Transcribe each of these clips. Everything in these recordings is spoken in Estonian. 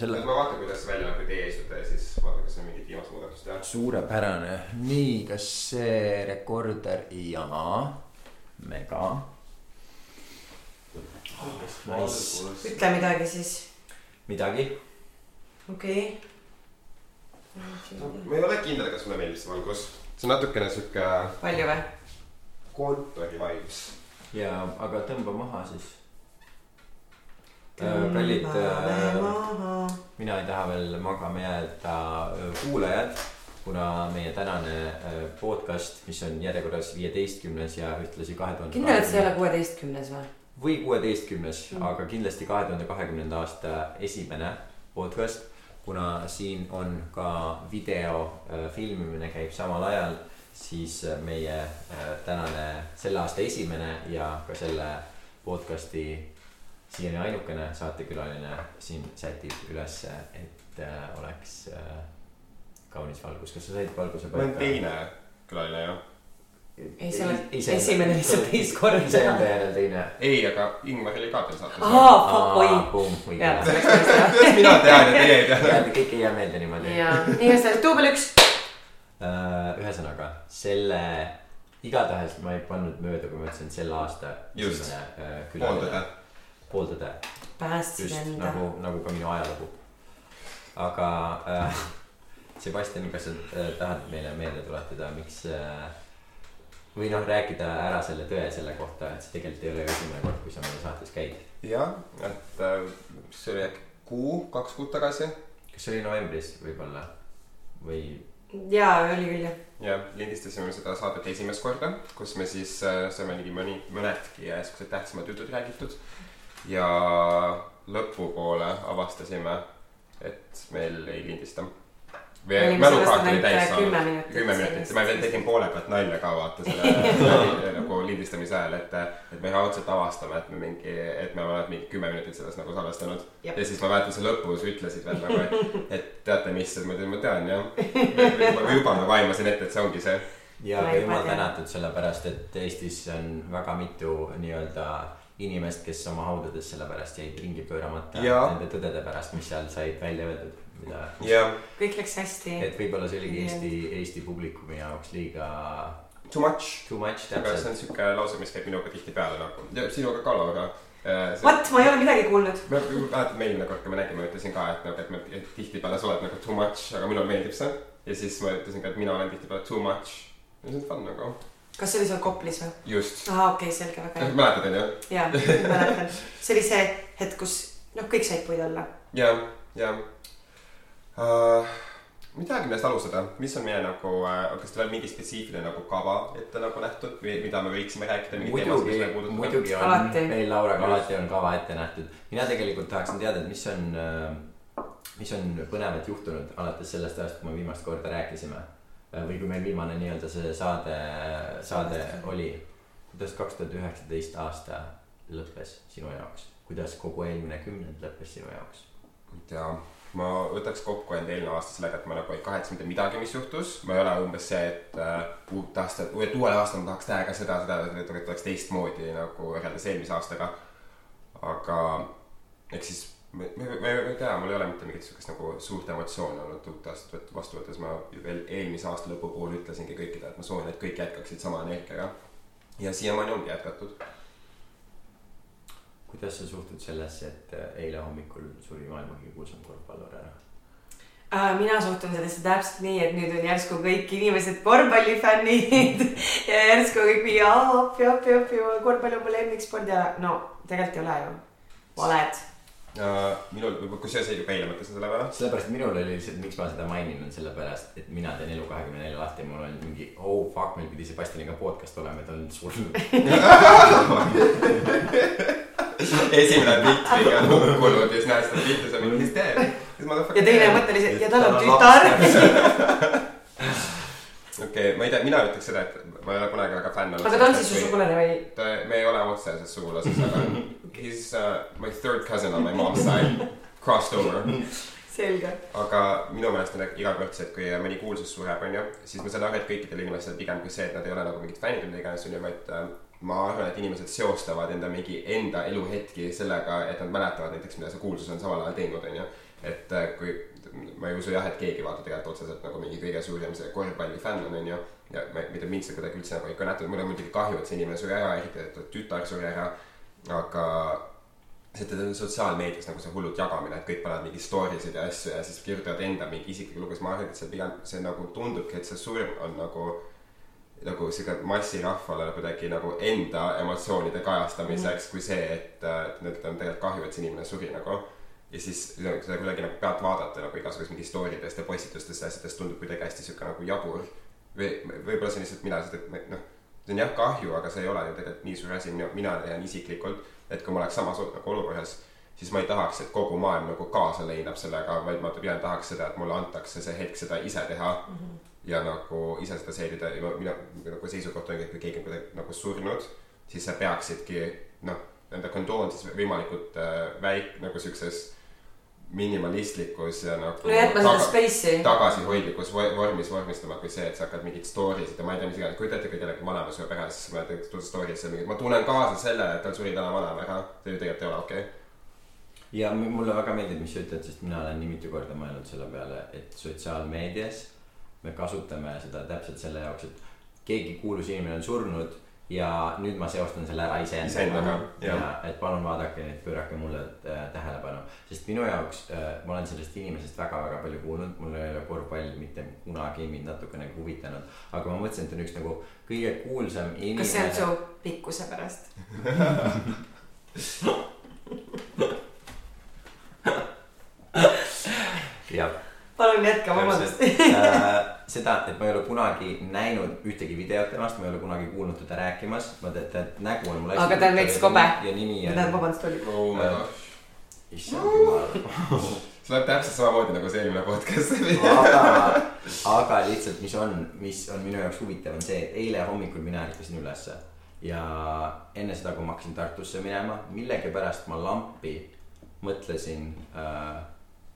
selle ma vaatan, kuidas välja näeb, kui teie istute ja siis vaatan, kas on mingit viimast muudatust teha. suurepärane, nii, kas see rekorder ja mega. Ütle midagi siis, midagi, okei ma ei ole kindel, kas mulle meeldib see valgus. see on natukene sihuke palju või? kontori vibes. ja aga tõmba maha siis. kallid, äh, mina ei taha veel magama jääda äh, kuulajad, kuna meie tänane äh, podcast, mis on järjekorras viieteistkümnes ja ühtlasi kahe tuhande. kindel, et see ei ole kuueteistkümnes või? või kuueteistkümnes mm., aga kindlasti kahe tuhande kahekümnenda aasta esimene podcast. kuna siin on ka video äh, filmimine käib samal ajal, siis äh, meie äh, tänane selle aasta esimene ja ka selle podcast'i siiani ainukene saatekülaline siin sätib ülesse, et äh, oleks äh, kaunis valgus. kas sa said valguse ma olen teine külaline ju. ei, see on esimene lihtsalt teist korda. iseenda järel teine. ei, aga Ingmar oli ka teil saates. aa, fuck, oi. jaa, kuidas mina tean ja teie ei tea? kõik ei jää meelde niimoodi. ja igatahes duubel üks. ühesõnaga selle, igatahes ma ei pannud mööda, kui ma ütlesin selle aasta Just. äh, pooldada päästsid just enda. nagu, nagu ka minu ajalugu. aga äh, Sebastian, kas sa äh, tahad meile meelde tuletada, miks äh, või noh, rääkida ära selle tõe selle kohta, et see tegelikult ei ole esimene kord, kui sa meie saates käid. jah, et äh, see oli äkki kuu, kaks kuud tagasi. kas see oli novembris võib-olla või jaa, oli küll jah. ja lindistasime seda saadet esimest korda, kus me siis äh, saime nii mõni, mõnedki äh, siuksed tähtsamad jutud räägitud. Ja lõpupoole avastasime, et meil ei lindista. Me olime sellest ainult kümme minutit ma veel tegin poole pealt nalja ka vaata selle nagu lindistamise ajal, et, et me raudselt avastame, et me mingi, et me oleme mingi kümme minutit sellest nagu salvestanud. Ja siis ma mäletan, sa lõpus ütlesid veel nagu, et, et teate mis, ma ütlesin, ma tean jah. ma juba nagu aimasin ette, et see ongi see ja jumal tean. tänatud, sellepärast et Eestis on väga mitu nii-öelda inimest, kes oma haudades sellepärast jäid ringi pööramata Jaa. nende tõdede pärast, mis seal said välja öeldud, mida. kõik läks hästi. et võib-olla see oligi Eesti, Eesti publikumi jaoks liiga too much. too much aga see täpselt. on siuke lause, mis käib minuga tihtipeale nagu ja sinuga ka, Laura. What, ma ei ole midagi kuulnud. ma mäletan, eelmine kord, kui me nägime, ütlesin ka, et nagu, et me tihtipeale sa oled nagu too much, aga minule meeldib see. ja siis ma ütlesin ka, et mina olen tihtipeale too much. ja see on fun nagu. Kas see oli seal Koplis või? just. ahah, okei okay,, selge, väga hea. mäletad, onju? jaa, mäletan. see oli see hetk, kus noh, kõik said puid olla. ja, ja uh,. midagi millest alustada, mis on meie nagu uh,, kas teil on mingi spetsiifiline nagu kava ette nagu nähtud või mida me võiksime rääkida? muidugi, muidugi on Alati., meil Lauraga alati on kava ette nähtud. mina tegelikult tahaksin teada, et mis on, mis on põnevat juhtunud alates sellest ajast, kui me viimast korda rääkisime. Või kui meil viimane nii-öelda see saade, saade oli. kuidas kaks tuhat üheksateist aasta lõppes sinu jaoks? kuidas kogu eelmine kümnend lõppes sinu jaoks? tea, ma võtaks kokku enda eelmine aasta sellega, et ma nagu ei kahetse mitte midagi, mis juhtus. ma ei ole umbes see, et uh, uut aastat, et uuel aastal ma tahaks teha ka seda, seda, et oleks teistmoodi nagu võrreldes eelmise aastaga. aga eks siis, ma, ma, ma ei tea, mul ei ole mitte mingit sihukest nagu suurt emotsiooni olnud uut aastat vastu võttes. ma ju veel eelmise aasta lõpu puhul ütlesingi kõikidele, et ma soovin, et kõik jätkaksid sama energiaga. ja siiamaani ongi jätkatud. kuidas sa suhtud sellesse, et äh, eile hommikul suri maailma kõige kuulsam korvpallur ära? Uh, mina suhtun sellesse täpselt nii, et nüüd on järsku kõik inimesed korvpallifännid ja järsku kõik mingi appi, appi, appi, korvpall on mu lemmiksport ja no tegelikult ei ole ju. valed. Uh, minul, kusjuures juba eile mõtlesin selle peale. sellepärast et minul oli lihtsalt, miks ma seda mainin, on sellepärast, et mina teen elu kahekümne nelja lahti ja mul on mingi oh fuck, meil pidi Sebastianiga podcast olema ja ta on surnud. esimene Dmitriga on hukkunud ja siis näed seda pilti, sa mingi, mis teeb? ja teine mõte oli see, ja tal on tütar. okei, ma ei tea, mina ütleks seda, et ma ei ole kunagi väga fänn olnud. aga ta on siis su sugulane või? ta, me ei ole otseses sugulases, aga he's uh, my third cousin on my mom's side, crossed over. selge. aga minu meelest on igakülgselt, kui mõni kuulsus sureb, onju, siis ma saan aru, et kõikidel inimestel pigem kui see, et nad ei ole nagu mingid fännid või mida iganes, onju, vaid äh, ma arvan, et inimesed seostavad enda mingi enda eluhetki sellega, et nad mäletavad näiteks, mida see kuulsus on samal ajal teinud, onju. et äh, kui ma ei usu jah, et keegi vaata tegelikult otseselt nagu mingi kõige suurem see korvpallifänn on, onju. ja ma, mida mind see kuidagi üldse nagu ei kõneta, mul on muidugi kahju, et see inimene suri ära, eriti, et ta tütar suri ära. aga see sotsiaalmeedias nagu see hullult jagamine, et kõik panevad mingi story sid ja asju ja siis kirjutavad enda mingi isiklikke lugusid, ma arvan, et see pigem, see nagu tundubki, et see surm on nagu nagu sihuke massirahvale kuidagi nagu enda emotsioonide kajastamiseks mm. kui see, et et nendel on tegelikult kahju, et see inimene suri nagu. Ja siis seda kuidagi nagu pealt vaadata nagu igasugust mingi story dest ja postitustest ja asjadest tundub kuidagi hästi sihuke nagu jabur. või võib-olla see on lihtsalt mina, sest et noh, see on jah kahju, aga see ei ole ju tegelikult nii suur asi, mina, leian isiklikult, et kui ma oleks samas nagu olukorras, siis ma ei tahaks, et kogu maailm nagu kaasa leinab sellega, vaid ma pigem tahaks seda, et mulle antakse see hetk seda ise teha mm. -hmm ja nagu ise seda seedida ja mina nagu seisukoht ongi, et kui keegi on kuidagi nagu surnud, siis sa peaksidki noh, enda kondoon siis võimalikult äh, väik- nagu siukses minimalistlikus ja nagu no jätma seda space'i. tagasihoidlikus vo- vormis vormistama kui see, et sa hakkad mingeid story sid ja ma ei tea, mis iganes, kujuta ette, kui kellelgi vanaema sureb ära, siis paned tuled story'sse mingi, ma tunnen kaasa sellele, et tal suri täna vanaema ära. see ju tegelikult ei ole okei okay.. ja mulle väga meeldib, mis sa ütled, sest mina olen nii mitu korda mõelnud selle peale, et sotsiaalmeedias me kasutame seda täpselt selle jaoks, et keegi kuulus inimene on surnud ja nüüd ma seostan selle ära iseendaga Iseendaga, jah. ja et palun vaadake pöörake mulle äh, tähelepanu, sest minu jaoks äh, ma olen sellest inimesest väga-väga palju kuulnud, mul ei ole korvpall mitte kunagi mind natukene huvitanud, aga ma mõtlesin, et on üks nagu kõige kuulsam inimene. kas see on su pikkuse pärast? jah palun jätka, vabandust. Äh, seda, et ma ei ole kunagi näinud ühtegi videot temast, ma ei ole kunagi kuulnud teda rääkimas, ma tean, et nägu on mul Aga ta on veits kobe. ja nimi tähendab, on, vabandust, oli. oh my Äh, gosh. issand jumal. see läheb täpselt samamoodi nagu see eelmine podcast. aga, aga lihtsalt, mis on, mis on minu jaoks huvitav, on see, et eile hommikul mina ärkasin ülesse ja enne seda, kui ma hakkasin Tartusse minema, millegipärast ma lampi mõtlesin äh,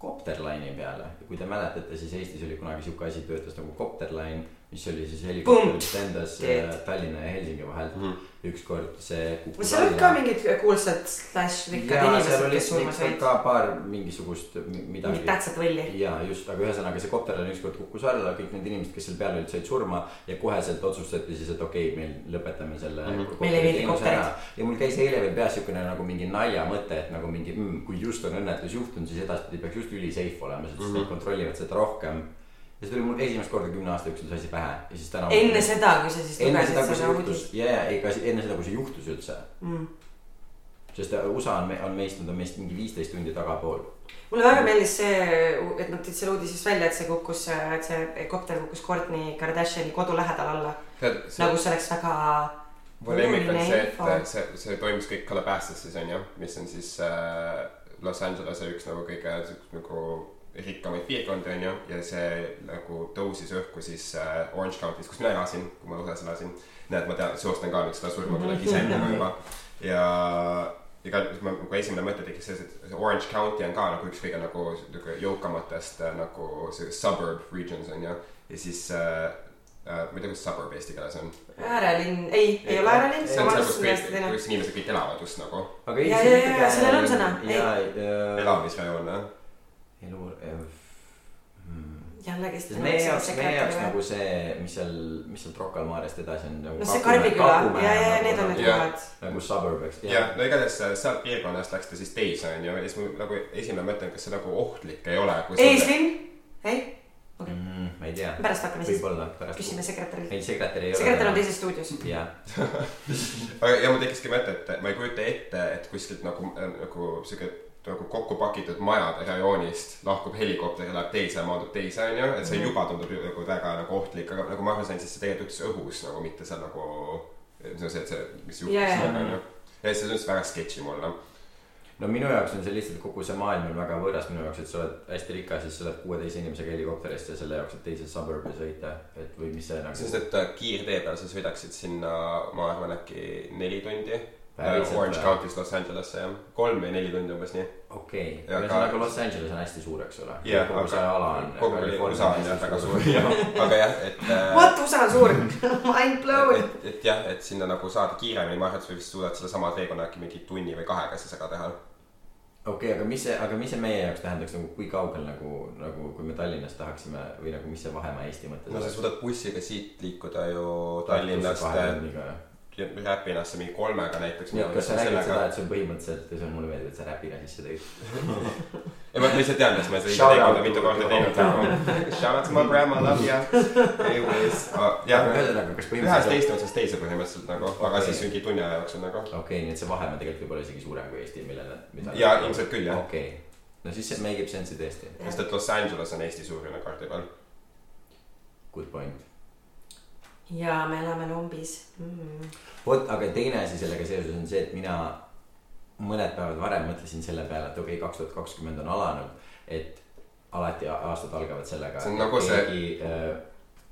Copterline'i peale. Kui te mäletate, siis Eestis oli kunagi sihuke asi, töötas nagu Copterline, mis oli siis helikopter, mis lendas äh. Tallinna ja Helsingi vahelt mm. -hmm. ükskord see kukkus seal olid ka mingid kuulsad slaš rikkad inimesed, oli kes surma said. ka paar mingisugust mi- midagi mingit. tähtsat võlli. ja just, aga ühesõnaga see kopter ükskord kukkus alla, kõik need inimesed, kes seal peal olid, said surma ja koheselt otsustati siis, et okei okay,, meil lõpetame selle mm. -hmm. Meile ei meeldi kopterid. ja mul käis eile veel peas siukene nagu mingi naljamõte, et nagu mingi mm,, kui just on õnnetus juhtunud, siis edaspidi peaks just üli safe olema, sest mm -hmm. nad kontrollivad seda rohkem. Ja see tuli mul esimest korda kümne aasta jooksul see asi pähe ja siis täna. enne seda, kui sa siis enne seda, lugesid kui see seda juhtus uudist. ja, ja ei, ka enne seda, kui see juhtus üldse, Mm. sest USA on, on meist, nad on meist mingi viisteist tundi tagapool. mulle väga meeldis see, et nad tõid selle uudisest välja, et see kukkus, et see kopter kukkus Kourtney Kardashiani kodu lähedal alla. nagu see oleks väga. mu lemmik on see, et see, see toimus kõik Calabasas'is onju, mis on siis äh, Los Angelese üks nagu kõige siukest nagu rikkamaid piirkondi onju ja see nagu tõusis õhku siis äh, Orange County's, kus mina elasin, kui ma USA-s elasin. näed, ma tean, seostan ka nüüd seda surma kuidagi iseendaga juba ja ma nagu esimene mõte tekkis selles, et see Orange County on ka nagu üks kõige nagu sihuke jõukamatest äh, nagu see suburb regions on ju. ja siis äh, äh, ma ei tea, kuidas suburb eesti keeles on. äärelinn, ei, ei ole äärelinn, see on seal, kus kõik, kus inimesed kõik elavad just nagu. aga Ja, ja, ja, sellel on sõna, elamisrajoon jah. Elu hmm. jällegi. meie jaoks, meie jaoks nagu see, mis seal, mis sealt Rocca al Marest edasi on nagu. no see Karbiküla ja, ja, ja need on need Jah. kohad. nagu suburb, eks. jah, no igatahes sealt piirkonnast läks ta siis teise onju ja siis mul nagu esimene mõte on, kas see nagu ohtlik ei ole. eeslinn, ei, mm,. ma ei tea, pärast hakkame siis, võib-olla pärast. küsime sekretärilt. ei, sekretär ei ole. sekretär on teises stuudios. jah, aga ja mul tekkiski mõte, et ma ei kujuta ette, et kuskilt nagu, nagu siuke nagu kokku pakitud majade rajoonist lahkub helikopter ja läheb teise ja maandub teise onju, et see juba tundub nagu väga nagu ohtlik, aga nagu ma aru sain, siis see tegelikult juhtus õhus nagu mitte seal nagu. see on see, et see, mis juhtus seal onju. ja see tundus väga sketši mulle. no minu jaoks on see lihtsalt kogu see maailm on väga võõras minu jaoks, et sa oled hästi rikas, siis sa oled kuueteise inimesega helikopterist ja selle jaoks, et teise suburbi sõita, et või mis see nagu. sest et äh, kiirtee peal sa sõidaksid sinna, ma arvan, äkki neli tundi. Päriselt Orange või? County'st Los Angelesse jah, kolm või neli tundi umbes nii. okei, Ja ühesõnaga ka- Los Angeles on hästi suur, eks ole. Jah, kogu see aga- ala on. kogu USA on jah väga suur, aga jah, et äh, What, USA on suur, mind blown. et, et jah, et sinna nagu saada kiiremini, ma arvan, et sa vist suudad sedasama teekonna äkki mingi tunni või kahega siis ära teha. okei okay,, aga mis see, aga mis see meie jaoks tähendaks nagu, kui kaugel nagu, nagu kui me Tallinnas tahaksime või nagu, mis see vahemaa Eesti mõttes no sa suudad bussiga siit liikuda ju Tallinnast? Räpinasse mingi kolmega näiteks. nii kas sa räägid seda, et see on põhimõtteliselt, see on mulle meeldib, et sa räpina sisse tõid. ei ma lihtsalt tean, et ma seda Shout ei out teinud mitu to- korda teinud. Shout out to my grandma, love ya. Anyways, jah, ühesõnaga, kas ühest põhimõtteliselt, teist otsast teise põhimõtteliselt nagu, aga siis mingi tunni aja jooksul nagu. okei okay,, nii et see vahemaa tegelikult võib olla isegi suurem kui Eesti, millele, ja ilmselt küll jah, okei okay., no siis see make ib sense'i tõesti, sest et Los Angeles on Eesti suurune kaardi peal. good point. Ja me elame lombis mm.. vot, aga teine asi sellega seoses on see, et mina mõned päevad varem mõtlesin selle peale, et okei okay,, kaks tuhat kakskümmend on alanud, et alati aastad algavad sellega. See on nagu see- keegi, äh,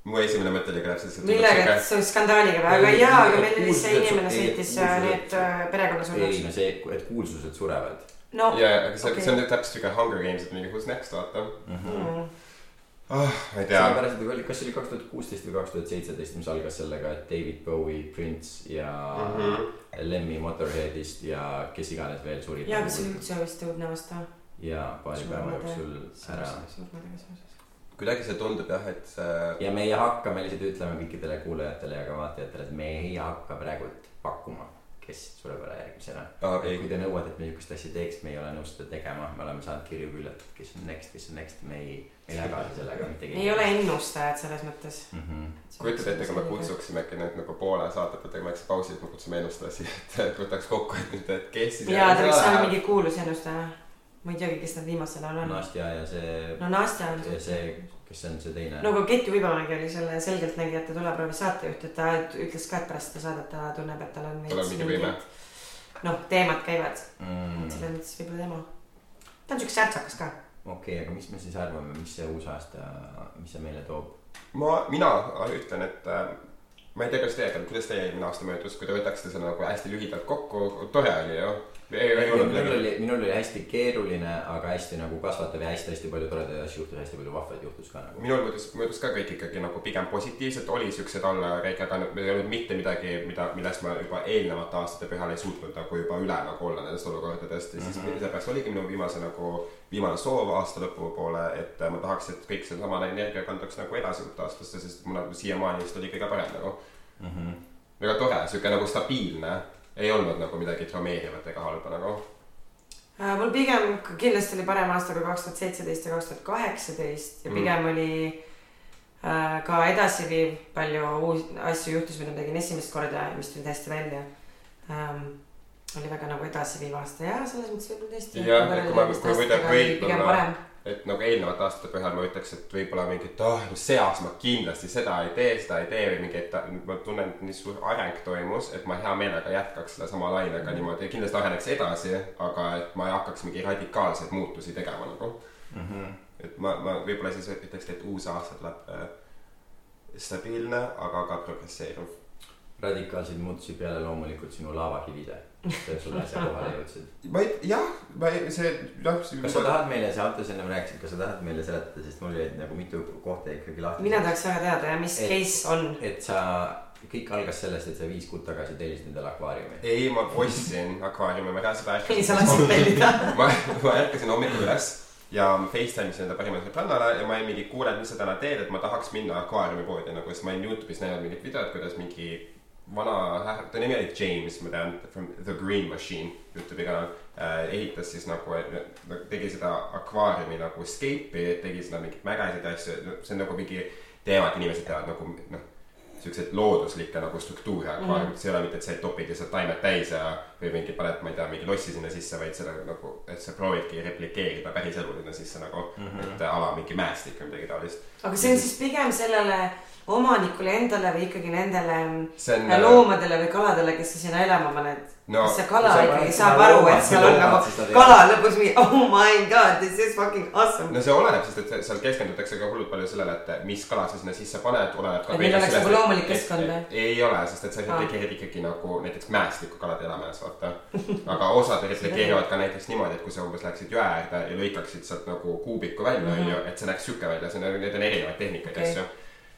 mu esimene mõte oli ka täpselt see. millega, et see on skandaaliga või, aga Ei, jaa, ei, aga meil oli see inimene ei, sõitis kuulsused- need äh, ei perekonnasurnuks. no see, et kuulsused surevad no ja, aga see, see on täpselt siuke Hunger Games, et mingi who's next vaata. mm. -hmm. mm.. ah, ma ei tea. sellepärast, et oli, kas see oli kaks tuhat kuusteist või kaks tuhat seitseteist, mis algas sellega, et David Bowie, Prince ja mm. -hmm. Lemmy Motorheadist ja kes iganes veel surid. jaa, aga see oli üldse vist õudne aasta. ja paari päeva jooksul ära. surmadega seoses. kuidagi see tundub jah, et see ja meie hakkame lihtsalt ütlema kõikidele kuulajatele ja ka vaatajatele, et me ei hakka praegult pakkuma, kes sureb ära järgmisena. et ei kui te nõuate, et me niisugust asja teeks, me ei ole nõus seda tegema, me oleme saanud kirju küll, et kes on next, kes on next, me ei, me ei lähe kaasa sellega mitte keegi. ei ole ennustajad selles mõttes. mm. -hmm. kujutad ette, kui me. kutsuksimegi nüüd nagu poole saate pealt tegema väikse pausi, et me kutsume ennustajasi, et võtaks kokku, et nüüd, et kes siis. jaa, ta võiks olla mingi kuulus ennustaja. ma ei teagi, kes nad viimasel ajal on. Nastja ja see no Nastja on ja see, see on see teine no aga Kett Uibomägi oli selle Selgeltnägijate tuleproovi saatejuht, et ta ütles ka, et pärast seda saadet ta tunneb, et tal on Tal on mingi võime. noh, teemad käivad, mm,. selles mõttes võib-olla tema. ta on siuke särtsakas ka. okei okay,, aga mis me siis arvame, mis see uus aasta, mis see meile toob? ma, mina ütlen, et äh, ma ei tea, kas teiega, kuidas teie eelmine aasta möödus, kui te võtaksite selle nagu hästi lühidalt kokku, tore oli ju. Minul oli, minul oli hästi keeruline, aga hästi nagu kasvatav ja hästi-hästi palju toredaid asju juhtus, hästi palju vahvaid juhtus ka nagu. minul möödus, möödus ka kõik ikkagi nagu pigem positiivselt, oli siuksed allakäike, aga ei olnud mitte midagi, mida, millest ma juba eelnevate aastate põhjal ei suutnud nagu juba üle nagu olla nendest olukordadest ja siis mm -hmm. sellepärast oligi minu viimase nagu, viimane soov aasta lõpu poole, et ma tahaks, et kõik sedasama energia kanduks nagu edasi uut aastasse, sest mul nagu siiamaani vist oli kõige parem nagu. Mm -hmm. väga tore, siuke nagu stabiilne, ei olnud nagu midagi traumeerivat ega halba nagu. Äh, mul pigem kindlasti oli parem aasta kui kaks tuhat seitseteist ja kaks tuhat kaheksateist ja Mm. pigem oli äh, ka edasiviiv, palju uusi asju juhtus, mida ma tegin esimest korda ja mis tulid hästi välja ähm,. oli väga nagu edasiviiv aasta ja selles mõttes võib-olla tõesti. Jah, et kui ma- kui võida pigem võib-olla- parem. Et nagu eelnevate aastate põhjal ma ütleks, et võib-olla mingi, et ah oh,, see aasta ma kindlasti seda ei tee, seda ei tee või mingi, et ma tunnen, et nii suur areng toimus, et ma hea meelega jätkaks selle sama lainega niimoodi, kindlasti areneks edasi, aga et ma ei hakkaks mingi radikaalseid muutusi tegema nagu. Mm -hmm. et ma, ma võib-olla siis ütleks, et uus aasta tuleb äh, stabiilne, aga ka progresseeruv. radikaalseid muutusi peale loomulikult sinu laavakivide, mis sulle äsja kohale jõudsid. ma ei, jah, ma ei, see, jah. kas sa tahad meile, sa Anto enne rääkisid, kas sa tahad meile seletada, sest mul jäid nagu mitu kohta ikkagi lahti. mina tahaks väga teada ja mis Et- case on. et sa, kõik algas sellest, et sa viis kuud tagasi tellisid endale akvaariumi. ei, ma ostsin akvaariumi, ma reaalselt nii sa ärkasin lasid. tellida. ma, ma ärkasin hommikul üles ja ma Facetime isin enda parimale sõbrannale ja ma olin mingi, kuule, et mis sa täna teed, et ma tahaks minna akvaariumipoodi nagu, sest ma olin Youtube'is näinud mingit videot, kuidas mingi vana, ta nimi oli James, ma tean, from The Green Machine Youtube'i kanal äh,, ehitas siis nagu, tegi seda akvaariumi nagu escape'i, tegi seda mingeid mägesid ja asju, see on nagu mingi teema, et inimesed teevad nagu noh, siukseid looduslikke nagu struktuure akvaariumites mm, -hmm. see ei ole mitte, et sa topid lihtsalt taimed täis ja või mingi paned, ma ei tea, mingi lossi sinna sisse, vaid seda nagu, et sa proovidki replikeerida päris elu sinna sisse nagu mm, Mhm. -hmm. et ala mingi mäestik või midagi taolist. aga see on siis pigem sellele omanikule endale või ikkagi nendele see on äh, loomadele või kaladele, kes sa sinna elama paned no kas see kala ikkagi saab aru, et seal on nagu kala lõpuks mingi oh my god, this is fucking awesome. no see oleneb, sest et seal keskendutakse ka hullult palju sellele, et mis kala sa sinna sisse paned, oleneb ka Et neil oleks nagu loomulik keskkond või? ei ole, sest et sa Aa. replikeerid ikkagi nagu näiteks mäestikku kalade elamajas, vaata. aga osad replikeerivad ka näiteks niimoodi, et kui sa umbes läheksid jõe äärde ja lõikaksid sealt nagu kuubiku välja, onju, et see näeks sihuke välja, see on, need on erinevaid tehnikaid Okei. asju.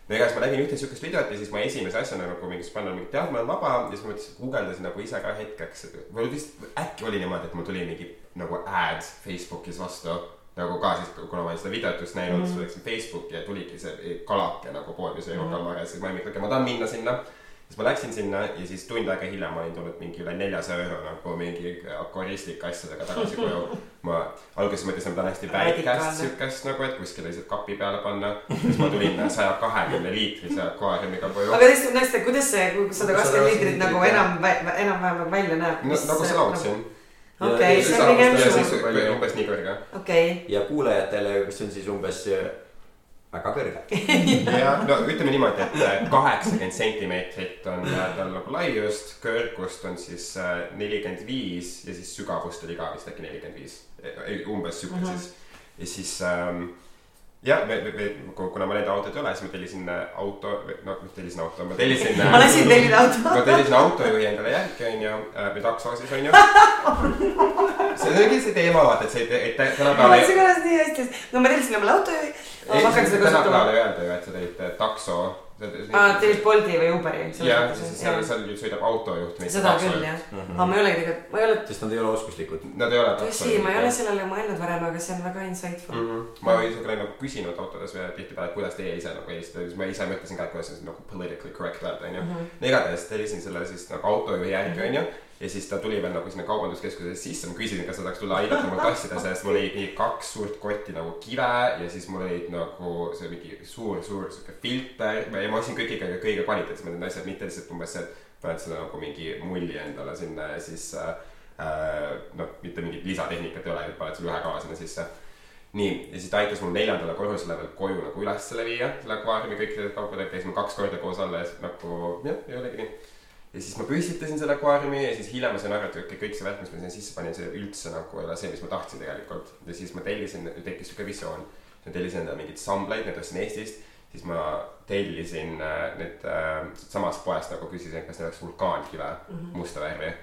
No igatahes ma nägin ühte siukest videot ja siis ma esimese asjana nagu mingis panna mingit tead, ma olen vaba ja siis ma mõtlesin, guugeldasin nagu ise ka hetkeks, et või vist äkki oli niimoodi, et mul tuli mingi nagu ad Facebookis vastu nagu ka siis, kuna ma olin seda videot just näinud mm, -hmm. siis läksin Facebooki ja tuligi see kalake nagu pood, mis oli mm -hmm. kalmar ja siis ma olin, et okei, ma tahan minna sinna siis ma läksin sinna ja siis tund aega hiljem olin tulnud mingi üle neljasaja euro nagu mingi akvaristlike asjadega tagasi koju. ma alguses mõtlesin, et ma tahan hästi väikest siukest nagu, et kuskile lihtsalt kapi peale panna. siis ma tulin saja kahekümne liitrise akvaariumiga koju. aga tõesti, Neste, kuidas see sada kakskümmend liitrit nagu enam, enam-vähem välja näeb? no nagu sa laulsid okei, see on pigem. umbes nii kõrge. okei okay.. ja kuulajatele, see on siis umbes väga kõrge jah, no ütleme niimoodi, et äh, kaheksakümmend sentimeetrit on äh, tal nagu laiust, kõrgust on siis äh, nelikümmend viis ja siis sügavust oli ka vist äkki nelikümmend viis, umbes sihuke mm -hmm. siis. ja siis ähm, jah, me, me, me, kuna ma neid autod ei ole, siis ma tellisin auto, no mitte tellisin auto, ma tellisin ma lasin tellida auto. ma tellisin autojuhi endale järgi, onju, või takso siis, onju. see ongi see teema, vaata, et see, et tänapäeval. lasin korras nii hästi, no ma tellisin omale autojuhi ei, tänapäeval ei öelda ju, et sa tegid äh, takso. aa, tegid Bolti või Uberi. jah, seal, seal ju sõidab autojuht. seda küll jah mm, -hmm. aga ma ei olegi tegelikult, ma ei ole. sest nad ei ole oskuslikud. Nad ei ole. tõsi, ma ei ole sellele mõelnud varem, aga see on väga insightful mm. -hmm. ma isegi olen nagu küsinud autodes tihtipeale, et kuidas teie ise nagu helistate, siis ma ise mõtlesin ka, et kuidas see nagu politically correct öelda, onju. Mhm. igatahes tellisin selle siis nagu autojuhi järgi, onju ja siis ta tuli veel nagu sinna kaubanduskeskusesse sisse, ma küsisin, kas ta tahaks tulla aidata mul tassida, sest mul olid nii kaks suurt kotti nagu kive ja siis mul olid nagu see mingi suur, suur sihuke filter. Ja ma ostsin kõigiga kõige kvaliteetsemad need asjad, mitte lihtsalt umbes see, et paned selle nagu mingi mulli endale sinna ja siis äh, noh, mitte mingit lisatehnikat ei ole, paned selle ühe kava sinna sisse. Nii, ja siis ta aitas mul neljandale korrusele veel koju nagu üles selle viia, selle akvaariumi kõikide kaupadega, käisime kaks korda koos alla ja siis nagu jah, ei olegi nii ja siis ma püstitasin selle akvaariumi ja siis hiljem ma sain aru, et okei, kõik see värk, mis ma sinna sisse panin, see üldse nagu ei ole see, mis ma tahtsin tegelikult. ja siis ma tellisin, tekkis sihuke visioon. ma tellisin endale mingeid samblaid, need ostsin Eestist. siis ma tellisin äh, need äh, samast poest nagu küsisin, kas neil oleks vulkaankive mm -hmm. musta värvi.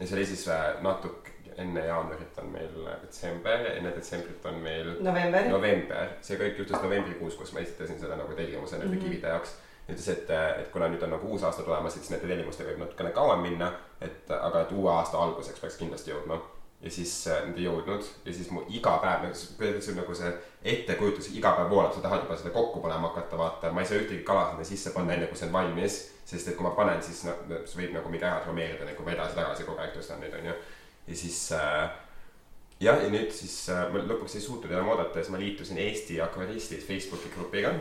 ja see oli siis äh, natuke enne jaanuarit on meil detsember ja enne detsembrit on meil november, november., see kõik juhtus novembrikuus, kus ma esitasin selle nagu tellimuse nende mm -hmm. kivide jaoks ütles, et, et kuna nüüd on nagu uus aasta tulemas, et siis nende tellimustega võib natukene kauem minna, et aga et uue aasta alguseks peaks kindlasti jõudma. ja siis äh, nad ei jõudnud ja siis mu iga päev, kuidagi see nagu see ettekujutus iga päev voolab, sa tahad juba seda kokku panema hakata, vaata, ma ei saa ühtegi kala sinna sisse panna, enne kui see on valmis. sest et kui ma panen, siis noh, see võib nagu mingi ära traumeerida nagu edasi-tagasi kogu aeg tõstan neid, onju. ja siis äh, jah, ja nüüd siis äh, ma lõpuks ei suutnud enam oodata ja siis ma liitusin Eesti akvaristid Facebooki grupiga.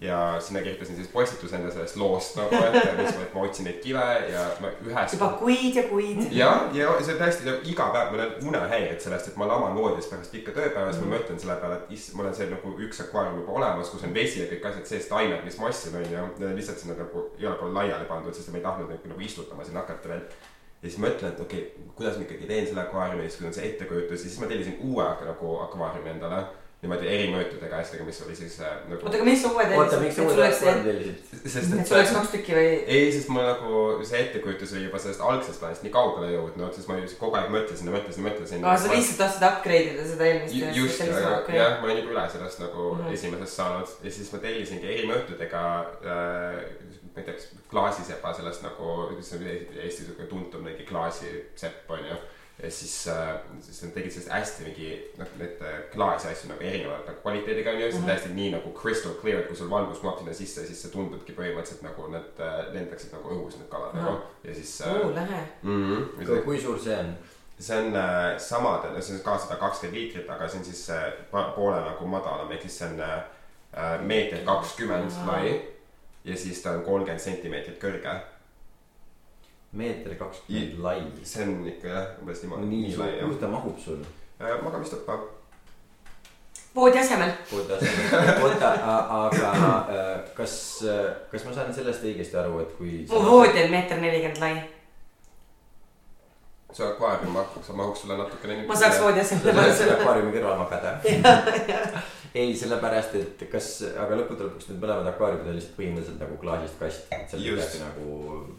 ja sinna kirjutasin siis postituse enda sellest loost nagu, et mis ma, ma otsin neid kive ja ma ühes. juba kuid ja kuid. jah, ja see on tõesti iga päev, mul on unehäired sellest, et ma laman voodis pärast pikka tööpäeva, siis mm. ma mõtlen selle peale, et issand, mul on see nagu üks akvaarium juba olemas, kus on vesi ja kõik asjad sees, taimed, mis ma ostsin, on ju. lihtsalt sinna nagu igale poole laiali pandud, sest ma ei tahtnud neid nagu istutama sinna hakata veel ja siis mõtlen, et okei okay,, kuidas ma ikkagi teen selle akvaariumi siis kui on see ettekujutus ja siis ma tellisin uue nagu akvaariumi endale. niimoodi erimõõtudega asjadega, mis oli siis äh, nagu. oota, aga miks sa uue tellisid? sest et. sul oleks kaks tükki või? ei, sest mul nagu see ettekujutus oli juba sellest algsest plaanist nii kaugele jõudnud, siis ma ju kogu aeg mõtlesin ja mõtlesin ja mõtlesin. aa, sa lihtsalt tahtsid upgrade ida seda eelmist. just, jah, ma olin juba üle sellest nagu mm -hmm. esimesest saanud ja siis ma tellisingi erimõõtudega äh, ma ei tea, kas klaasisepa sellest nagu, see on Eesti sihuke tuntum mingi klaasisepp on ju. ja siis äh,, siis nad tegid sellest hästi mingi noh, need äh, klaasi asju nagu erineva nagu kvaliteediga on ju, see on täiesti nii nagu crystal clear, et kui sul valgus mahub sinna sisse, siis see tundubki põhimõtteliselt nagu need äh, lendaksid nagu õhus, need kalad nagu ja siis oo, lahe mm. -hmm. kui suur see on? see on äh, samade, see on ka sada kakskümmend liitrit, aga see on siis äh, poole nagu madalam, ehk siis see on äh, meeter kakskümmend lai ja siis ta on kolmkümmend sentimeetrit kõrge. meeter kakskümmend lai. see on ikka jah, umbes niimoodi. nii suur, kuhu ta mahub sul äh,? magamistuppa. voodi asemel. voodi asemel, oota, aga äh, kas, äh, kas ma saan sellest õigesti aru, et kui. mu voodi on meeter nelikümmend lai see akvaarium mahuks, mahuks sulle natukene. ma saaks voodi asemele. akvaariumi kõrval magada ei, sellepärast, et kas, aga lõppude lõpuks need mõlemad akvaariumid on lihtsalt põhimõtteliselt nagu klaasist kast, et seal ei peagi nagu.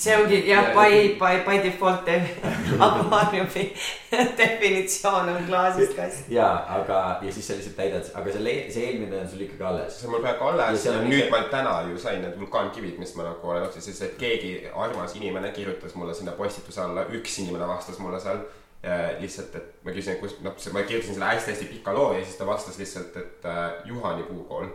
see ongi jah, by, by, by default akvaariumi definitsioon on klaasist kast. ja, aga, ja siis sa lihtsalt täidad, aga see, see eelmine on sul ikkagi alles. see on mul praegu Ja alles ja on nüüd ikka- ma täna ju sain need vulkaankivid, mis ma nagu olen otsinud, sest et keegi armas inimene kirjutas mulle sinna postituse alla, üks inimene vastas mulle seal. lihtsalt, et ma küsisin, kus, noh, ma kirjutasin selle hästi-hästi pika loo ja siis ta vastas lihtsalt, et äh, Juhani puukool.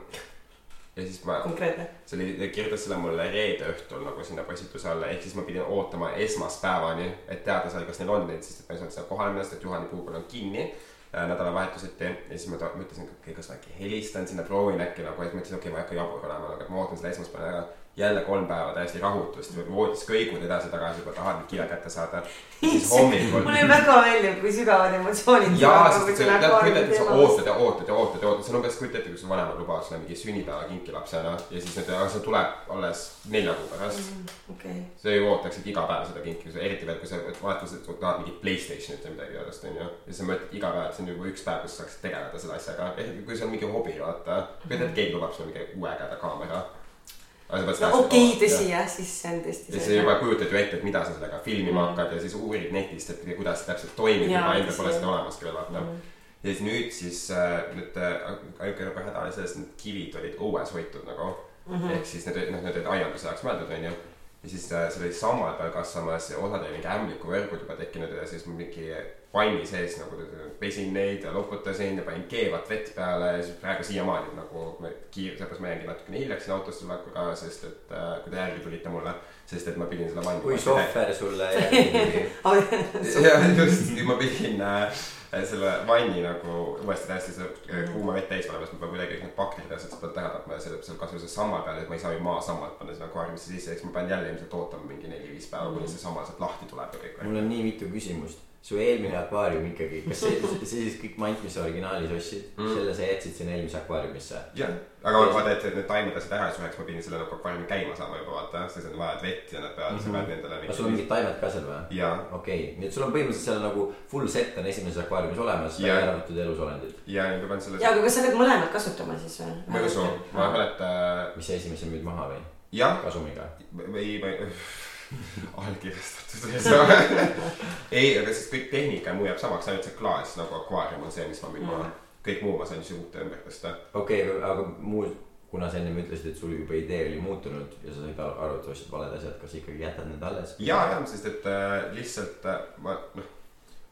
ja siis ma, konkreetne. see oli, ta kirjutas selle mulle reede õhtul nagu sinna postituse alla, ehk siis ma pidin ootama esmaspäevani, et teada saada, kas neil on neid, sest et ma ei saanud sinna kohale minna, sest et Juhani puukool on kinni äh, nädalavahetuseti ja siis ma ta- mõtlesin, et okei, kas ma äkki helistan sinna, proovin äkki nagu, et mõtlesin, okei okay,, ma ei hakka jabur olema, aga ma ootan selle esmaspäeva ära. Jälle kolm päeva täiesti rahutust, voodis kõigud edasi-tagasi, juba tahad neid kive kätte saada. siis hommikul mulle väga meeldib, kui sügavad emotsioonid. jaa, sest see, tead, kujuta ette, sa ootad ja ootad ja ootad ja ootad, see on umbes, kujuta ette, kui su vanemad lubavad sulle mingi sünnipäevakinki lapsena ja siis nüüd, aga see tuleb alles nelja kuu pärast. okei, sa ju ootaksid iga päev seda kinki, eriti veel, kui sa vaatasid, et sa tahad mingit Playstationit või midagi sellest, onju. ja sa mõtled iga päev, et see on juba üks päev, kus sa saaksid tegeleda selle asjaga, eriti kui see on mingi hobi, vaata. kujuta ette, keegi lubab sulle mingi uue ägeda kaamera. okei, tõsi jah, siis see on tõesti ja sa juba kujutad ju ette, et mida sa sellega filmima Mm. hakkad ja siis uurid netist, et kuidas see täpselt toimib, juba endal pole seda olemaski veel vaata Mm. ja siis nüüd siis äh, nüüd äh, ainuke nagu häda oli selles, et need kivid olid õues hoitud nagu mm. -hmm. ehk siis need noh, need olid aianduse jaoks mõeldud, onju. ja siis äh, seal oli sammal peal kasvamas ja osad olid mingi ämblikuvõrgud juba tekkinud ja siis mingi vanni sees nagu pesin neid ja loputasin ja panin keevat vett peale ja siis praegu siiamaani nagu ma kiir-, seepärast ma jäingi natukene hiljaks sinna autosse tulekuga, sest et äh, kui te järgi tulite mulle, sest et ma pidin seda vanni. kui sohver sulle järgi tuli. jah, just, ma pidin äh, selle vanni nagu uuesti täiesti seda äh, kuuma vett täis panema, sest ma pean kuidagi kõik need bakterid ja asjad sealt pealt ära tapma ja selle, seal kasvõi see sammal peal, et ma ei saa ju maasammalt panna sinna akvaariumisse sisse, eks ma pean jälle ilmselt ootama mingi neli-viis päeva, kuni see sammal sealt lahti tuleb ja kõik. mul on nii mitu küsimust. Su eelmine akvaarium ikkagi, kas see, see siis kõik mant, mis sa originaalis ostsid Mm. selle sa jätsid sinna eelmise akvaariumisse? jah, aga ma vaatan, et need taimed lasid ära ja siis ma pidin selle nagu akvaariumi käima saama juba vaata, sest on vaja vett ja nad peavad mm, -hmm. sa pead nendele kas sul on mingid taimed ka seal või? ja, okei okay., nii et sul on põhimõtteliselt seal nagu full set on esimeses akvaariumis olemas, välja arvatud elusolendid. ja nüüd ma pean selle ja, aga kas sa pead mõlemat kasutama siis või? ma ei usu, ma arvan, et äh, mis sa esimese müüd maha või? jah, kasumiga? või ma ei, allkirjastatud. ei, aga siis kõik tehnika muu jääb samaks, ainult see klaas nagu akvaarium on see, mis ma müün maha. kõik muu ma sain siis uute ümber tõsta. okei okay,, aga muu, kuna sa ennem ütlesid, et sul juba idee oli muutunud ja sa said aru, et ostsid valed asjad, kas ikkagi jätad need alles? ja, ja, sest et äh, lihtsalt äh, ma noh,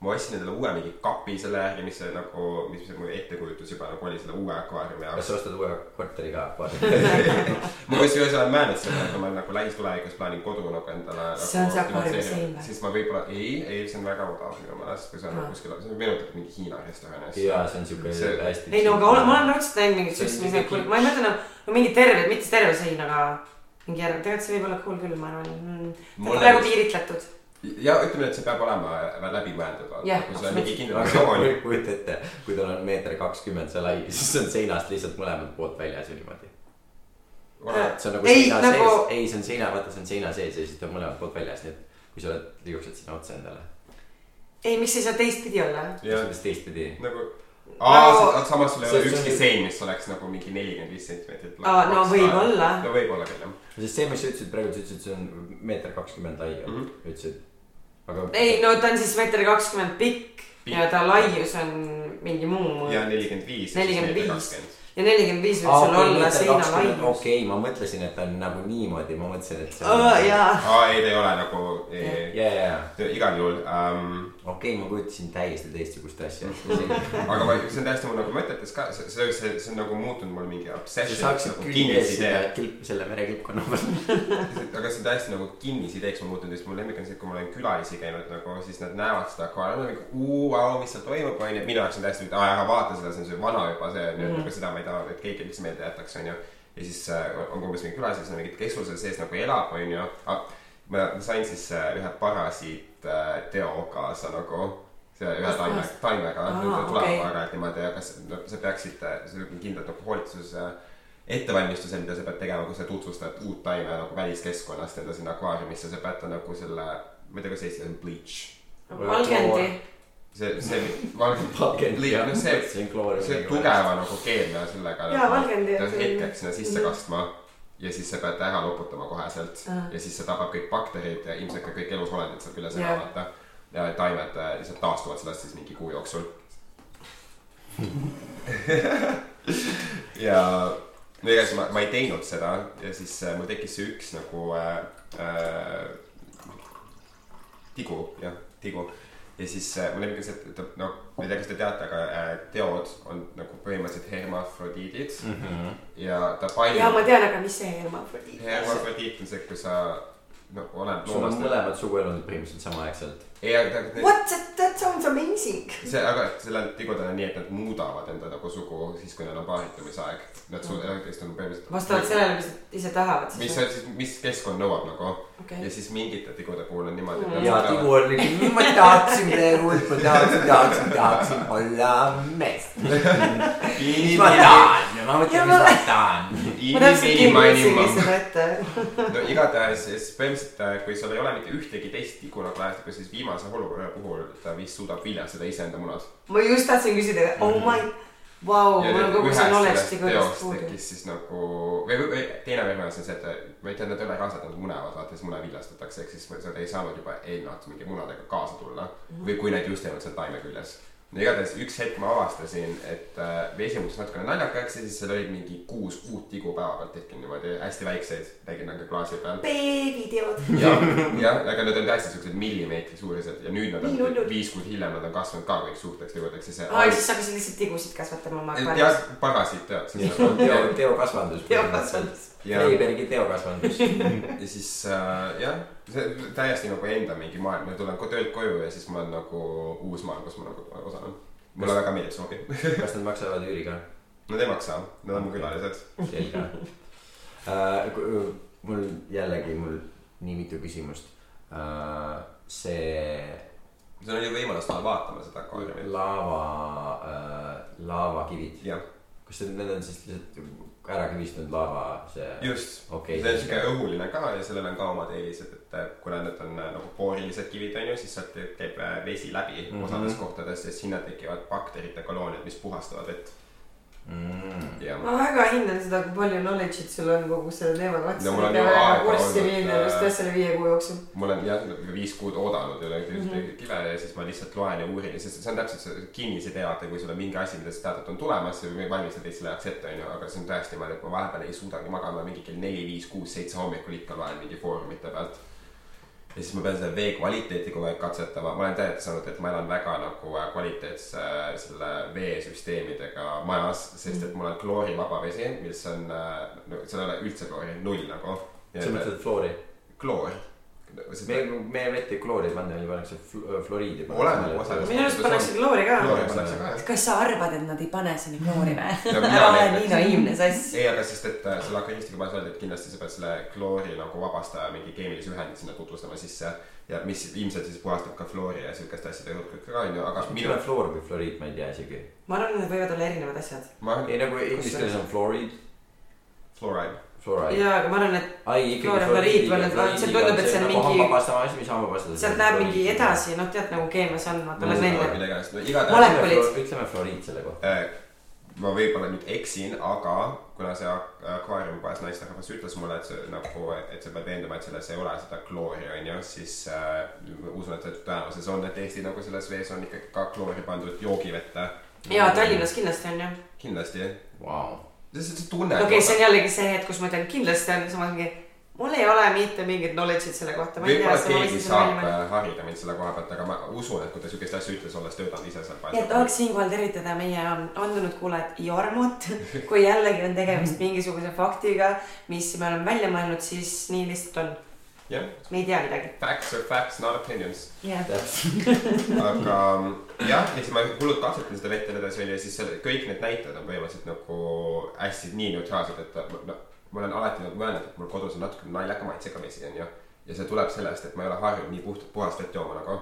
ma ostsin endale uue mingi kapi selle järgi, mis see nagu, mis see mu ettekujutus juba nagu oli selle uue akvaariumi kas jaoks. sa ostad uue korteri ka akvaariumi? ma kusjuures olen mõelnud seda, et kui ma nagu lähitulevikus plaanin kodu nagu endale. See on see akvaariumi sein või? siis ma võib-olla, ei, ei, see on väga odav minu meelest, kui see on Aa. kuskil, see meenutab mingi Hiina restorani. ja see on siuke See- hästi. ei no aga olen, ma olen raudselt näinud mingit siukest, mis nagu, ma ei mõtle nagu, no mingi terve, mitte terve sein, aga mingi järg, tegelikult see võib olla cool küll, ma arvan mm.. Mulle praegu just- piiritletud. Ja ütleme, et see peab olema läbi mõeldud, kui sul on mingi kindel versioon. kujuta ette, kui tal on meeter kakskümmend see lai, siis on seinast lihtsalt mõlemalt poolt väljas ju niimoodi. see on nagu Ei, seina nagu- sees, ei, see on seina, vaata, see on seina sees ja siis ta on mõlemalt poolt väljas, nii et kui sa oled, liiguksid sinna otsa endale. ei, miks ei saa teistpidi olla? kuidas teistpidi? nagu. aa Nagu-, samas sul ei ole ükski on- sein, mis oleks nagu mingi nelikümmend viis sentimeetrit. Aa, no võib-olla. no võib-olla küll jah. sest see, mis sa ütlesid praegu, sa ütlesid, see on meeter kakskümmend lai Mhm. ütlesid. aga. ei, no ta on siis meeter kakskümmend pikk ja ta laius on mingi muu. ja nelikümmend viis. 45. Ja nelikümmend viis võib sul olla seina laius. okei, ma mõtlesin, et ta on nagu niimoodi, ma mõtlesin, et see jaa, aa, ei, ta ei ole nagu, ja, ja, ja, igal juhul ähm,. okei, ma kujutasin täiesti teistsugust asja. aga ma, see on täiesti mul nagu mõtetes ka, see, see, see, see on nagu muutunud mul mingi sa obsession. saaksid nagu kinnisidee. kilp, selle merekilpkonna peal. aga see on täiesti nagu kinnisideeks mul muutunud, sest mu lemmik on see, et kui ma olen külalisi käinud nagu, siis nad näevad seda akvaariumi nagu uu, vau, mis seal toimub, onju. minu jaoks on täiesti, aa, aga vaata seda, see on see vana juba see, et Mhm. nagu seda ma ei taha, et keegi üldse meelde jätaks, onju. ja siis äh, on umbes mingi külalised, seal mingid kesul seal sees nagu elab, onju. ma sain siis äh, ühe parasiit äh, teo kaasa nagu, see ühe taime taimega, need tulevad okei. aeg-ajalt niimoodi, aga see- no, sa peaksid, see on kindlalt nagu hoolitsus äh, ettevalmistusel, mida sa pead tegema, kui sa tutvustad uut taime nagu väliskeskkonnast enda sinna akvaariumisse, sa pead ta nagu selle, ma ei tea, kas eesti keeles on bleach. valgendi. see, see valge, Valgendi, jah. no see, See on see midagi tugeva nagu keemia sellega. Jaa, valgendi, pead see on- hetkeks sinna sisse Mhm. kastma ja siis sa pead ta ära loputama koheselt ja siis see tapab kõik bakterid ja ilmselt ka kõik elusolendid seal küljes ära vaata. ja taimed äh, lihtsalt taastuvad sellest siis mingi kuu jooksul. ja no igatahes ma, ma ei teinud seda ja siis äh, mul tekkis see üks nagu äh, äh, tigu, jah, tigu. Ja siis äh, mul lemmik on see, et ta no ma ei tea, kas te teate, aga äh, teod on nagu põhimõtteliselt hermafrodiidid mm -hmm. ja ta paljub. ja ma tean, aga mis see hermafrodiit on? hermafrodiit on see, kui sa no oleneb sul on mõlemad suguelundid põhimõtteliselt samaaegselt. ei, aga ta- What, that, that sounds amazing. see, aga sellel tigudel on nii, et nad muudavad enda nagu sugu siis, kui neil on paaritumisaeg. Nad su-, elukest on põhimõtteliselt. vastavalt sellele, mis nad ise tahavad mis siis. on siis, mis keskkond nõuab nagu Okei. ja siis mingite tigude puhul on niimoodi, Mm. ja Tigu on nagu, ma tahtsin praegu, ma tahtsin, tahtsin, tahtsin olla mees. mis ma tahan ja ma mõtlen, mis ma tahan. ma täpselt kirjutasingi seda ette. no igatahes siis põhimõtteliselt, kui sul ei ole mitte ühtegi teist tigu nagu lähestikku, siis viimase olukorra puhul ta vist suudab viljastada iseenda munad. ma just tahtsin küsida, oh my, vau, mul on kogu see knowledge teost tekkis siis nagu või, või teine võimalus on see, et ma ütlen, nad ei ole nad munevad, vaata siis mune viljastatakse, ehk siis sa ei saanud juba eelnevalt mingi munadega kaasa tulla või kui nad just ei olnud seal taime küljes. No igatahes üks hetk ma avastasin, et äh, vesi muutus natukene naljakaks ja siis seal olid mingi kuus uut tigu päeva pealt tekkinud niimoodi hästi väikseid, nägin nagu klaasi peal. beebiteod. jah, jah, aga nad on hästi siuksed millimeetri suurused ja nüüd nad on viis kuud hiljem nad on kasvanud ka kõik suurteks tigudeks ja see. aa, siis sa hakkasid lihtsalt tigusid kasvatama oma jah pagasid tead. teo, teokasvandus. teokasvandus. ja, Freibergi teokasvandus. ja siis äh, jah, see täiesti nagu enda mingi maailm, ma tulen töölt koju ja siis mul on nagu uus maailm, kus ma nagu osalen. mulle väga meeldib see hobi. kas nad maksavad üüri ka? Nad ei maksa, nad on mu külalised. selge. mul jällegi, mul nii mitu küsimust. see sul on ju võimalus tulla vaatama seda akvaariumi. laava, laavakivid, jah, kas need on siis lihtsalt ära kivistunud laava, see? just Okei. see on siuke õhuline ka ja sellel on ka omad eelised, et äh, kuna need on äh, nagu poorilised kivid on ju, siis sealt käib äh, vesi läbi mm. -hmm. osades kohtades ja sinna tekivad bakterite kolooniad, mis puhastavad vett. Mm. ja ma väga hindan seda, kui palju knowledge'it sul on kogu selle teema kohta. No mul on sa ju pead väga aega olnud, äh, selle viie kuu jooksul. ma olen jah viis kuud oodanud ühtegi Mhm. mm -hmm. kive ja siis ma lihtsalt loen ja uurin ja siis see on täpselt see kinnisidee, vaata kui sul on mingi asi, mida sa tead, et on tulemas, sa valmistad teid selle jaoks ette, onju, aga see on tõesti niimoodi, et ma vahepeal ei suudagi magama mingi kell neli, viis, kuus, seitse hommikul ikka loen mingi foorumite pealt. Ja siis ma pean selle vee kvaliteeti kogu aeg katsetama, ma olen teada saanud, et ma elan väga nagu äh, kvaliteetse äh, selle veesüsteemidega majas, sest et mul on kloorivaba vesi, mis on, no seal ei ole üldse kloori, null nagu. sa mõtled fluori? kloor. meie, meie vette kloori ei panna, pannakse fl- fluoriidi. Minu arust pannakse kloori ka. kas sa arvad, et nad ei pane sinna kloori või? Ja mina ära ole nii naiivne sass. ei, aga sest, et äh, selle akvaristika baasil öeldi, et kindlasti sa pead selle kloori nagu vabastaja mingi keemilise ühendi sinna tutvustama sisse. ja mis ilmselt siis puhastab ka fluori ja siukeste asjade hulka ka onju, aga mis minu on, fluor või fluoriid, ma ei tea isegi. ma arvan, et need võivad olla erinevad asjad. ma ei nagu inglise keeles on fluoriid, fluoride. fluoride. jaa, aga ma arvan, et ai, Fluor ja fluoriid, ma olen- see tundub, et see on nagu mingi- hambapasta, ma ei tea, mis hambapasta. sealt läheb mingi edasi, noh, tead nagu keemias on, vaata, no igatahes Molekulid. ütleme fluoriid selle kohta. äh, ma võib-olla nüüd eksin, aga kuna see ak- akvaariumipoes naisterahvas ütles mulle, et see nagu, et sa pead veenduma, et selles ei ole seda kloori, onju, siis äh, usun, et tõenäosus on, et Eesti nagu selles vees on ikkagi ka kloori pandud joogivette. jaa, Tallinnas kindlasti on ju. kindlasti, Vau. see, see tunne. okei, see on jällegi see hetk, kus ma ütlen kindlasti on, samas mingi, mul ei ole mitte mingit knowledge'it selle kohta, võib-olla keegi saab äh, harida mind selle koha pealt, aga ma usun, et kui ta siukest asja ütles, olles töötanud ise seal nii et tahaks siinkohal tervitada meie andunud kuulajat Jormut. kui jällegi on tegemist mingisuguse faktiga, mis me oleme välja mõelnud, siis nii lihtsalt on. jah, me ei tea midagi. facts are facts, not opinions. jah, aga jah, ja siis ma hullult katsetasin seda vett ja nii edasi onju ja siis seal kõik need näitajad on põhimõtteliselt nagu hästi nii neutraalsed, et no, ma olen alati nagu mõelnud, et mul kodus on natuke naljaka maitsega vesi onju. ja see tuleb sellest, et ma ei ole harjunud nii puhtalt puhast vett jooma nagu.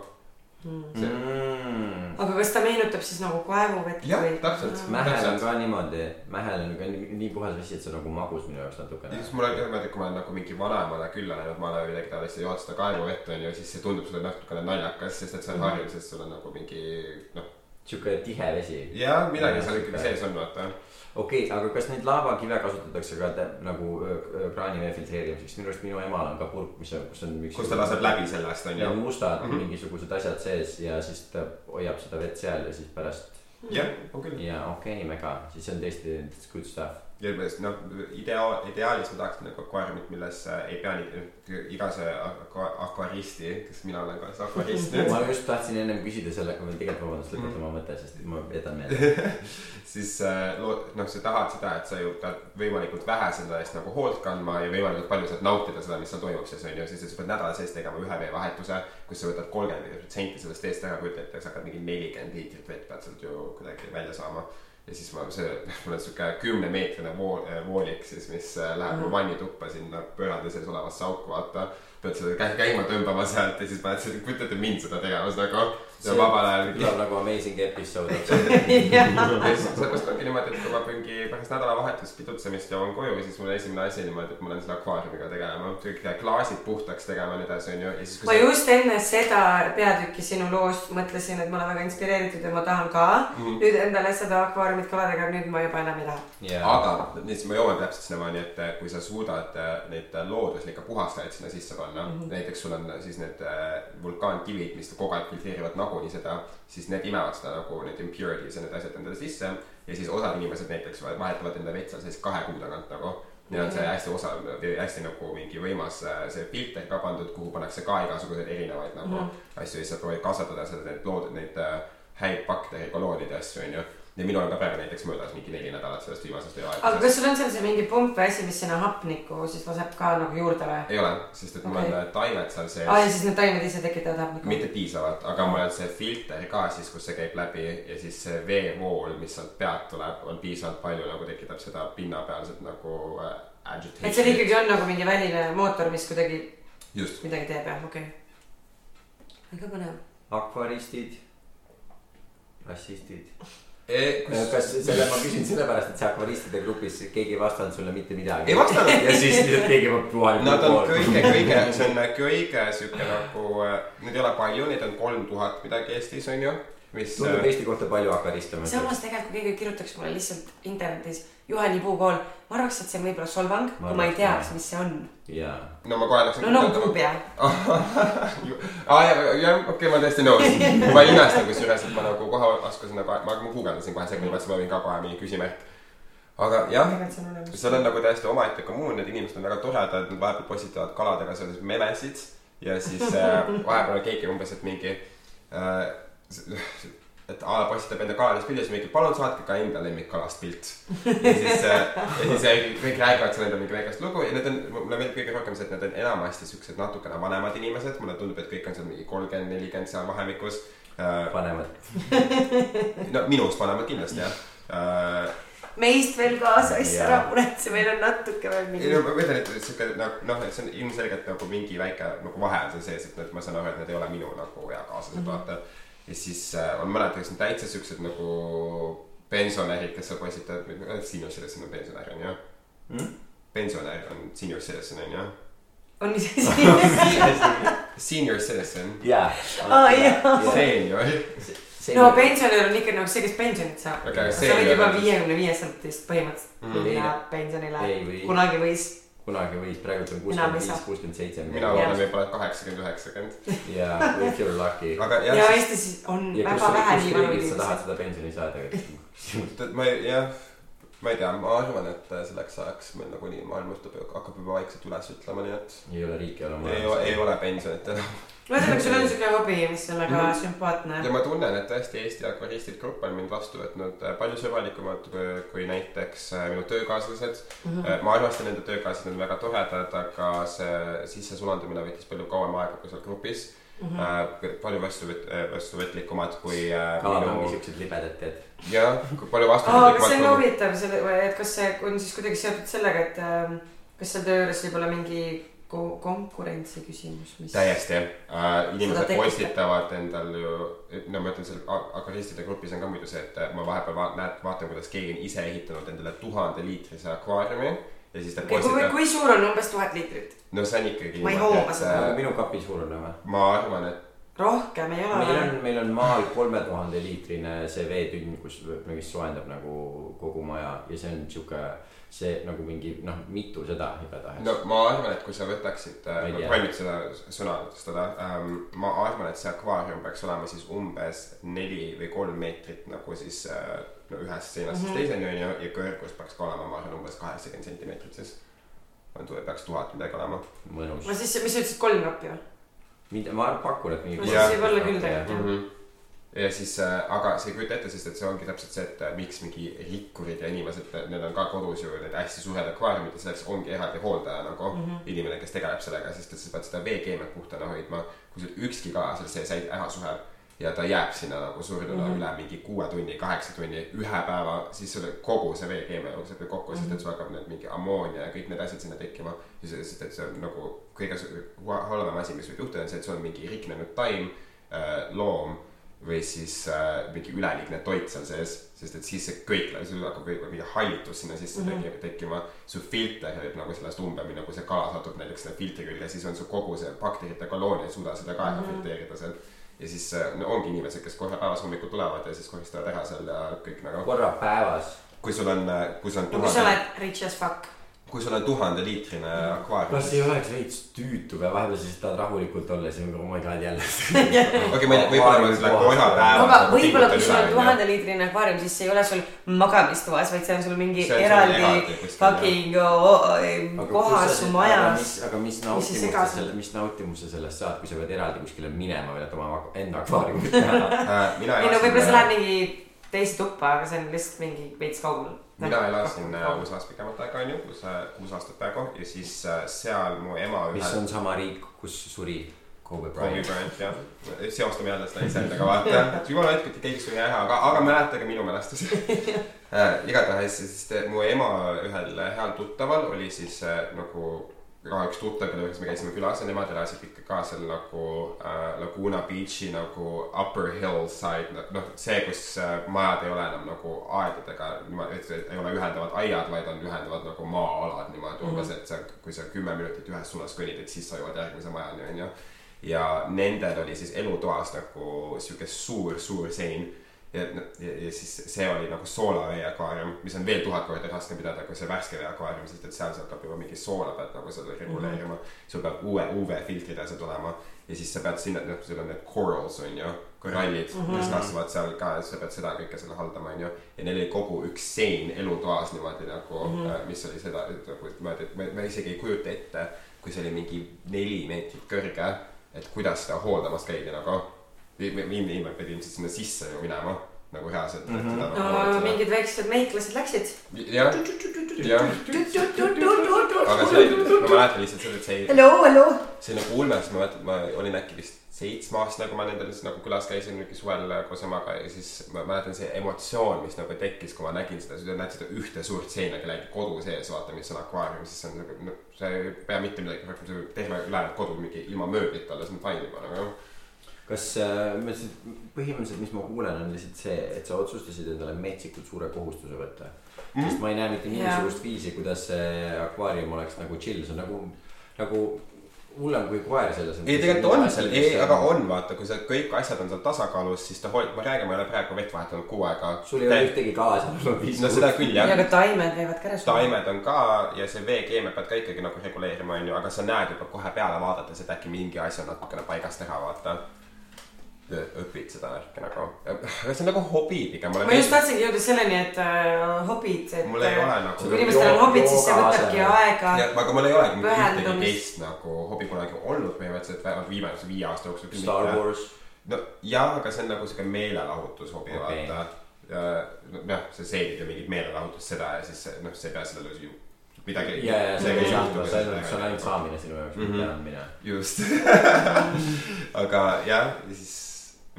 Mm. aga kas ta meenutab siis nagu kaevuvett Jah, või? täpselt. Mähel on ka niimoodi, Mähel on ka nii, nii puhas vesi, et see on nagu magus minu jaoks ja natukene siis. mul on ka niimoodi, et kui ma olen nagu mingi vanaemale külla läinud maale või midagi taolist ja jood seda kaevuvett onju, siis see tundub sulle natukene naljakas, sest et sa oled harjunud, sest sul on nagu mingi noh. sihuke tihe vesi. ja midagi seal ikkagi sees on vaata. Okei okay,, aga kas neid laavakive kasutatakse ka te, nagu kraanivee filtreerimiseks, minu arust minu emal on ka purk, mis on, kus on. kus ta laseb läbi sellest on ja ju. mustad mm. -hmm. mingisugused asjad sees ja siis ta hoiab seda vett seal ja siis pärast jah, on küll. ja okei okay,, mega, siis see on tõesti it's good stuff. Ja noh, idea-, ideaalis ma tahaks nagu akvaariumit, milles äh, ei pea nii, iga see akva- akvaristi, kes mina olen ka see akvarist nüüd, ma just tahtsin ennem küsida selle, või tegelikult vabandust, lõpeta oma mõte, sest ma jätan meelde. siis äh, noh, sa tahad seda, et sa ju pead võimalikult vähe selle eest nagu hoolt kandma ja võimalikult palju sealt nautida seda, mis seal toimub siis on ju, siis sa pead nädala sees tegema ühe veevahetuse, kus sa võtad kolmkümmend protsenti sellest veest ära, kujuta ette, sa hakkad mingi nelikümmend liitrit vett pead sealt ju kuidagi välja saama ja siis ma, see, mul on sihuke kümnemeetrine vool, voolik siis, mis äh, läheb mu vannituppa sinna pöörade sees olevasse auku, vaata. pead seda käi- käima tõmbama sealt ja siis paned seda, kujutate mind seda tegemas nagu. Ja vabal ajal kõlab nagu amazing episood. jah, ja siis sellepärast ongi niimoodi, et kui ma mingi pärast nädalavahetust pidutsemist jõuan koju, siis mul on esimene asi niimoodi, et ma lähen selle akvaariumiga tegelema, kõik klaasid puhtaks tegema ja nii edasi, onju. ja siis, ma just enne seda peatükki sinu loost mõtlesin, et ma olen väga inspireeritud ja ma tahan ka Mhm. nüüd endale seda akvaariumit kaladega, nüüd ma juba enam ei taha. ja, aga nüüd siis ma jõuan täpselt sinnamaani, et eh, kui sa suudad eh, neid looduslikke puhastajaid sinna sisse panna mm, -hmm. näiteks sul on siis need eh, vulkaankivid, mis kogu aeg filtreerivad nagunii seda, siis need imevad seda nagu need impurities ja need asjad endale sisse ja siis osad inimesed näiteks vahetavad enda vett seal sees kahe kuu tagant nagu Neil on see hästi osa, hästi nagu mingi võimas äh, see filter ka pandud, kuhu pannakse ka igasuguseid erinevaid nagu mm -hmm. asju ja siis sa proovid kasvatada seda, neid lood, neid äh, häid bakterikoloonide asju, onju. Ja minul on ka praegu näiteks möödas mingi neli nädalat sellest viimasest aga ööaegsest. kas sul on seal see mingi pump või asi, mis sinna hapnikku siis laseb ka nagu juurde või? ei ole, sest et mul Okei. on äh, taimed seal sees aa ja siis need taimed ise tekitavad hapnikku? mitte piisavalt, aga mul on see filter ka siis, kus see käib läbi ja siis see veevool, mis sealt pealt tuleb, on piisavalt palju nagu tekitab seda pinnapealset nagu äh, agitation. et seal ikkagi on nagu mingi väline mootor, mis kuidagi just, midagi teeb jah, okei okay.. väga põnev. akvaristid, rassistid. E, kas selle ma küsin sellepärast, et see akvaristide grupis keegi ei vastanud sulle mitte midagi. Ei vastanud. ja siis lihtsalt keegi puhal. Nad on kõige, kõige, see on kõige sihuke nagu, neid ei ole palju, neid on kolm tuhat midagi Eestis on ju, mis. tundub Eesti kohta palju akvariste. samas tegelikult, kui keegi kirjutaks mulle lihtsalt internetis Juhani puukool, ma arvaks, et see on võib-olla solvang, kui ma ei teaks mis see on. jaa. no ma kohe läksin. no no puupea. aa jah, jah, okei, ma olen täiesti nõus. ma ei imesta kusjuures, et ma nagu kohe oskasin nagu, ma ma guugeldasin kohe sekundi pärast, ma võin ka kohe mingi küsimärk. aga jah, seal on nagu täiesti omaette kommuun, need inimesed on väga toredad, nad vahepeal postitavad kaladega selles memesid ja siis äh, vahepeal on keegi umbes, et mingi äh,, et a la postitab enda kaladest pildi, siis mingi palun saatke ka enda lemmikkalast pilt. ja siis äh,, ja siis äh, kõik räägivad seal enda mingi väikest lugu ja need on, mulle meeldib kõige rohkem see, et need on enamasti siuksed natukene vanemad inimesed, mulle tundub, et kõik on seal mingi kolmkümmend, nelikümmend seal vahemikus äh,. vanemad. no minust vanemad kindlasti jah meist veel kaasa, issand Jaa. ära muretse, meil on natuke veel ei mingi no. ma mõtlen, et siuke noh, noh, et see on ilmselgelt nagu mingi väike nagu vahe on seal sees, et need- ma saan aru, et need ei ole minu nagu eakaaslased mm, -hmm. vaata. Ja siis äh, on mõned, kes on täitsa siuksed nagu pensionärid, kes seal postitavad, senior citizen on pensionär on ju Hmm? pensionär on senior citizen on ju. on asi? Senior citizen, jaa. Aa, jaa. senior. no pensionär on ikka nagu see, kes pensionit saab. Aga sa ei juba viiekümne viiesatest põhimõtteliselt Mm. minna pensionile kunagi võis. Kunagi võis, praegu on kuuskümmend viis kuuskümmend seitse. mina loodan võib-olla kaheksakümmend, üheksakümmend. ja if you are lucky. aga ja jah, Eestis on ja väga vähe nii vanu riigis sa tahad inimesi. seda pensioni saada? et ma ei, jah, ma ei tea, ma arvan, et selleks ajaks meil nagunii maailm juhtub, hakkab juba vaikselt üles ütlema, nii et ei ole riiki enam ei, ei ole pensionit enam. ühesõnaga, sul on siuke hobi, mis on väga Mhm. sümpaatne ja. ma tunnen, et tõesti Eesti akvaristid grupp on mind vastu võtnud äh, palju sõbralikumalt kui, kui näiteks äh, minu töökaaslased mm. Mhm. -hmm. ma armastan nende töökaaslased, nad on väga toredad, aga see sissesulandumine võttis palju kauem aega kui seal grupis mm. Mhm. -hmm. palju vastuvõt-, vastuvõtlikumad kui äh, kalad ongi minu, siuksed libedad, tead. jah, palju aa, kas see on vastuvõtlikumad huvitav, selle, et kas see on siis kuidagi seotud sellega, et ähm, kas seal töö juures võib olla mingi konkurentsi küsimus, mis. täiesti äh,, Seda inimesed postitavad endal ju, no ma ütlen, seal akvaristide grupis on ka muidu see, et äh, ma vahepeal va näed, vaatan, kuidas keegi on ise ehitanud endale tuhande liitrise akvaariumi ja siis ta kui, postitab, kui suur on umbes tuhat liitrit? no see on ikkagi Ma ei hooma seda. aga minu kapi suurune või? ma arvan, et rohkem ei ole meil on, meil on maal kolme tuhande liitrine see veetünn, kus, mis soojendab nagu kogu maja ja see on sihuke, see nagu mingi noh, mitu seda igatahes no ma arvan, et kui sa võtaksid, Ma ei ma valmid seda sõnastada ähm,, ma arvan, et see akvaarium peaks olema siis umbes neli või kolm meetrit nagu siis äh, no ühest seinast mm -hmm. teiseni onju ja kõrgus peaks ka olema, ma arvan, umbes kaheksakümmend sentimeetrit siis. on, peaks tuhat midagi olema. mõnus no. siis, mis sa ütlesid, kolm kappi või? mida, ma pakun, et mingi. No siis võib olla küll tegelikult, mm. -hmm. Ja siis äh,, aga sa ei kujuta ette, sest et see ongi täpselt see, et äh, miks mingi rikkurid ja inimesed, need on ka kodus ju need hästi suured akvaariumid ja selleks ongi eraldi hooldaja nagu mm -hmm. inimene, kes tegeleb sellega, sest et sa pead seda veekeemiat puhtana hoidma. kui sul ükski kala seal sees ära sureb ja ta jääb sinna nagu surduna mm -hmm. üle mingi kuue tunni, kaheksa tunni, ühe päeva, siis sul kogu see veekeemia jookseb ju kokku mm, -hmm. sest et sul hakkab need mingi ammoonia ja kõik need asjad sinna tekkima. sest et see on nagu kõige halvem asi, mis võib juhtuda, on see, et sul on mingi riknenud taim äh,, loom või siis äh, mingi üleliigne toit seal sees, sest et siis see kõik, sul hakkab võib-olla mingi hallitus sinna sisse mm. -hmm. tekkima. su filter võib nagu sellest umbe minna, kui see kala satub näiteks sinna filtri külge, siis on su kogu see bakterite koloon ei suuda seda ka enam mm. -hmm. filtreerida sealt. ja siis äh, no, ongi inimesed, kes korra päevas hommikul tulevad ja siis koristavad ära seal ja kõik nagu. korra päevas. kui sul on, kui sul on no kui sa oled rich as fuck. Kui sul on tuhandeliitrine akvaarium. kas ei oleks veits tüütu või vahepeal siis tahad rahulikult olla, siis on oh my god jälle. okei, ma ei tea, võib-olla ma selle korrapäevas. no aga võib-olla, kui sul on tuhandeliitrine akvaarium, siis ei ole sul magamistoas, vaid see on sul mingi See eraldi fucking oh, kohas su majas. aga mis nautimuse selle, mis nautimuse sellest saad, kui sa pead eraldi kuskile minema või et oma enda akvaariumit teha? äh,. mina ei no võib-olla sa lähed mingi teise tuppa, aga see on lihtsalt mingi veits kaugel. Mina elasin äh, USA-s pikemat aega onju, kuus, kuus aastat peaaegu ja siis äh, seal mu ema mis ühel on sama riik, kus suri Kobe Kobe Bryant. Bryant jah, seostame jälle seda iseendaga vaata, et jumala eest, et keegi suri ära, aga, aga mäletage minu mälestusi äh,. igatahes siis mu ema ühel heal tuttaval oli siis äh, nagu ka üks tuttav, kelle juures me käisime külas ja nemad elasid ikka ka seal nagu äh, Laguna Beach'i nagu upper hillside, noh see, kus äh, majad ei ole enam nagu aedadega, et ei ole ühendavad aiad, vaid on ühendavad nagu maa-alad niimoodi umbes mm, -hmm. et sa, kui sa kümme minutit ühes suunas kõnnid, et siis sa jõuad järgmise majani onju ja nendel oli siis elutoas nagu sihuke suur, suur sein. ja, ja, ja siis see oli nagu soolavee akvaarium, mis on veel tuhat korda raskem pidada kui see värske vee akvaarium, sest et seal sa hakkab juba mingi soola pealt nagu seda reguleerima mm. -hmm. sul peab uue UV-filtrid ja asjad tulema ja siis sa pead sinna, noh, sul on need corals on ju, korallid mm, -hmm. kes kasvavad seal ka ja sa pead seda kõike seal haldama, on ju. ja neil oli kogu üks sein elutoas niimoodi nagu mm, -hmm. mis oli seda, nagu niimoodi, et ma, ma isegi ei kujuta ette, kui see oli mingi neli meetrit kõrge et kuidas seda hooldamas käidi nagu. Viimne ilm pidi ilmselt sinna sisse ju minema nagu reaalselt mm. -hmm. no mingid väiksed mehhiklased läksid. jah, jah, aga see, ma mäletan lihtsalt seda, et see ei, hallo, hallo. see nagu ulme, sest ma mäletan, ma olin äkki vist seitsmeaastane, kui ma nendel siis nagu külas käisin mingi suvel koos emaga ja siis ma mäletan see emotsioon, mis nagu tekkis, kui ma nägin seda, sa näed seda ühte suurt seina kellegi kodu sees, vaata, mis on akvaarium, siis see on nagu, no sa ei pea mitte midagi rohkem, see võib terve ülejäänud kodu mingi ilma mööblita olla, see on fine juba nagu. Kas äh, ma lihtsalt, põhimõtteliselt, mis ma kuulen, on lihtsalt see, et sa otsustasid endale metsikult suure kohustuse võtta mm.. sest ma ei näe mitte mingisugust viisi, kuidas see akvaarium oleks nagu chill, see on nagu, nagu hullem kui koer selles. ei, tegelikult on seal, ei, aga on, vaata, kui see kõik asjad on seal tasakaalus, siis ta hoiab, ma räägin, ma ei ole praegu vett vahetanud kuu aega. sul ei ole ühtegi kaasa olnud viis no seda küll ja jah, ka taimed käivad käres. taimed on ka ja see veekeemia pead ka ikkagi nagu reguleerima, onju, aga sa näed juba kohe peale vaadates, et äkki mingi asi on natukene paigast ära, vaata. Õpid seda värki nagu, aga see on nagu hobi pigem. ma just tahtsingi jõuda selleni, et äh, hobid, et mul ei ole nagu kui inimestel on hobid, siis see võtabki aega. ja, aga mul ei olegi ühtegi teist nagu hobi kunagi olnud põhimõtteliselt vähemalt viimase viie aasta jooksul. Star Wars. no jah, aga see on nagu siuke meelelahutushobi okay. vaata. jah, sa seedid ju mingit meelelahutust seda ja siis see- noh, sa ei pea sellele ju midagi. ja, ja see ei juhtu see on, see on ainult saamine sinu jaoks, mitte andmine. just aga jah, ja siis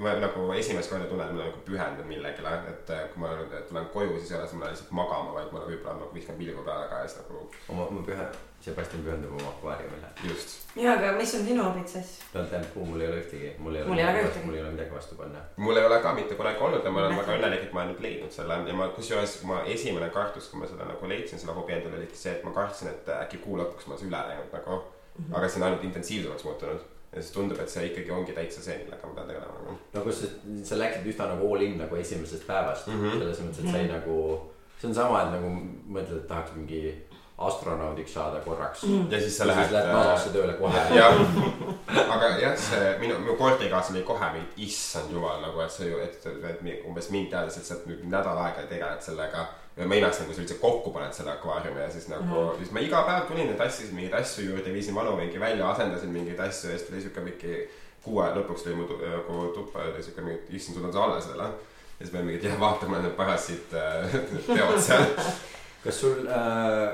ma nagu esimest korda tunnen, et ma nagu pühendun millegile, et äh, kui ma nüüd tulen koju, siis ei ole see mulle lihtsalt magama, vaid ma võib-olla nagu viskan pilgu peale ka ja siis nagu oma, oma pühe, Sebastian pühendub oma akvaariumile. just. ja, aga mis on sinu siis? no tempuu, mul ei ole ühtegi, mul ei ole. Mul ei ole ka ühtegi. mul ei ole midagi vastu panna. mul ei ole ka mitte kunagi olnud ja ma olen väga õnnelik, et ma olen nüüd leidnud selle ja ma kusjuures ma esimene kartus, kui ma seda nagu leidsin, selle hobi endale oligi see, et ma kartsin, et äkki kuu lõpuks ma olen see üle läinud nagu. aga see on ainult intensiivsemaks muutunud. Ja siis tundub, et see ikkagi ongi täitsa see, millega ma pean tegelema nagu. no kus sa, sa läksid üsna nagu all in nagu esimesest päevast mm Mhm. -hmm. selles mõttes, et sa ei nagu, see on sama, et nagu mõtled, et tahaks mingi astronaudiks saada korraks mm.. ja siis sa lähed. siis lähed NASA-sse tööle kohe. jah, aga jah, see minu, minu korterikaaslane oli kohe mingi, issand jumal nagu, et see ju, et, et mi- umbes mind teades, et sa nüüd nädal aega tegeled sellega. Ma imestasin, kui sa üldse kokku paned selle akvaariumi ja siis nagu mm, -hmm. siis ma iga päev tulin ja tassisin mingeid asju juurde, viisin vanu mingi välja, asendasin mingeid asju ja siis tuli siuke mingi kuu aja lõpuks tuli mu nagu tuppa ja tuli siuke mingi, issand, sul on see alles veel, ah. ja siis me mingid, jah, vaatame need parasiit äh, teod seal. kas sul äh,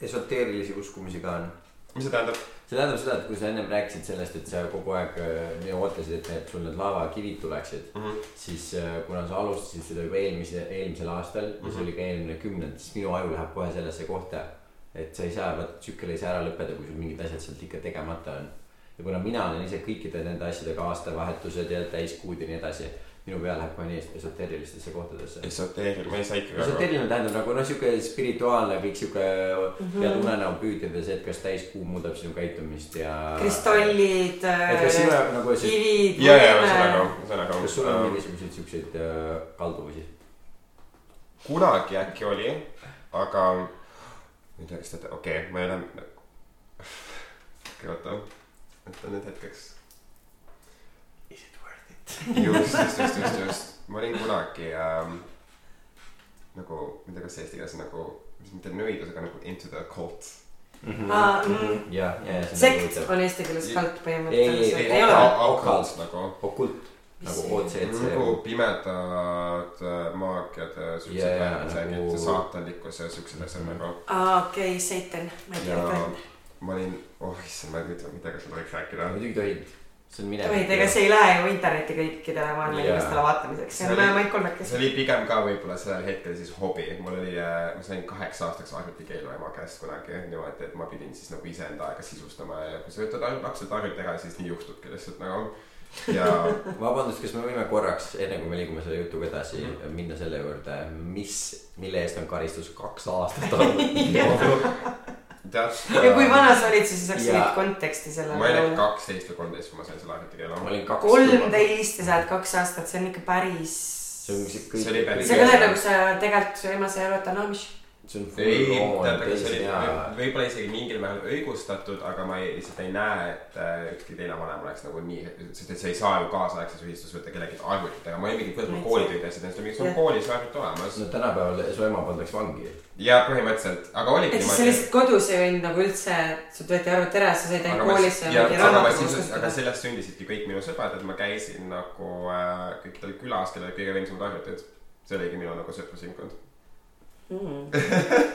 esoteerilisi uskumusi ka on? Mis see tähendab? see tähendab seda, et kui sa ennem rääkisid sellest, et sa kogu aeg äh, ootasid, et need sul need laevakivid tuleksid mm. -hmm. siis äh, kuna sa alustasid seda juba eelmise, eelmisel aastal mm, -hmm. see oli ka eelmine kümnend, siis minu aju läheb kohe sellesse kohta. et sa ei saa, vaata tsükkel ei saa ära lõppeda, kui sul mingid asjad sealt ikka tegemata on. ja kuna mina olen ise kõikide nende asjadega aastavahetused ja täiskuud ja nii edasi, minu pea läheb kohe nii esoteerilistesse kohtadesse. esoteeriline, ma ei saa ikkagi aru. esoteeriline tähendab nagu noh, sihuke spirituaalne kõik sihuke mm -hmm. pead unenäo püüdledes, et kas täiskuu muudab sinu käitumist ja. kristallid, et kas sinu jaoks nagu see, kivid, ja, ja ühesõnaga, ühesõnaga. kas sul on mingisuguseid siukseid äh, kalduvusi? kunagi äkki oli, aga ma ei tea, kas te, okei okay,, ma ei ole. oota, mõtlen nüüd hetkeks. Is it worth it? just, just, just, just, just, ma olin kunagi ähm, nagu, ma ei tea, kas see eesti keeles on nagu, mis mitte nõidus, aga nagu into the cult. Aa, mm. ja, ja, ja. sekt on eesti keeles kalt Ei, põhimõtteliselt, ei, ei ole või? occult nagu, okult nagu OCC nagu pimedad äh, maagiad ja Ja, siuksed ja, vähemused nagu-, saatanlikkus ja siuksed asjad nagu. aa, okei, Satan, ma ei tea. ma olin, oh issand, ma ei tea, mida kas ma tohiks rääkida. muidugi tohid, see on minevik. tohid, ega see ei lähe ju internetti kõikidele maailma inimestele vaatamiseks, see See on oli- ainult see kolmekesi. oli pigem ka võib-olla sellel hetkel siis hobi, mul oli, ma sain kaheksa aastaks arvutikeelu ema käest kunagi niimoodi, et ma pidin siis nagu iseenda aega sisustama ja kui sa ainult lapselt arvuti ära, siis nii juhtubki lihtsalt nagu. ja vabandust, kas me võime korraks, enne kui me liigume selle jutuga edasi mm. -hmm. minna selle juurde, mis, mille eest on karistus kaks aastat olnud? tead. ja kui vana sa olid, siis saaks mingit konteksti ma olin sellele. kaksteist või kolmteist, kui ma sain selle arvutikeelu ma. olin kaks. kolmteist ja sa oled kaks aastat, see on ikka päris. see on see kõik. See oli päris- see kõlab nagu sa tegelikult su ema sai aru, et ta on amish. See on ei, full on aga see oli teisene võib-olla isegi mingil määral õigustatud, aga ma ei, lihtsalt ei näe, et äh, ükski teine vanem oleks nagu nii, sest et sa ei saa ju kaasaegses ühistus võtta kellegi arvutit, aga ma olin mingi võtnud koolitöid ja asjad, et sul on Jah. koolis arvut olemas no tänapäeval su ema pandaks vangi. ja põhimõtteliselt, aga oligi et siis sa lihtsalt kodus ei võinud nagu üldse, sult võeti arvuti ära, sa said ainult koolisse aga sellest sündisidki kõik minu sõbrad, et ma käisin nagu äh, kõikidel külas, kellel olid kõige võimsamad arvutid. see oligi minu nagu sõprusringkond. Mm.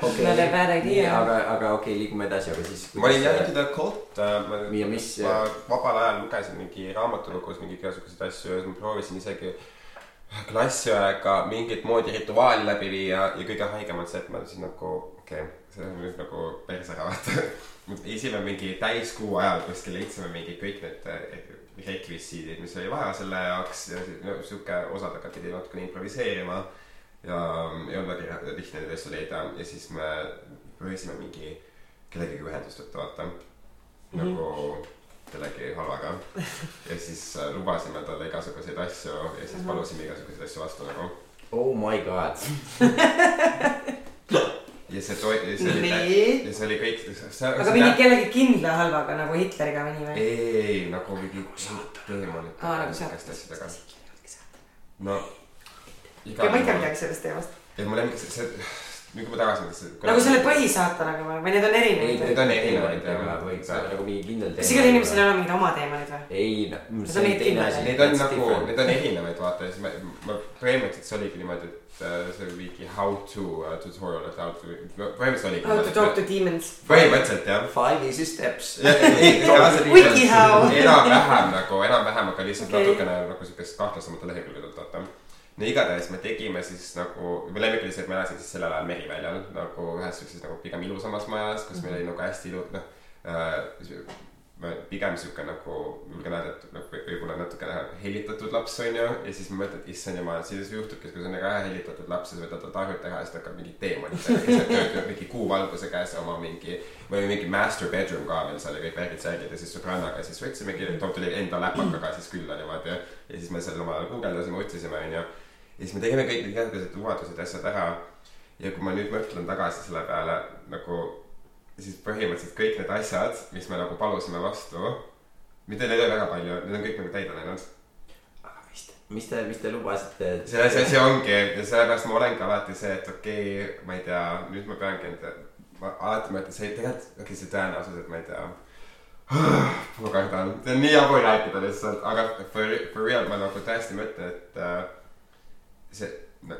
okei Not a bad idea. aga, aga okei okay,, liigume edasi, aga siis. ma olin jah into the cult äh,, ma ja mis, ma vabal ajal lugesin mingi raamatukogus mingeid igasuguseid asju ja siis ma proovisin isegi klassiaega mingit moodi rituaali läbi viia ja kõige haigem on see, et ma siis nagu, okei okay,, see on nüüd nagu päris ära vaata. esimene mingi täiskuu ajal kuskil leidsime mingi kõik need eh, rekvisiidid, mis oli vaja selle jaoks ja no, sihuke osadega pidi natukene improviseerima. Ja ei olnud väga lihtne neid asju leida ja siis me proovisime mingi kellegagi ühendust võtta, vaata nagu kellegi halvaga. ja siis äh, lubasime talle igasuguseid asju ja siis palusime igasuguseid asju vastu nagu. oh my god. ja see toi-, see oli, nii, ja see oli kõik. aga mingi kellegi kindla halvaga nagu Hitleriga või nii või? ei, ei nagu mingi teemonid. aa, nagu sealt. no. okei, ma ei tea midagi sellest teemast. ja mul lemmik, see, see, nüüd kui ma tagasi mõtlesin. nagu selle põhisaatanaga või, või need on erinevad? Need on erinevad, jah. või ka nagu mingi kindel kas igal inimesel ei ole mingid oma teemonid või? ei, on see on teine asi. Need on nagu, need on erinevad, vaata ja siis ma, ma põhimõtteliselt see oligi niimoodi, et äh, see oli mingi how to uh, tutorial, et how to, põhimõtteliselt oligi. How to talk to demons. põhimõtteliselt jah. Five easy steps. Enam-vähem nagu, enam-vähem, aga lihtsalt natukene nagu siukest kahtlasemate lehekülgedelt vaata. No igatahes me tegime siis nagu, mu lemmik oli see, et ma elasin siis sellel ajal Meriväljal nagu ühes siukses nagu pigem ilusamas majas, kus meil oli nagu hästi ilu-, noh äh, pigem sihuke nagu julgen öelda, et nagu võib-olla natukene hellitatud laps on ju. ja siis ma mõtlen, et issand jumal, siis juhtubki, kui sa oled väga hellitatud laps, siis võtad ta arvuti ära ja siis ta hakkab mingit teemonit tegema. mingi kuuvalguse käes oma mingi või mingi master bedroom ka veel seal ja kõik värgid-särgid ja siis sõbrannaga siis võtsimegi, too tuli enda läpakaga siis külla niimoodi ja siis me seal omal ajal guugeldasime, otsisime onju. Ja siis me tegime kõik need järgmised lubadused ja asjad ära. ja kui ma nüüd mõtlen tagasi selle peale nagu, siis põhimõtteliselt kõik need asjad, mis me nagu palusime vastu, mitte neid ei ole väga palju, need on kõik nagu täide läinud. mis te, mis te lubasite, et see, see, see ongi ja sellepärast ma olengi alati see, et okei okay,, ma ei tea, nüüd ma peangi enda, ma alati mõtlen, see tegelikult, okei okay,, see tõenäosus, et ma ei tea. ma kardan, see on nii jabur rääkida lihtsalt, aga for, for real ma nagu tõesti mõtlen, et äh, see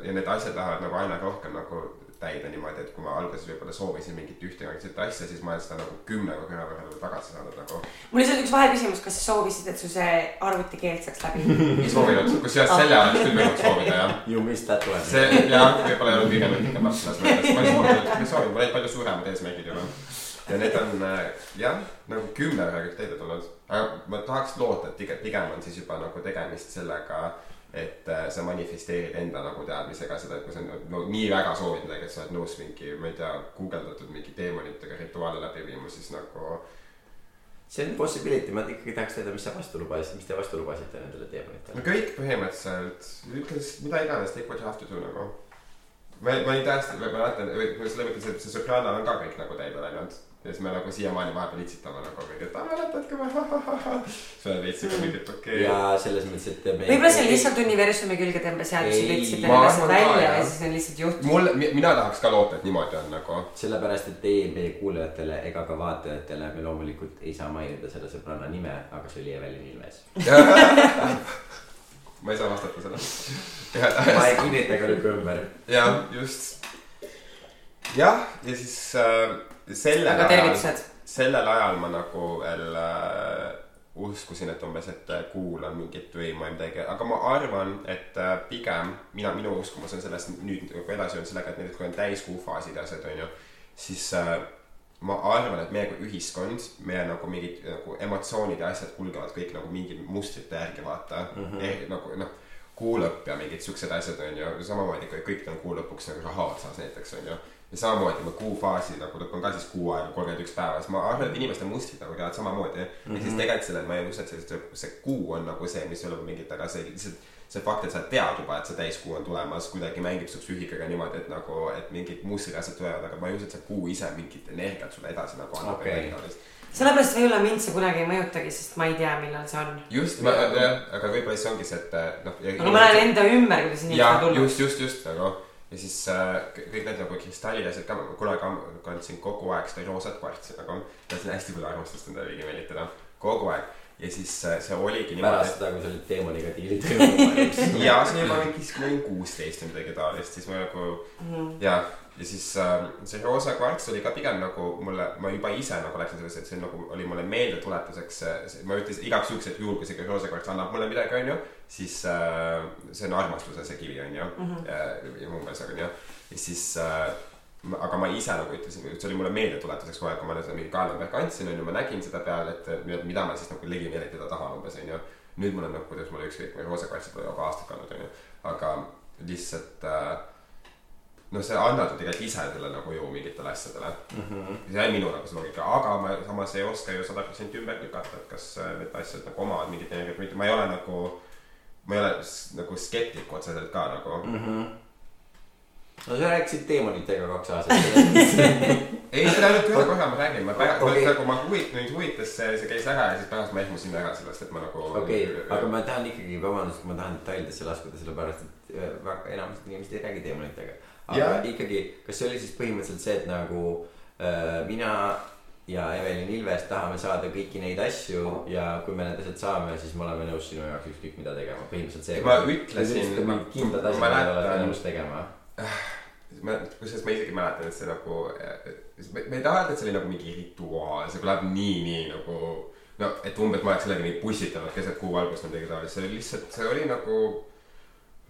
ja need asjad lähevad nagu aina rohkem nagu täide niimoodi, et kui ma alguses võib-olla soovisin mingit ühte konkreetset asja, siis ma olen seda nagu kümne korra võrra nagu tagasi saanud nagu. mul lihtsalt üks vaheküsimus, kas sa soovisid, et su see arvutikeel saaks läbi? ei soovinud, kusjuures selle oleks küll võinud soovida jah you missed that one. see jah, võib-olla ei olnud kõige nutikam laps selles mõttes, ma ei soovinud, ma ei soovinud, mul olid palju suuremad eesmärgid juba. ja need on äh, jah, nagu kümne võrra kõik täide tulnud, aga ma tahaks loota, et pigem on siis juba nagu tegemist sellega, et äh, sa manifesteerid enda nagu teadmisega seda, et kui sa no, nii väga soovid midagi, et sa oled nõus mingi, ma ei tea, guugeldatud mingi teemonitega rituaale läbi viima, siis nagu see on possibility, ma ikkagi tahaks teada, mis sa vastu lubasid, mis te vastu lubasite nendele no teemonitele. kõik põhimõtteliselt, ütles mida iganes, take what you have to do nagu. ma, ma olin tõesti, ma mäletan, selles mõttes, et see Soprano on ka kõik nagu täide läinud. Ja siis me nagu siiamaani vahepeal itsitame nagu mingi, et aa mäletad, kui me see on veits siuke mingi, et okei ja selles mõttes, et me. võib-olla see on lihtsalt universumi külge tõmbeseadus ja Ei, te ütlesite ma ennast arvan ka, välja ja jah. siis on lihtsalt juhtunud. mul, mina tahaks ka loota, et niimoodi on nagu. sellepärast, et teie, meie kuulajatele ega ka vaatajatele me loomulikult ei saa mainida selle sõbranna nime, aga see oli Evelin Ilves. ma ei saa vastata sellele. ma ei kinnita ega lükka ümber. jah, just. jah, ja siis äh, sellel aga tervitused. sellel ajal ma nagu veel äh, uskusin, et umbes, et äh, kuul on mingit võimu ja midagi, aga ma arvan, et äh, pigem mina, minu uskumus on selles nüüd nagu edasi on sellega, et näiteks kui on täiskuu faasid ja asjad onju, siis äh, ma arvan, et meie kui ühiskond, meie nagu mingid nagu emotsioonid ja asjad kulgevad kõik nagu mingi mustrite järgi vaata mm. -hmm. nagu noh, kuu lõpp ja mingid siuksed asjad onju, samamoodi kui kõik on kuu lõpuks nagu raha otsas näiteks onju ja samamoodi ma kuufaasi nagu lõpp on ka siis kuu aega, kolmkümmend üks päeva, siis ma arvan, et inimeste mustrid nagu käivad samamoodi mm. -hmm. ja siis tegelikult sellel ma ei usu, et see, see, kuu on nagu see, mis ei ole mingit, aga see lihtsalt see fakt, et sa tead juba, et see täiskuu on tulemas, kuidagi mängib su psüühikaga niimoodi, et nagu, et mingid mustrid asjad tulevad, aga ma ei usu, et see kuu ise mingit energiat sulle edasi nagu annab Okei. okay.. sellepärast võib-olla mind see kunagi ei mõjutagi, sest ma ei tea, millal see on. just, ma, jah, aga võib-olla siis ongi see, et noh. aga ma näen enda ümber, kuidas inimesed on, tulnud. just, just, just nagu ja siis äh, kõik need nagu kristallid ja asjad ka, kunagi kandsin kogu aeg seda roosat kvartsi nagu. tahtsin hästi palju armastust endale ligi meelitada, kogu aeg. ja siis äh, see oligi niimoodi pärast, seda, kui sa olid teemoniga diilid teinud. ja see oli juba mingi, kui ma olin kuusteist või midagi taolist, siis ma nagu Mhm. ja, ja siis äh, see roosa kvarts oli ka pigem nagu mulle, ma juba ise nagu läksin sellesse, et see nagu oli mulle meeldetuletuseks, ma ütlesin igaks juhuks, et juhul kui see roosa kvarts annab mulle midagi, onju, siis äh, see on armastuse see kivi, onju Mhm. ja, ja muu meeles, onju. ja siis äh, aga ma ise nagu ütlesin, see oli mulle meeldetuletuseks aeg, kui ma seda mingi kaelamärki andsin, onju, ma nägin seda peal, et mida- ma siis nagu ligi meelitada tahan umbes, onju. nüüd mul on nagu, kuidas mul ükskõik, ma roosa kvartsi pole juba aastaid kandnud, onju, aga lihtsalt äh, noh, sa annad ju tegelikult ise selle nagu ju mingitele asjadele mm. -hmm. see on minu nagu see loogika, aga ma samas ei oska ju sada protsenti ümber lükata, et kas need asjad nagu omavad mingit energiat või mitte, ma ei ole nagu, ma ei ole nagu skeptik otseselt ka nagu mm. -hmm. no sa rääkisid teemonitega kaks aastat. ei, seda ainult ühe korra ma räägin, ma pärast okay., nagu ma huvit-, mind huvitas see, see käis ära ja siis pärast ma ehmusin ära sellest, et ma nagu. okei, aga ma tahan ikkagi, vabandust, ma tahan detailidesse laskuda, sellepärast et äh, väga enamused inimesed ei räägi teemonitega. aga Jah. ikkagi, kas see oli siis põhimõtteliselt see, et nagu äh, mina ja Evelin Ilves tahame saada kõiki neid asju ja kui me need asjad saame, siis me oleme nõus sinu jaoks ükskõik mida tegema, põhimõtteliselt see. Ma ütlesin- mingid kindlad asjad, ma mida mäletan- nõus tegema. ma, kusjuures ma isegi mäletan, et see nagu, ma ma ei taha öelda, et see oli nagu mingi rituaal, see kõlab nii, nii nagu. no et umbes ma oleks sellega neid pussitanud keset kuuvalgust või midagi taolist, see oli lihtsalt, see oli nagu.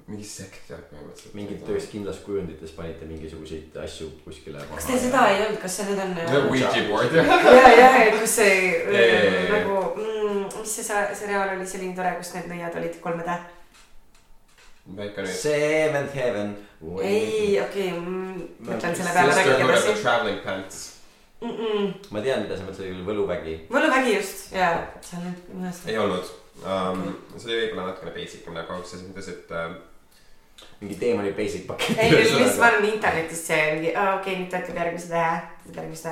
Mingi sekt jah, põhimõtteliselt. mingites kindlas kujundites panite mingisuguseid asju kuskile kas teil seda ei olnud, kas see nüüd on? Ouija board jah. ja, ja, ja kus see ja. nagu mm,, mis see sa- seriaal oli selline tore, kus need nõiad olid 3D? väike nüüd. Seventh Heaven. ei, okei, mõtlen selle peale, Sister rääkige Hood of the. Traveling Pants. ma tean, mida sa mõtlesid, küll Võluvägi. võluvägi just ja seal on ei olnud um,. see oli võib-olla natukene basic im nagu selles mõttes, et uh, mingi teema oli basic pakett. ei, lihtsalt ma olen internetist see mingi, okei, nüüd ta ütleb järgmise tähe,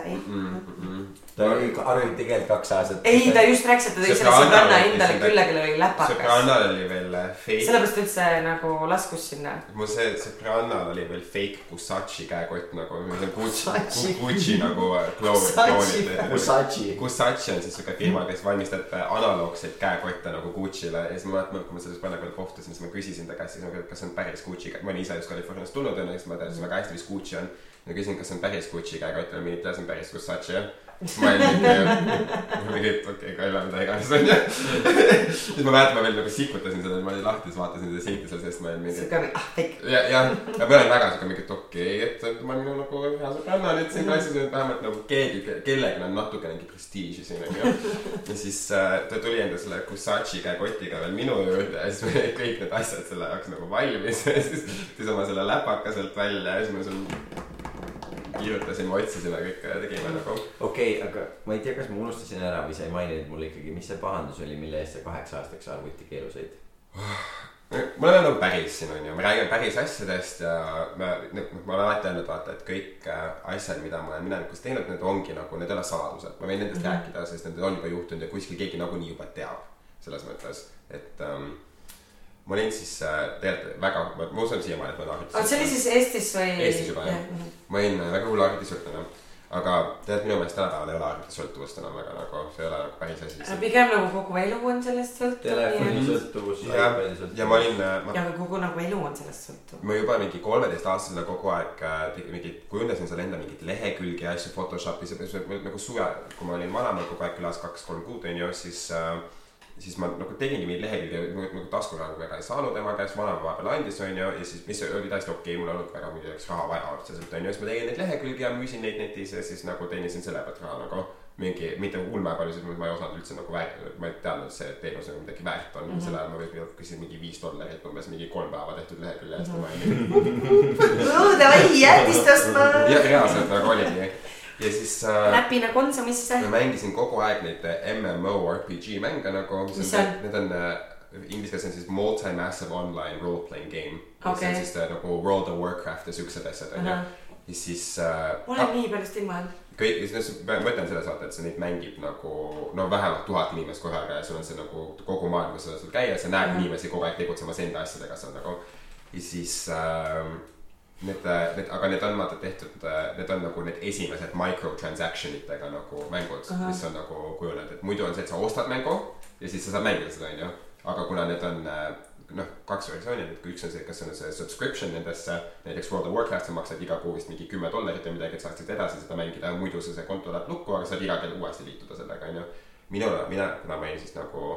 ei mm,. Mm, ta oli arvuti tegelikult kaks aastat. ei, ta just rääkis, et ta tõi selle Sõbranna endale enda- külla, kellel oli läpakas. sõbrannal oli veel fake, sellepärast üldse nagu laskus sinna. mu see sõbrannal oli veel fake Gucci käekott nagu, see on Gucci Gucci., nagu kloonid. Gusachi. Gucci on siis siuke firma, kes valmistab äh, analoogseid käekotte nagu Gucci'le ja siis ma mäletan, kui ma selle sõbrannaga kohtusin, siis ma küsisin ta käest, kas see on päris Gucci, ma olin ise just Californiast tulnud onju, siis ma teadsin väga hästi, mis Gucci on. Ja küsisin, kas see on päris Gucci käekott et jah, see on päris jah. siis ma olin mingi, et okei, Kalle, mida iganes onju. siis ma mäletan, ma veel nagu sikutasin seda, ma olin lahti, siis vaatasin seda silti seal seest, ma olin mingi. siuke, ah ja, jah, ja ma olen väga siuke mingi, et okei okay,, et ma olen nagu hea sõbranna nüüd siin klassis, et vähemalt nagu keegi, kellegil on natukenegi prestiiži siin onju. ja siis äh, ta tuli enda selle Gucci käekotiga veel minu juurde ja siis me olid kõik need asjad selle jaoks nagu valmis ja siis tõi oma selle läpaka sealt välja ja siis me seal kirjutasime, otsisime kõike ja tegime nagu. okei, aga ma ei tea, kas ma unustasin ära või sa ei maininud mulle ikkagi, mis see pahandus oli, mille eest sa kaheks aastaks arvutikeelu said? me oleme nagu päris siin onju, me räägime päris asjadest ja me, noh, ma olen alati öelnud, vaata, et kõik äh, asjad, mida ma olen minevikus teinud, need ongi nagu, need ei ole saladused, ma võin nendest mm -hmm. rääkida, sest need on juba juhtunud ja kuskil keegi nagunii juba teab. selles mõttes, et ähm, ma olin siis äh, tegelikult väga, ma usun siiamaani, et ma olen oot, see oli siis Eestis või? Eestis juba, jah. ma olin äh, väga hull arvutisõltlane, aga tead, minu meelest tänapäeval ei ole arvutisõltuvust enam väga nagu, see ei ole nagu päris asi lihtsalt. pigem nagu kogu elu on sellest sõltuv. telefoni ja sõltuvus, ja ja ma olin äh,, ma aga kogu nagu elu on sellest sõltuv. ma juba mingi kolmeteistaastasena kogu aeg äh, mingi kujundasin seal enda mingeid lehekülgi ja asju Photoshopis ja nagu suve, kui ma olin vanaemal kogu aeg külas kaks-kolm kuud onju, siis äh, siis ma nagu tegingi mingeid lehekülgi nagu, nagu taskuraha väga ei saanud ema käest, vanaema vahepeal andis onju ja siis, mis oli täiesti okei okay,, mul ei olnud väga muidu oleks raha vaja otseselt onju, siis ma tegin neid lehekülgi ja müüsin neid netis ja siis nagu teenisin selle pealt raha nagu mingi, mitte ulme palju, siis ma ei osanud üldse nagu väärt, ma ei teadnud, et see teenus nagu midagi väärt on mm, -hmm. selle ajal ma võib-olla küsisin mingi viis dollarit umbes mingi kolm päeva tehtud lehekülje eest mm, -hmm. ma olin Davai, jäätist ostma. ja reaalselt nagu oligi ja siis äh, näpina Konsumisse. ma mängisin kogu aeg neid äh, MMORPG mänge nagu, Mis see on? need on äh, inglise keeles on siis multi-massive online role-playing game. mis Okei. on siis äh, nagu World of Warcraft ja siuksed asjad onju Ahah.. ja siis äh, olen nii paljust ilma jäänud. kõik, ma ütlen selles vaata, et sa neid mängib nagu no vähemalt tuhat inimest korraga ja sul on see nagu kogu maailmas saad käia, sa näed Mhm. inimesi kogu aeg tegutsemas enda asjadega seal nagu. ja siis äh, need, need, aga need on vaata tehtud, need on nagu need esimesed microtransaction itega nagu mängud mis on nagu kujunenud, et muidu on see, et sa ostad mängu ja siis sa saad mängida seda, onju. aga kuna need on noh, kaks versiooni, et kui üks on see, kas on see subscription nendesse, näiteks World of Warcraft sa maksad iga kuu vist mingi kümme dollarit või midagi, et saaksid edasi seda mängida, muidu see, see konto läheb lukku, aga saad iga kell uuesti liituda sellega, onju. minul, mina, kuna ma olin siis nagu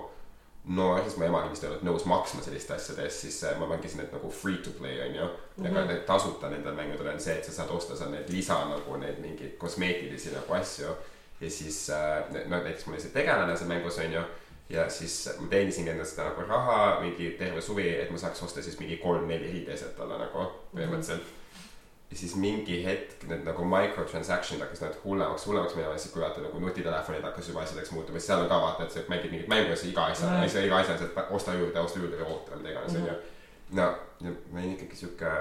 noor, siis mu ema kindlasti ei olnud nõus maksma selliste asjade eest, siis äh, ma mängisin need nagu free to play mm. -hmm. aga need tasuta nendel mängudel on see, et sa saad osta seal neid lisa nagu neid mingeid kosmeetilisi nagu asju. ja siis äh, no näiteks mul oli see tegelane seal mängus onju ja siis ma teenisingi endale seda nagu raha mingi terve suvi, et ma saaks osta siis mingi kolm-neli riideset talle nagu põhimõtteliselt. Ja siis mingi hetk need nagu microtransaction'id hakkasid nagu hullemaks, hullemaks minema siis kui vaata nagu nutitelefonid hakkas juba asjadeks muutuma, siis seal on ka vaata, et sa mängid mingit mängu ja siis iga asja Mhm. mm., iga asja on see, et osta juurde, osta juurde või oota või mida iganes onju. no ja ma olin ikkagi sihuke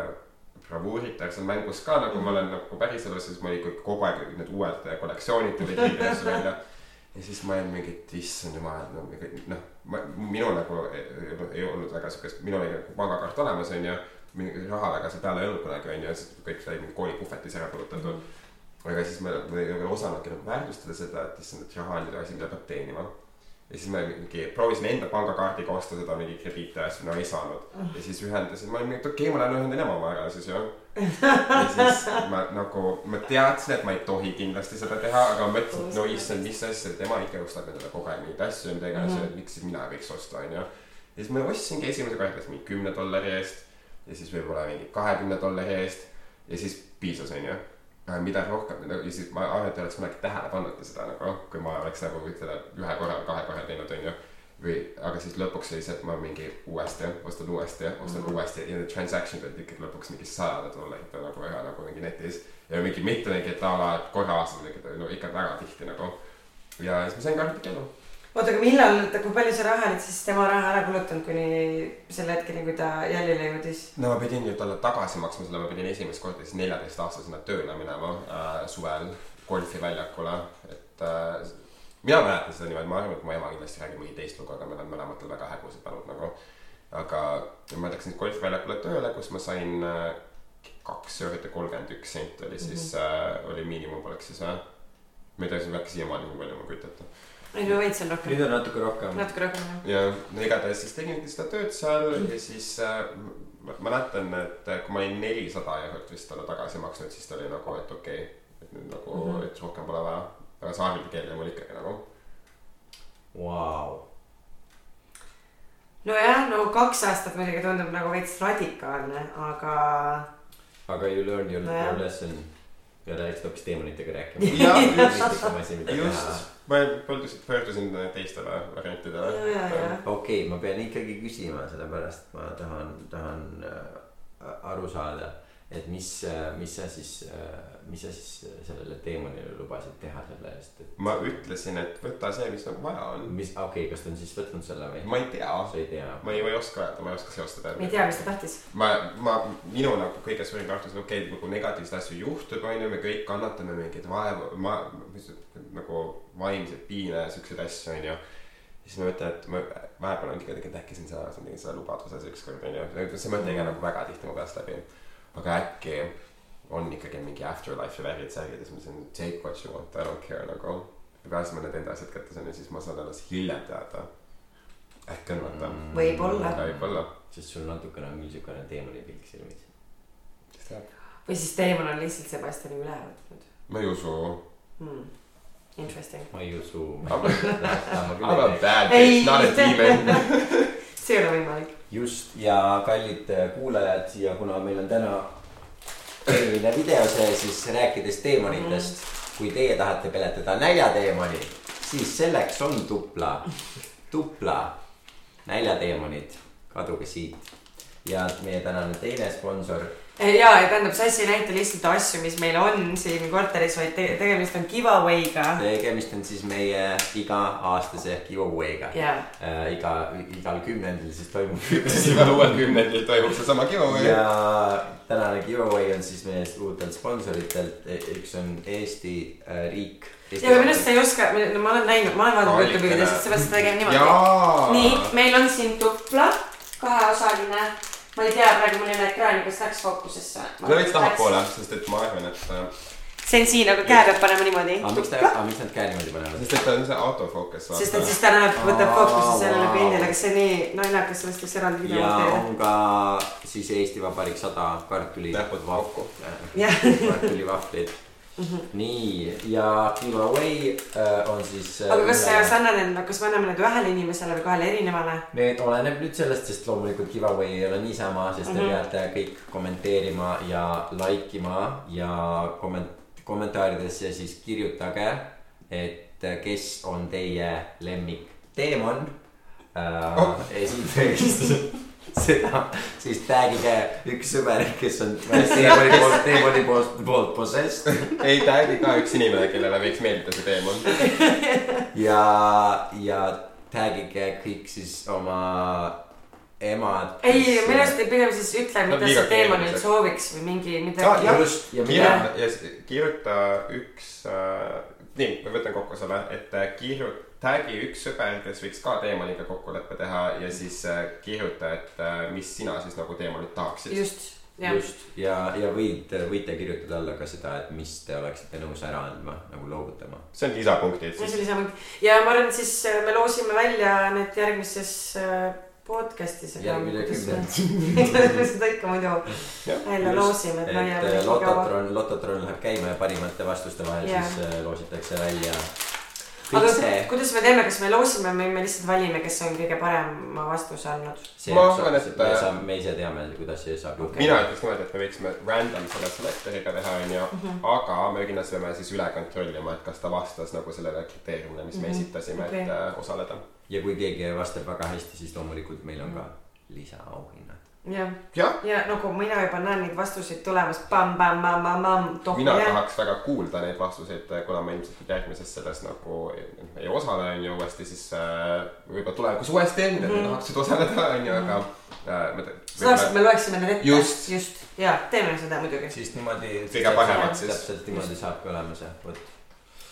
bravuuritar seal mängus ka nagu ma olen nagu päriselus, siis mul kõik- kogu aeg need uued kollektsioonid tulid asju välja. ja siis ma olin mingi, et issand jumal, no mingi noh, ma, minul nagu ei, ei olnud väga siukest, minul oli nagu pangakaart olemas onju. Mingi raha väga seal peal ei olnud kunagi onju, siis kõik sai mingi koolipuhvetis ära kulutatud mm. -hmm. aga siis ma, ma ei osanudki nagu väärtustada seda, et issand, et raha on nüüd asi, mida peab teenima ja siis ma mingi proovisin enda pangakaardiga osta seda mingi krediite ja asju, no ei saanud. ja siis ühendasin, ma olin mingi, et okei okay,, ma lähen ühendan ema ära siis ju. ja siis ma nagu, ma teadsin, et ma ei tohi kindlasti seda teha, aga mõtlesin, et no issand, mis asja, tema ikka ostab endale kogu aeg mingeid asju ja mida iganes mm, -hmm. miks siis mina ei võiks osta, onju. ja siis ma ostsingi esimese korra mingi kümne dollari eest. Ja siis võib-olla mingi kahekümne dollari eest ja siis piisas, onju mida rohkem, no ja siis ma ei oleks kunagi tähele pannudki seda nagu, kui ma oleks nagu seda ühe korra, kahe korra teinud, onju. või, aga siis lõpuks oli see, et ma mingi uuesti, ostan uuesti, ostan mm -hmm. uuesti ja need transaction'id olid ikkagi lõpuks mingi sajad dollarid nagu ära nagu mingi netis. ja mingi mitte mingi, et a la korra aastas, no ikka väga tihti nagu. ja siis ma sain ka arvuti kellu oota, aga millal, kui palju sa raha olid siis tema raha ära kulutanud kuni selle hetkeni, kui ta jälile jõudis? no ma pidin ju talle tagasi maksma selle, ma pidin esimest korda siis neljateistaastasena tööle minema äh, suvel golfiväljakule, et äh, mina mäletan seda niimoodi, ma arvan, et mu ema kindlasti räägib mingi teist lugu, aga me oleme mõlematel väga hägusad mänud nagu. aga ma läksin golfiväljakule tööle, kus ma sain äh, kaks eurot ja kolmkümmend üks senti oli siis mm, -hmm. äh, oli miinimumpalk siis või? ma ei tea, see on äkki siiamaani nii palju, ma kujutan ette ei no veits on rohkem. nüüd on natuke rohkem. natuke rohkem jah. ja, no igatahes siis tegingi seda tööd seal mm. ja siis äh, ma mäletan, et äh, kui ma olin nelisada eurot vist talle tagasi maksnud, siis ta oli nagu, et okei okay,, et nüüd nagu mm, -hmm. et rohkem pole vaja. aga arvuti keel jäi mul ikkagi nagu wow.. nojah, no kaks aastat muidugi tundub nagu veits radikaalne, aga. aga you learn your, no, your lesson ja läksid hoopis teemonitega rääkima. just, just ma pöördusin, pöördusin teistele variantidele. okei ma pean ikkagi küsima, sellepärast ma tahan, tahan äh, aru saada, et mis, mis sa siis, mis sa siis sellele teemonile lubasid teha selle eest, et. ma ütlesin, et võta see, mis nagu vaja on. mis, okei okay,, kas ta on siis võtnud selle või? ma ei tea. sa ei tea? ma ei, ma ei oska öelda, ma ei oska seostada. ma ei tea, mis ta tahtis. ma, ma, minu nagu kõige suurem kartus on okei okay,, nagu negatiivseid asju juhtub, on ju, me kõik kannatame mingeid vaeva, ma, mis nagu vaimseid piine ja siukseid asju, onju. siis ma mõtlen, et ma vahepeal ongi kuidagi, et äkki siin sa, sa tegid selle lubaduse ükskord onju, see mõte ei käi nagu väga tihti mu peast läbi. aga äkki on ikkagi mingi afterlife'i värgid, särgid ja siis ma mõtlesin, take what you want, I don't care nagu. ja pärast ma need enda asjad kätte sain ja siis ma saan alles hiljem teada. äkki on vaata mm.. võib-olla. võib-olla. sest sul natukene on küll siukene teemani pilk silmis. kes teab. või siis teemal on lihtsalt Sebastiani üle võtnud. ma ei usu hmm Interesting. ma ei usu. I m a bad bitch, not a demon see ei ole võimalik. just ja kallid kuulajad ja kuna meil on täna selline video see, siis rääkides teemonitest mm, -hmm. kui teie tahate peletada näljateemoni, siis selleks on tupla, tupla näljateemonid, kaduge siit. ja meie tänane teine sponsor ja, ja tähendab, Sass ei näita lihtsalt asju, mis meil on siin korteris, vaid te tegemist on giveaway'ga. tegemist on siis meie iga-aastase giveaway'ga yeah.. Äh, iga, igal kümnendil siis toimub igal uuel kümnendil toimub seesama giveaway. ja tänane giveaway on siis meie uutelt sponsoritelt, üks on Eesti äh, riik. ja aga minu arust sa ei oska, no ma olen näinud, ma olen vaadanud Youtube'i videosid, sa pead seda tegema niimoodi. nii, meil on siin tupla, kaheosaline ma ei tea, praegu mul ei ole ekraani, kas läks fookusesse? tule veits tahapoole, sest et ma arvan, et äh, see on siin, aga käe peab panema niimoodi. aga miks ta, aga miks nad käe niimoodi panevad? sest et ta on see autofookus. sest et siis ta näeb, võtab fookuse sellele pildile, kas see nii naljakas, sellest võiks eraldi video teha. ja on ka siis Eesti Vabariik sada kartuli. näpud kokku. kartulivahvlid Mm -hmm. nii ja giveaway äh, on siis äh,. aga kas üle... sa annad need, kas me anname need ühele inimesele või kahele erinevale? Need oleneb nüüd sellest, sest loomulikult giveaway ei ole niisama, sest mm -hmm. te mhm. peate kõik kommenteerima ja like ima ja komment-, kommentaaridesse siis kirjutage, et kes on teie lemmikteemon äh, oh. esiteks seda, siis tag'ige üks sõber, kes on teemoni poolt, teemoni poolt, poolt possessed. ei, tag'i ka üks inimene, kellele võiks meeldida see teemon. ja, ja tag'ige kõik siis oma emad. ei, minu arust pigem siis ütle, mida see teema nüüd sooviks või mingi midagi. just, ja kirjuta, ja kirjuta üks äh,, nii, ma võtan kokku selle, et äh, kirjuta tag'i üks sõber, kes võiks ka teemaniga kokkuleppe teha ja siis äh, kirjuta, et äh, mis sina siis nagu teemanit tahaksid. just, ja. just ja, ja võid, võite kirjutada alla ka seda, et mis te oleksite nõus ära andma, nagu loovutama. see on lisapunktid siis. see on lisapunkt ja ma arvan, et siis äh, me loosime välja need järgmises podcast'is. järgmine kümnend seda ikka muidu välja loosime. et lototron, lototron läheb käima ja parimate vastuste vahel ja. siis loositakse välja aga see, kuidas me teeme, kas me loosime või me lihtsalt valime, kes on kõige parema vastuse andnud? Ma arvan, et- me saame, me ise teame, kuidas see saab juhtuda. mina ütleks niimoodi, et me võiksime random selle selector'iga teha, onju, Mhm. aga me kindlasti peame siis üle kontrollima, et kas ta vastas nagu sellele kriteeriumile, mis me Mhm. esitasime, Okei. et äh, osaleda. ja kui keegi vastab väga hästi, siis loomulikult meil on ka lisaauhinnad. jah, jah, ja nagu mina juba näen neid vastuseid tulemas, mina jah. tahaks väga kuulda neid vastuseid, kuna ma ilmselt järgmises selles nagu ei osale, onju, uuesti, siis äh, võib-olla tulevikus uuesti, mida Mhm. te tahaksid osaleda, onju, aga äh, sa tahaksid, et me loeksime need ette? Just. just, ja teeme seda muidugi. siis niimoodi. Kõige paremad siis. täpselt niimoodi saabki olema see, vot.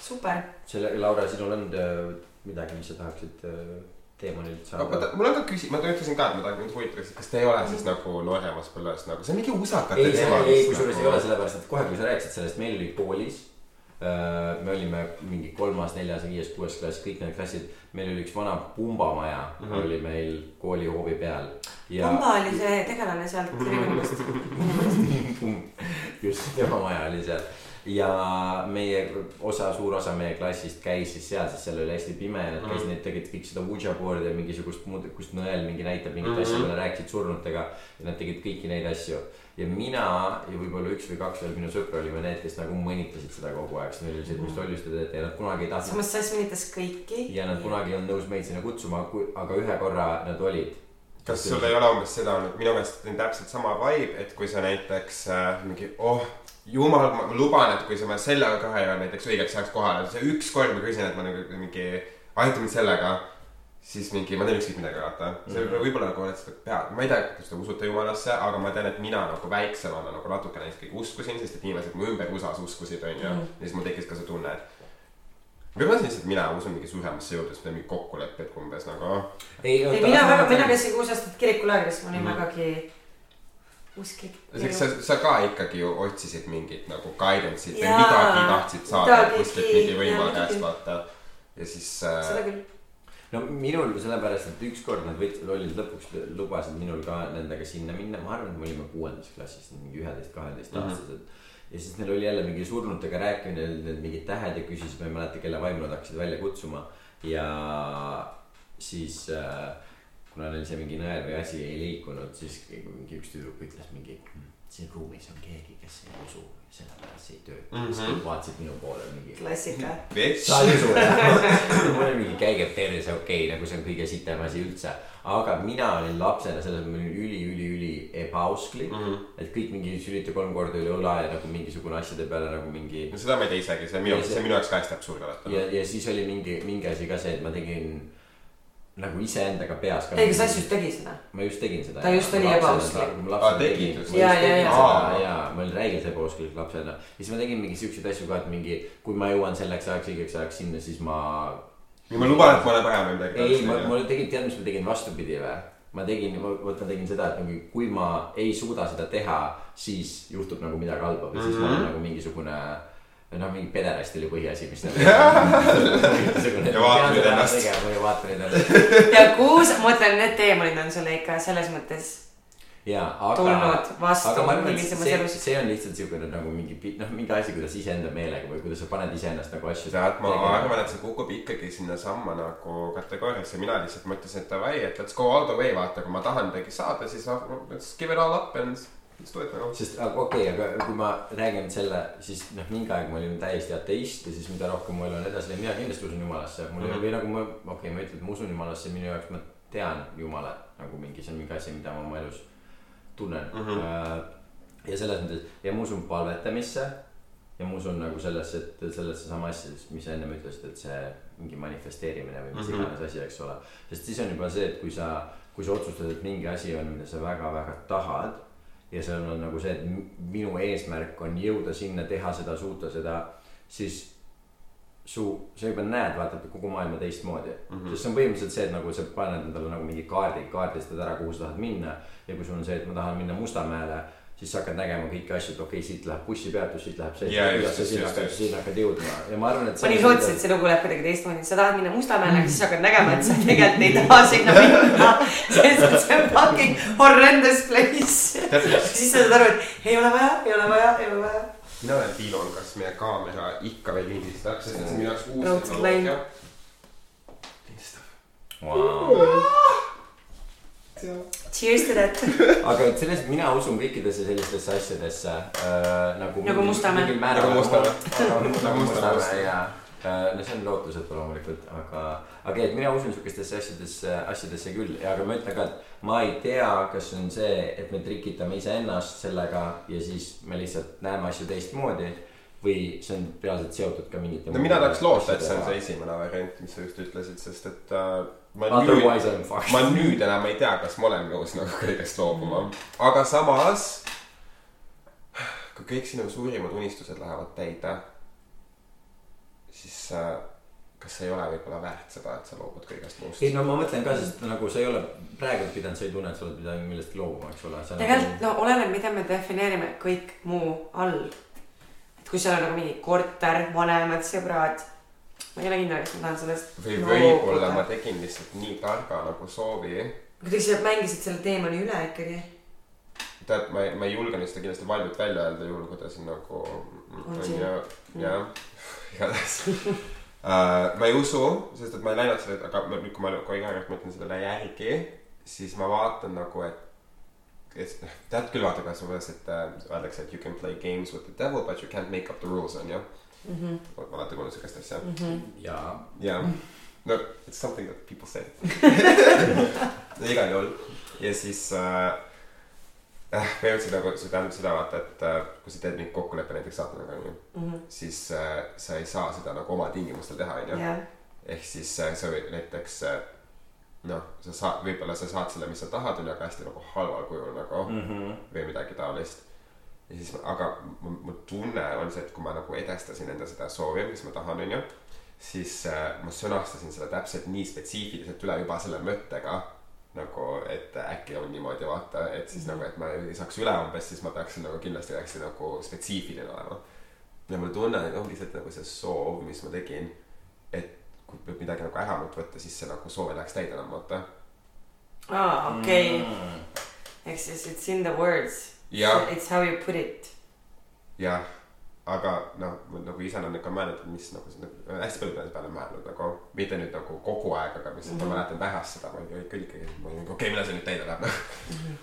super. selle, Laura, sinul on äh, midagi, mis sa tahaksid äh, teemanilt saada? mul on ka küsi-, ma ütlesin ka, et ma tahan mind huvitaks, et kas te ei ole siis nagu nooremas põlves nagu, see on mingi usakate ei, ei, kusjuures ei ole, sellepärast et kohe, kui sa rääkisid sellest, meil oli koolis. me olime mingi kolmas, neljas, viies, kuues klass, kõik need klassid, meil oli üks vana pumbamaja mm, Mhm. -hmm. oli meil koolihoovi peal. Pumba oli see tegelane sealt Triinumist. just, tema maja oli seal ja meie osa, suur osa meie klassist käis siis seal, sest seal oli hästi pime ja nad Mhm. käisid, need tegid kõik seda Ouija board'i ja mingisugust muud, kus nõel mingi näitab mingit Mhm. asja, kui nad rääkisid surnutega. ja nad tegid kõiki neid asju ja mina ja võib-olla üks või kaks veel minu sõpra olime need, kes nagu mõnitasid seda kogu aeg, sest neil oli see, et mis tollis te teete ja nad kunagi ei tahtnud. samas Sass mõnitas kõiki. ja nad kunagi ei olnud nõus meid sinna kutsuma, aga ühe korra nad olid. kas sul ei ole umbes seda olnud, minu meelest on täpselt sama vibe, et kui sa näiteks äh, mingi, oh jumal, ma luban, et kui sa ma selle ka ei ole näiteks õigeks ajaks kohal, see üks kord ma küsin, et ma nagu mingi, aita mind sellega. siis mingi, ma teen ükskõik midagi, vaata. see Mhm. võib võib-olla nagu oled seda pead, ma ei tea, kas te usute jumalasse, aga ma tean, et mina nagu väiksemana nagu natukene ikkagi uskusin, sest et inimesed mu ümber USA-s uskusid, onju. Mhm. ja siis mul tekkis ka see tunne, et võib-olla siis lihtsalt mina usun mingi suuremasse jõudu, siis me mingi kokkulepped umbes nagu ei, mina väga, mina käisin kuus aastat kirikulaagris, ma olin Mhm. vägagi usklik. eks sa, sa ka ikkagi ju otsisid mingit nagu guidance'it või midagi tahtsid saada midagigi, kuskilt mingi muidugi. käest vaata. ja siis seda äh, küll. no minul sellepärast, et ükskord nad võtsid, olid lõpuks lubasid minul ka nendega sinna minna, ma arvan, et me olime kuuendas klassis, mingi üheteist, kaheteist Mhm. aastased. ja siis neil oli jälle mingi surnutega rääkimine, need mingid tähed ja küsisid, ma ei mäleta, kelle vaimu nad hakkasid välja kutsuma. ja siis äh, kuna neil see mingi nõel või asi ei liikunud, siis mingi üks tüdruk ütles mingi, siin ruumis on keegi, kes ei usu, sellepärast see ei tööta mm. -hmm. kõik vaatasid minu poole mingi klassika. sa ei usu jah? mul oli mingi käige perse, okei okay,, nagu see on kõige sitem asi üldse. aga mina olin lapsena selles mõttes, ma olin üli, üli, üli ebausklik mm. -hmm. et kõik mingi sülita kolm korda üle õla ja nagu mingisugune asjade peale nagu mingi. no seda ma ei tea isegi, see on minu, see on minu jaoks ka hästi absurd alati ja, ja siis oli mingi, mingi asi ka see, et ma tegin nagu iseendaga peas ka. ei, kas Sass just tegi seda? ma just tegin seda. Ta just oli ebausklik. Aa, tegid just? Jaa, jaa. ja, ja ma olin räigelt ebausklik lapsena ja siis ma tegin mingi siukseid asju ka, et mingi, kui ma jõuan selleks ajaks õigeks ajaks sinna, siis ma ja ma luban, et ma olen parem või midagi. ei, ma, ma tegin, tead, mis ma tegin vastupidi või? ma tegin, vot ma tegin seda, et nagu kui ma ei suuda seda teha, siis juhtub nagu midagi halba või siis mm -hmm. ma olen nagu mingisugune. noh, mingi pederast oli põhiasi, mis nagu. Ja vaata nüüd ennast. tegema ja vaata nüüd ennast. ja kuus, ma mõtlen, need teemonid on sulle ikka selles mõttes ja, aga. aga ma arvan, et see, see on lihtsalt siukene nagu mingi, noh, mingi asi, kuidas iseenda meelega või kuidas sa paned iseennast nagu asju. tead, ma arvan, et see kukub ikkagi sinnasamma nagu kategooriasse, mina lihtsalt mõtlesin, et davai, et let's go all the way, vaata, kui ma tahan midagi saada, siis ah, let's give it all up and do it nagu. sest okei okay,, aga kui ma räägin selle, siis noh, mingi aeg ma olin täiesti ateist ja siis mida rohkem ma elan edasi, mina kindlasti usun jumalasse, mul mm Mhm. -hmm. või nagu ma, okei okay,, ma ütlen, et ma usun jumalasse, minu jaoks ma tean jumalat nagu mingi, see on mingi asi, mida ma oma elus tunnen mm. Mhm. -hmm. ja selles mõttes ja ma usun palvetamisse ja ma usun nagu sellesse, et sellesse sama asja, mis sa ennem ütlesid, et see mingi manifesteerimine või mis Mhm. iganes asi, eks ole. sest siis on juba see, et kui sa, kui sa otsustad, et mingi asi on, mida sa väga-väga tahad ja seal on nagu see, et minu eesmärk on jõuda sinna, teha seda, suuta seda, siis su, sa juba näed, vaata, et kogu maailma teistmoodi mm. -hmm. sest see on põhimõtteliselt see, et nagu sa paned endale nagu mingi kaardi, kaardistad ära, kuhu sa tahad minna. ja kui sul on see, et ma tahan minna Mustamäele, siis sa hakkad nägema kõiki asju, et okei okay,, siit läheb bussipeatus, siit läheb see ja just, sinna hakkad, sinna hakkad jõudma ja ma arvan, et. ma nii lootsin, et see lugu läheb kuidagi teistmoodi, sa tahad minna Mustamäele, siis hakkad nägema, et sa tegelikult ei taha sinna minna. sest et see on fucking horrendous place. siis sa saad aru, et ei ole vaja, ei ole vaja, ei ole vaja. mina olen Tiilon, kas meie kaamera ikka veel lindistab, sest et see on minu jaoks uus tehnoloogia. Cheers to that. aga et sellest mina usun kõikidesse sellistesse asjadesse äh, nagu. Nagu Mustamäe. Nagu Mustamäe. nagu Mustamäe. Ja äh, no see on lootusetu loomulikult, aga, aga et mina usun sihukestesse asjadesse, asjadesse küll ja, aga ma ütlen ka, et ma ei tea, kas on see, et me trikitame iseennast sellega ja siis me lihtsalt näeme asju teistmoodi või see on reaalselt seotud ka mingite. no mina tahaks loota, et see on see esimene variant, mis sa just ütlesid, sest et äh, ma nüüd, Otherwise fucked. ma nüüd enam ei tea, kas ma olen nõus nagu kõigest loobuma. aga samas, kui kõik sinu suurimad unistused lähevad täide, siis äh, kas see ei ole võib-olla väärt seda, et sa loobud kõigest muust ei? no ma mõtlen ka, sest nagu sa ei ole praegu pidanud, sa ei tunne, et sa oled pidanud millestki loobuma, eks ole. tegelikult no oleneb, mida me defineerime kõik muu all. et kui seal on nagu mingi korter, vanemad, sõbrad. Ma ei ole kindel, kas ma tahan sellest. või võib-olla ma tegin lihtsalt nii targa nagu soovi. kuidagi sa mängisid selle teemani üle ikkagi. tead, ma ei, ma ei julge nüüd seda kindlasti valmilt välja öelda, juhul kui ta siin nagu On ju, jah, igatahes uh. ma ei usu, sest et ma ei läinud selle, aga nüüd, kui ma, iga kord mõtlen sellele järgi, siis ma vaatan nagu, et tead küll vaata, kas umbes, et äh, öeldakse, et you can play games with the devil but you can't make up the rules on ju. Ma alati kuulen siukest asja. jaa, jaa, no it's something that people say no igal juhul ja siis äh, äh, põhimõtteliselt nagu see tähendab seda vaata, et äh, kui sa teed mingi kokkuleppe näiteks saatanaga onju, siis äh, sa ei saa seda nagu oma tingimustel teha onju. jah, ehk siis äh, sa võid näiteks äh, noh, sa saad, võib-olla sa saad selle, mis sa tahad onju, aga hästi nagu halval kujul nagu mm -hmm. või midagi taolist. Ja siis, aga mu, mu tunne on see, et kui ma nagu edastasin enda seda soovi, mis ma tahan onju, siis äh, ma sõnastasin selle täpselt nii spetsiifiliselt üle juba selle mõttega nagu, et äkki on niimoodi vaata, et siis mm -hmm. nagu, et ma ei saaks üle umbes, siis ma peaksin nagu kindlasti hästi nagu spetsiifiline olema. ja mul tunne on lihtsalt nagu see soov, mis ma tegin, et kui peab midagi nagu ära mult võtta, siis see nagu soov ei läheks täide enam vaata. aa okei, ehk siis it's in the words. Jah. It's how you put it. jah, aga noh, nagu ikka mõelnud, et mis nagu seda, hästi palju peale mõelnud nagu, mitte nüüd nagu kogu aeg, aga lihtsalt mm -hmm. ma mäletan pärast seda, ma olin küll ikkagi, ma olin okei okay,, millal see nüüd täide läheb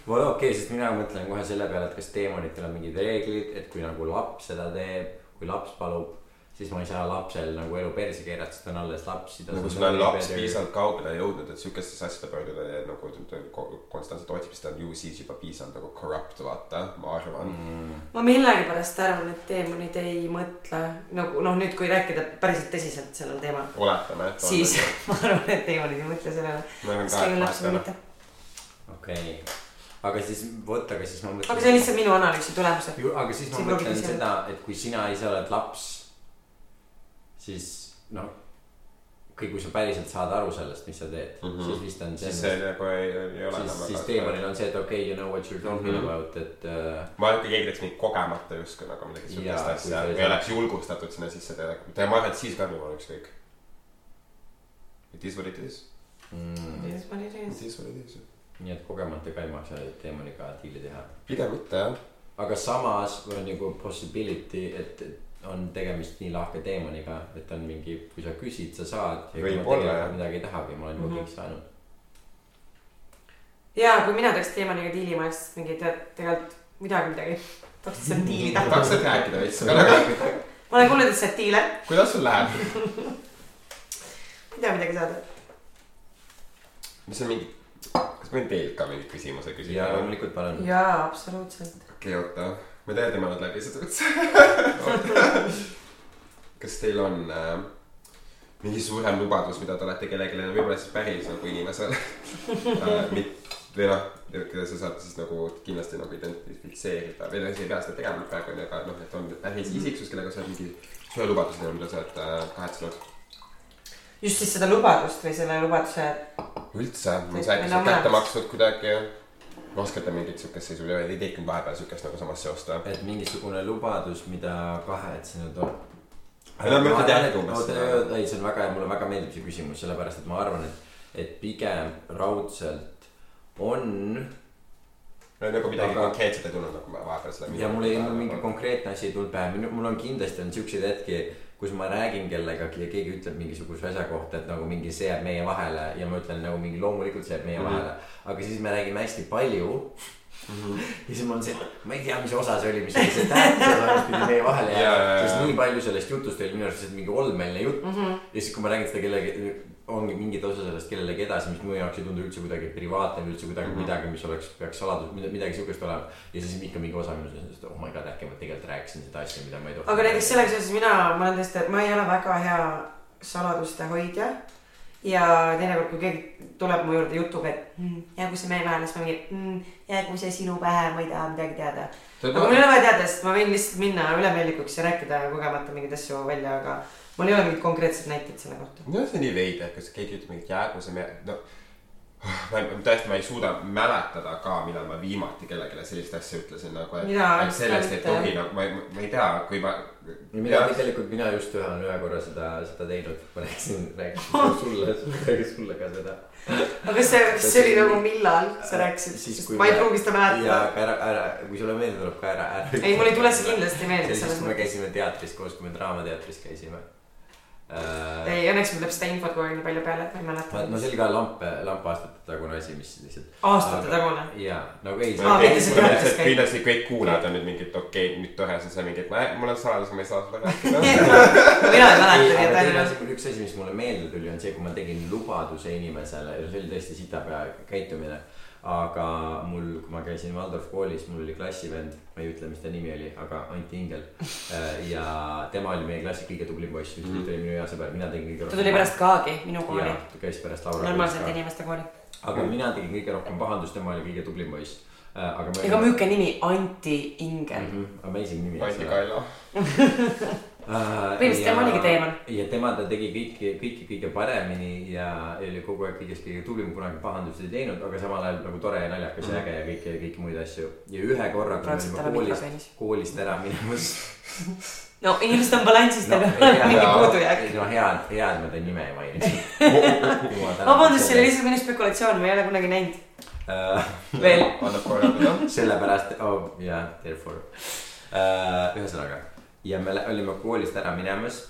mul okei okay,, sest mina mõtlen kohe selle peale, et kas teemanitel on mingid reeglid, et kui nagu laps seda teeb, kui laps palub, siis ma ei saa lapsel nagu elu perse keerata, sest ta on alles laps. nagu sul on laps piisavalt kaugele jõudnud, et sihukestesse asjade pöörduda ja nagu ko- konstantselt otsib, siis ta on ju siis juba piisavalt nagu corrupt, vaata, ma arvan mm.. ma millegipärast arvan, et teemonid ei mõtle nagu noh, nüüd kui rääkida päriselt tõsiselt sellel teemal, oletame, et. siis ma arvan, et teemonid ei mõtle sellele. ma arvan ka, et vahet ei mitte ole.. okei okay., aga siis vot, aga siis ma mõtlen. aga see on lihtsalt minu analüüsi tulemused. aga siis ma mõtlen seda, et kui sina ise oled laps, siis noh, kui, kui sa päriselt saad aru sellest, mis sa teed mm. -hmm. siis vist on see siis. see nagu ei, ei ole siis, siis teemonil on see, et okei okay,, you know what you are talking mm -hmm. about, et äh, ma arvan, et kui keegi teeks mind kogemata justkui nagu midagi siukest asja või oleks julgustatud sinna sisse teha, ma arvan, et siis ka minul on ükskõik. It is what it is, mm,. it is what it is. nii et kogemata ka ei maksa teemaniga diili teha. pigem mitte jah, aga samas on nagu possibility, et et on tegemist nii lahke teemaniga, et on mingi, kui sa küsid, sa saad. Võib-olla, jah. midagi ei tahagi, ma olen juba Mhm. kõik saanud. ja kui mina teeks teemaniga diili, ma oleks mingi tead, tegelikult midagi, midagi. tahaks seda diili tahaks taha. sealt rääkida veits, aga nagu, ma olen kuulnud, et sa oled diiler, kuidas sul läheb? ei tea midagi saada. mis on mingi, kas ma võin teilt ka mingi küsimuse küsida ja? loomulikult palun. jaa, absoluutselt. okei, oota, ma ei tea, teeme nüüd läbi seda üldse. kas teil on äh, mingi suurem lubadus, mida te olete kellelegi, võib-olla siis päris nagu inimesele äh,, mit- või noh, keda sa saad siis nagu kindlasti nagu identifitseerida või noh, sa ei pea seda tegema praegu onju, aga noh, et on päris isiksus, kellega sa oled mingi suure lubaduse, mida sa oled äh, kahetsenud. just siis seda lubadust või selle lubaduse, üldse, Või- on see äkki no kätte maksnud kuidagi? Oskate mingit siukest seisu, ei tekkinud vahepeal siukest nagu samast seost või? et mingisugune lubadus, mida kahetsenud on. Ei, no ma ütlen järgi umbes oota ei, see on väga, mulle väga meeldib see küsimus, sellepärast et ma arvan, et, et pigem raudselt on nagu midagi Aga- konkreetset ei tulnud nagu vahepeal selle. ja mul ei, mul mingi konkreetne asi ei tulnud pähe, mul on kindlasti on siukseid hetki, kus ma räägin kellegagi ja keegi ütleb mingisuguse asja kohta, et nagu mingi see jääb meie vahele ja ma ütlen nagu mingi loomulikult see jääb meie mm. -hmm. vahele. aga siis me räägime hästi palju ja siis mul on see, ma ei tea, mis osa see oli, mis oli see tähtis osa, mis pidi meie vahele jääma. sest nii palju sellest jutust oli minu arust lihtsalt mingi olmeline jutt mm. -hmm. ja siis, kui ma räägin seda kellegi, ongi mingid osa sellest kellelegi edasi, mis minu jaoks ei tundu üldse kuidagi privaatne või üldse kuidagi mm -hmm. midagi, mis oleks, peaks saladus, midagi siukest olema. ja siis ikka mingi osa minust on, et oh my god, äkki ma tegelikult rääkisin seda asja, mida ma ei tohtinud. aga näiteks sellega seoses mina, ma olen tõesti, ma ei ole väga hea saladuste hoidja. ja teinekord, kui keegi tuleb mu juurde jutuga, et mm, jäägu see meie vahele, siis ma mingi mm, jäägu see sinu pähe, ma ei taha midagi teada. aga mul ei ole vaja teada, sest ma võin lihtsalt minna ülemeelikuks ja rääkida kogemata mingeid asju välja, aga mul ei ole mingit konkreetset näitet selle kohta. no see on nii veider, kas keegi ütleb mingit jäägu see me, no. ma ei, tõesti, ma ei suuda mäletada ka, millal ma viimati kellelegi sellist asja ütlesin nagu, et, Mina sellest ei tohi nagu, ma ei, ma ei tea, kui ma. mina tegelikult, mina just ühe, olen ühe korra seda, seda teinud, ma rääkisin, rääkisin sulle, rääkisin sulle ka seda. aga see, see oli nagu millal sa rääkisid, ma ei pruugi seda ja mäletada. aga ära, ära, kui sulle meelde tuleb ka ära, ära. ei, mul ei tule see kindlasti meelde see oli siis, selles kui me mõttes. käisime teatris koos, kui me Draamateatris käisime. ei, õnneks mul läheb seda infot kogu aeg nii palju peale, et ma ei mäleta no. see oli ka lamp, lamp aastate tagune asi, mis lihtsalt. aastate tagune. ja nagu ei. Kindlasti kõik kuulajad on nüüd mingid, okei okay,, nüüd tore, siis on mingi, et ma- mul on saladus, ma ei saa sulle rääkida. mina ei mäleta, nii aga et ainult. üks asi, mis mulle meelde tuli, on see, kui ma tegin lubaduse inimesele ja see oli tõesti sitapea käitumine. Aga mul, kui ma käisin Waldorf koolis, mul oli klassivend, ma ei ütle, mis ta nimi oli, aga Anti Ingel. ja tema oli meie klassi kõige tublim poiss, ta oli minu hea sõber, mina tegin kõige ta tuli pärast Kaagi, minu kooli ta käis pärast Laura. normaalsete inimeste kooli. aga mina tegin kõige rohkem pahandust, tema oli kõige tublim poiss. aga ma. ega müüke nimi Anti Ingel. Mhm, Amazing nimi. Andi Kailo. Põhimõtteliselt tema oligi teemann. ja tema ta tegi kõiki, kõiki kõige paremini ja oli kogu aeg kõigest kõige tublim, kunagi pahandusi ei teinud, aga samal ajal nagu tore ja naljakas ja äge ja kõiki, kõiki muid asju. ja ühe korra, kui me olime koolist koolist ära minemas. no inimesed on balansist, aga mingi puudujääk. no hea, hea, et ma ta nime ei maininud. vabandust, see oli lihtsalt minu spekulatsioon, ma ei ole kunagi näinud. lihtsalt. veel. sellepärast, oh yeah, therefore uh,. ühesõnaga ja me olime koolist ära minemas.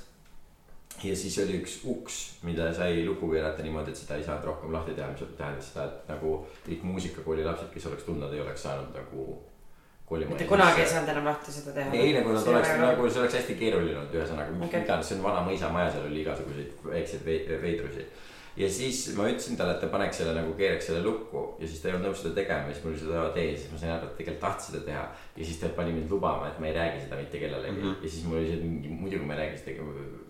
ja siis oli üks uks, mida sai lukku keerata niimoodi, et seda ei saanud rohkem lahti teha, mis tähendas seda, et nagu kõik muusikakooli lapsed, kes oleks tulnud, ei oleks saanud nagu mitte kunagi ei saanud enam lahti seda teha. ei, nagu nad oleks, nagu see oleks hästi keeruline olnud, ühesõnaga okay., mida, see on vana mõisamaja, seal oli igasuguseid väikseid vei- veidrusi. Ja siis ma ütlesin talle, et ta paneks selle nagu keeraks selle lukku ja siis ta ei olnud nõus seda tegema ja siis mul oli seda tee siis ma sain aru, et tegelikult tahtis seda teha. ja siis ta pani mind lubama, et ma ei räägi seda mitte kellelegi mm -hmm. ja siis mul oli see mingi, muidugi ma ei räägi seda,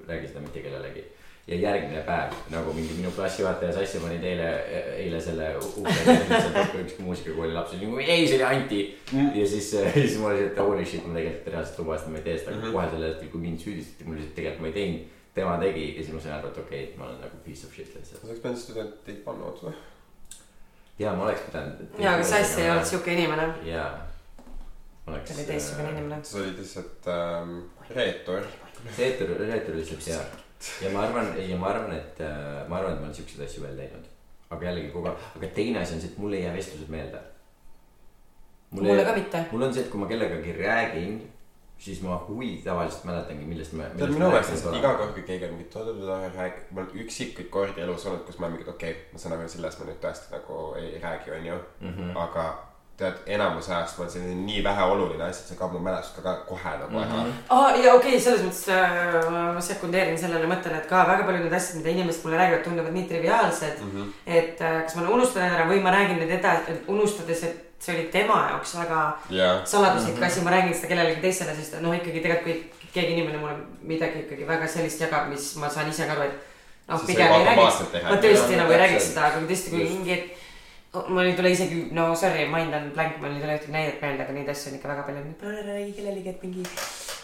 räägi seda mitte kellelegi. ja järgmine päev nagu mingi minu klassijuhataja Sassi pani teile eile selle ukse, ükski muusikakooli laps oli nagu ei, see oli Anti mm.. ja siis, siis ma olin, et holy shit, ma tegelikult reaalselt lubasin, et ma ei tee seda mm, -hmm. kohe sel hetkel, kui mind süüdistati, mul lihtsalt tegelikult ma ei teinud. Tema tegi ja siis ma sain aru, et okei okay,, ma olen nagu piece of shit lihtsalt. sa oleks pidanud studenteid pannud või? ja ma oleks pidanud. ja, aga Sass ei olnud. siuke inimene. jaa. ma oleks. ta oli teistsugune. inimene. sa olid lihtsalt ähm, reetur. Reetur, reetur lihtsalt hea. ja ma arvan, ja ma arvan, et äh, ma arvan, et ma olen siukseid asju veel teinud. aga jällegi kogu aeg, aga teine asi on see, et mul ei jää vestlused meelde. mulle ka mitte. mul on see, et kui ma kellegagi räägin, siis ma huvi tavaliselt mäletangi, millest me. tead, minu meelest iga kord, kui keegi on mingi toda-toda räägib, mul on üksikuid kordi elus olnud, kus ma olen mingi, et okei okay,, ma saan aru, sellest ma nüüd tõesti nagu ei räägi, onju. Mhm. aga tead, enamus ajast ma olen selline nii vähe oluline asi, et see kaob mu mälust ka, kohe nagu ära mm. -hmm. aa ja okei okay,, selles mõttes äh, ma sekundeerin sellele mõttele, et ka väga paljud need asjad, mida inimesed mulle räägivad, tunduvad nii triviaalsed mm. -hmm. et äh, kas ma unustan ära või ma räägin need edasi, unustades, et see oli tema jaoks väga ja, saladuslik mm. -hmm. asi, ma räägin seda kellelegi teisele, sest noh, ikkagi tegelikult kui keegi inimene mulle midagi ikkagi väga sellist jagab, mis ma saan ise ka aru, et noh, Siis pigem ei räägiks ma tõesti nagu ei räägiks seda, aga tõesti, kui Just. mingi mul ei tule isegi, no sorry, mind on blank, mul ei tule ühtegi näidet meelde, aga neid asju on ikka väga palju. palun ära räägi kellelegi, et mingi,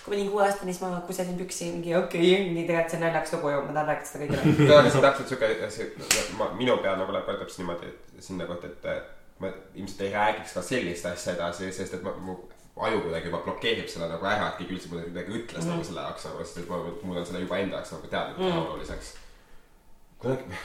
kui ma olin kuueaastane, siis ma kusesin püksi, mingi okei okay,, mingi tegelikult see on naljakas lugu ju, ma tahan rääkida seda kõigile. see on täpselt siuke asi, ma, minu pea nagu läheb ka täpselt niimoodi, et sinna kohta, et ma ilmselt ei räägiks ka sellist asja edasi, sest et ma, mu aju kuidagi juba blokeerib selle nagu ära, et keegi üldse mulle midagi ütles mm nagu selle jaoks nagu, sest et ma muudan selle juba enda jaoks nagu teadlikult mm oluliseks. kunagi,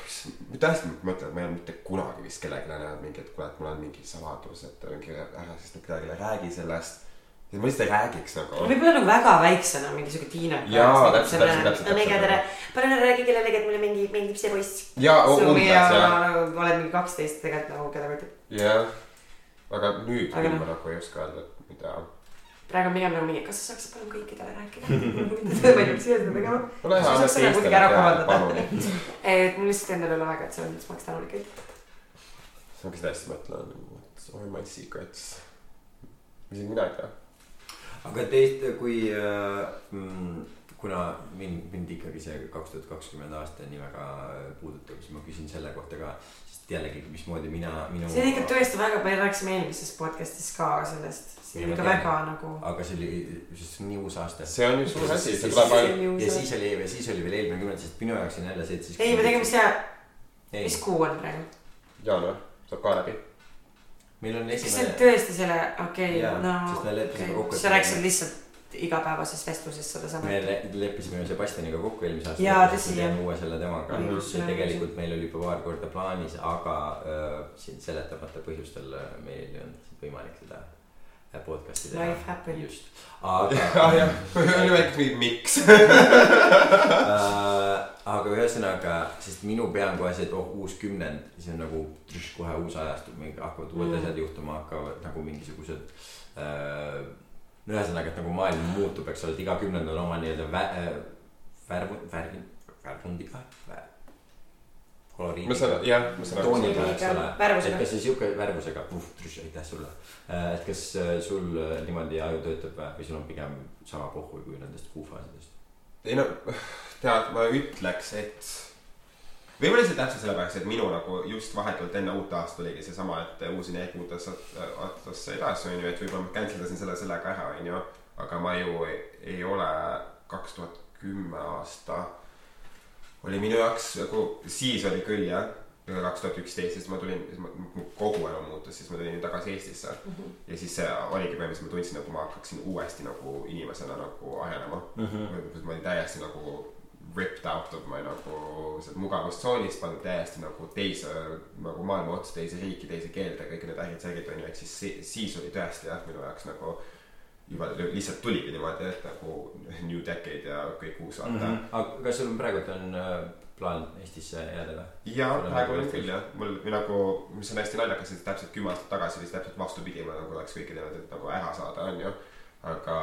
tõesti ma mõtlen, et ma ei ole mitte kunagi vist kellelegi öelnud mingi, et kuule, et mul on mingi saladus, et mingi ära siis nüüd kellelegi räägi sellest. et ma lihtsalt ei räägiks nagu. võib-olla nagu väga väiksena mingi siuke tiinekas. Jaa, täpselt, täpselt, täpselt, no mega tere, palun ära räägi kellelegi, et mulle mingi, meeldib see poiss. jaa, umbes ja jah, nagu oled mingi kaksteist tegelikult nagu keda kotib. jah. aga nüüd Aga noh. ma nagu ei oska öelda, et mida. praegu on pigem nagu mingi, kas sa saaksid palun kõikidele rääkida? ma ei tea, mis seda tegema. ole hea, Sa anna saaks selle kuidagi teistele ära teada, palun. et mul lihtsalt endal ei ole aega, et selles mõttes ma oleks tänulik kõik. ma hakkasin hästi mõtlema, what are my secrets. isegi mina ei tea. aga teist, kui äh,, kuna mind, mind ikkagi see kaks tuhat kakskümmend aasta nii väga puudutab, siis ma küsin selle kohta ka. Sest jällegi, mismoodi mina, minu. see on ikka tõesti väga, me rääkisime eelmises podcast'is ka sellest. see on ikka väga nagu. aga see oli, see on nii uus aasta. see on ju suur asi, see Siis- tuleb ainult. ja siis oli, siis oli veel eelmine kümnend, sest minu jaoks on jälle see, et siis. ei, me tegime see, ei mis, kuu on praegu? jaanuar saab ka läbi. meil on kas see on esimene, tõesti selle, okei okay, no sest me leppisime okei kokku, sa rääkisid lihtsalt igapäevases vestluses sedasama me. le- leppisime ju Sebastianiga kokku eelmise aasta. Jaa, tõsi, jah. uue selle temaga Mhm. ja tegelikult meil oli juba paar korda plaanis, aga äh, siin seletamata põhjustel äh, meil ei olnud võimalik seda äh, podcast'i teha. Life happened. just, aga ah jah, oli väike miks. äh, aga ühesõnaga, sest minu pea on kohe see, et oh uus kümnend, siis on nagu trš, kohe uus ajastu, mingi hakkavad uued Mm. asjad juhtuma, hakkavad nagu mingisugused äh,. No ühesõnaga, et nagu maailm muutub, eks ole, et iga kümnend on oma nii-öelda vä-, äh, värv, värvi, värvundiga vä,, ma saan, jah, ma saan aru. tooniga, eks ole, Värvusega. et kas see sihuke värvusega, aitäh sulle. et kas äh, sul äh, niimoodi aju töötab või- või sul on pigem sama pohhu kui nendest kuufaasidest? ei no, tead, ma ütleks, et võib-olla lihtsalt täpselt sellepärast, et minu nagu just vahetult enne uut aastat oligi seesama, et uus energia uut aastat, aastasse edasi on ju, et võib-olla ma cancel dasin selle sellega ära, on ju. aga ma ju ei, ei ole kaks tuhat kümme aasta oli minu jaoks nagu, siis oli küll jah, kaks tuhat üksteist, siis ma tulin, siis ma, mu kogu elu muutus, siis ma tulin tagasi Eestisse mm. -hmm. ja siis see oligi põhimõtteliselt, ma tundsin, nagu ma hakkaksin uuesti nagu inimesena nagu arenema mm. -hmm. ma olin täiesti nagu ripped out of my nagu sealt mugavustsoonist, pandud täiesti nagu teise nagu maailma otsa, teise riiki, teise keelde, kõik need ärid, särgid on ju, et siis, siis oli tõesti jah, minu jaoks nagu juba lihtsalt tuligi niimoodi, et nagu new decade ja kõik uus vaata mm. -hmm. aga kas sul on praegu on äh, plaan Eestisse jääda või? ja Sul on praegu nagu on küll jah, mul või nagu, mis on hästi naljakas, et täpselt kümme aastat tagasi oli see täpselt vastupidi, ma nagu teinud, et nagu ära saada, onju. aga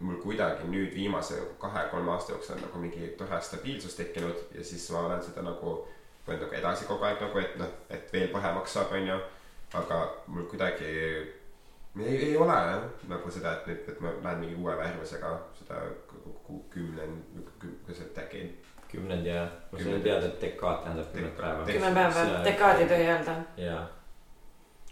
mul kuidagi nüüd viimase kahe-kolme aasta jooksul on nagu mingi tore stabiilsus tekkinud ja siis ma olen seda nagu võinud nagu edasi kogu aeg nagu, et noh, et veel paremaks saab, onju. aga mul kuidagi ei, ei ole jah, nagu seda, et nüüd, et ma lähen mingi uue värvusega seda kümnend, kuidas see decade kümnend ja, ma sain teada, et dekaad tähendab kümmet päeva. kümme päeva, dekaad ei tohi öelda. jaa,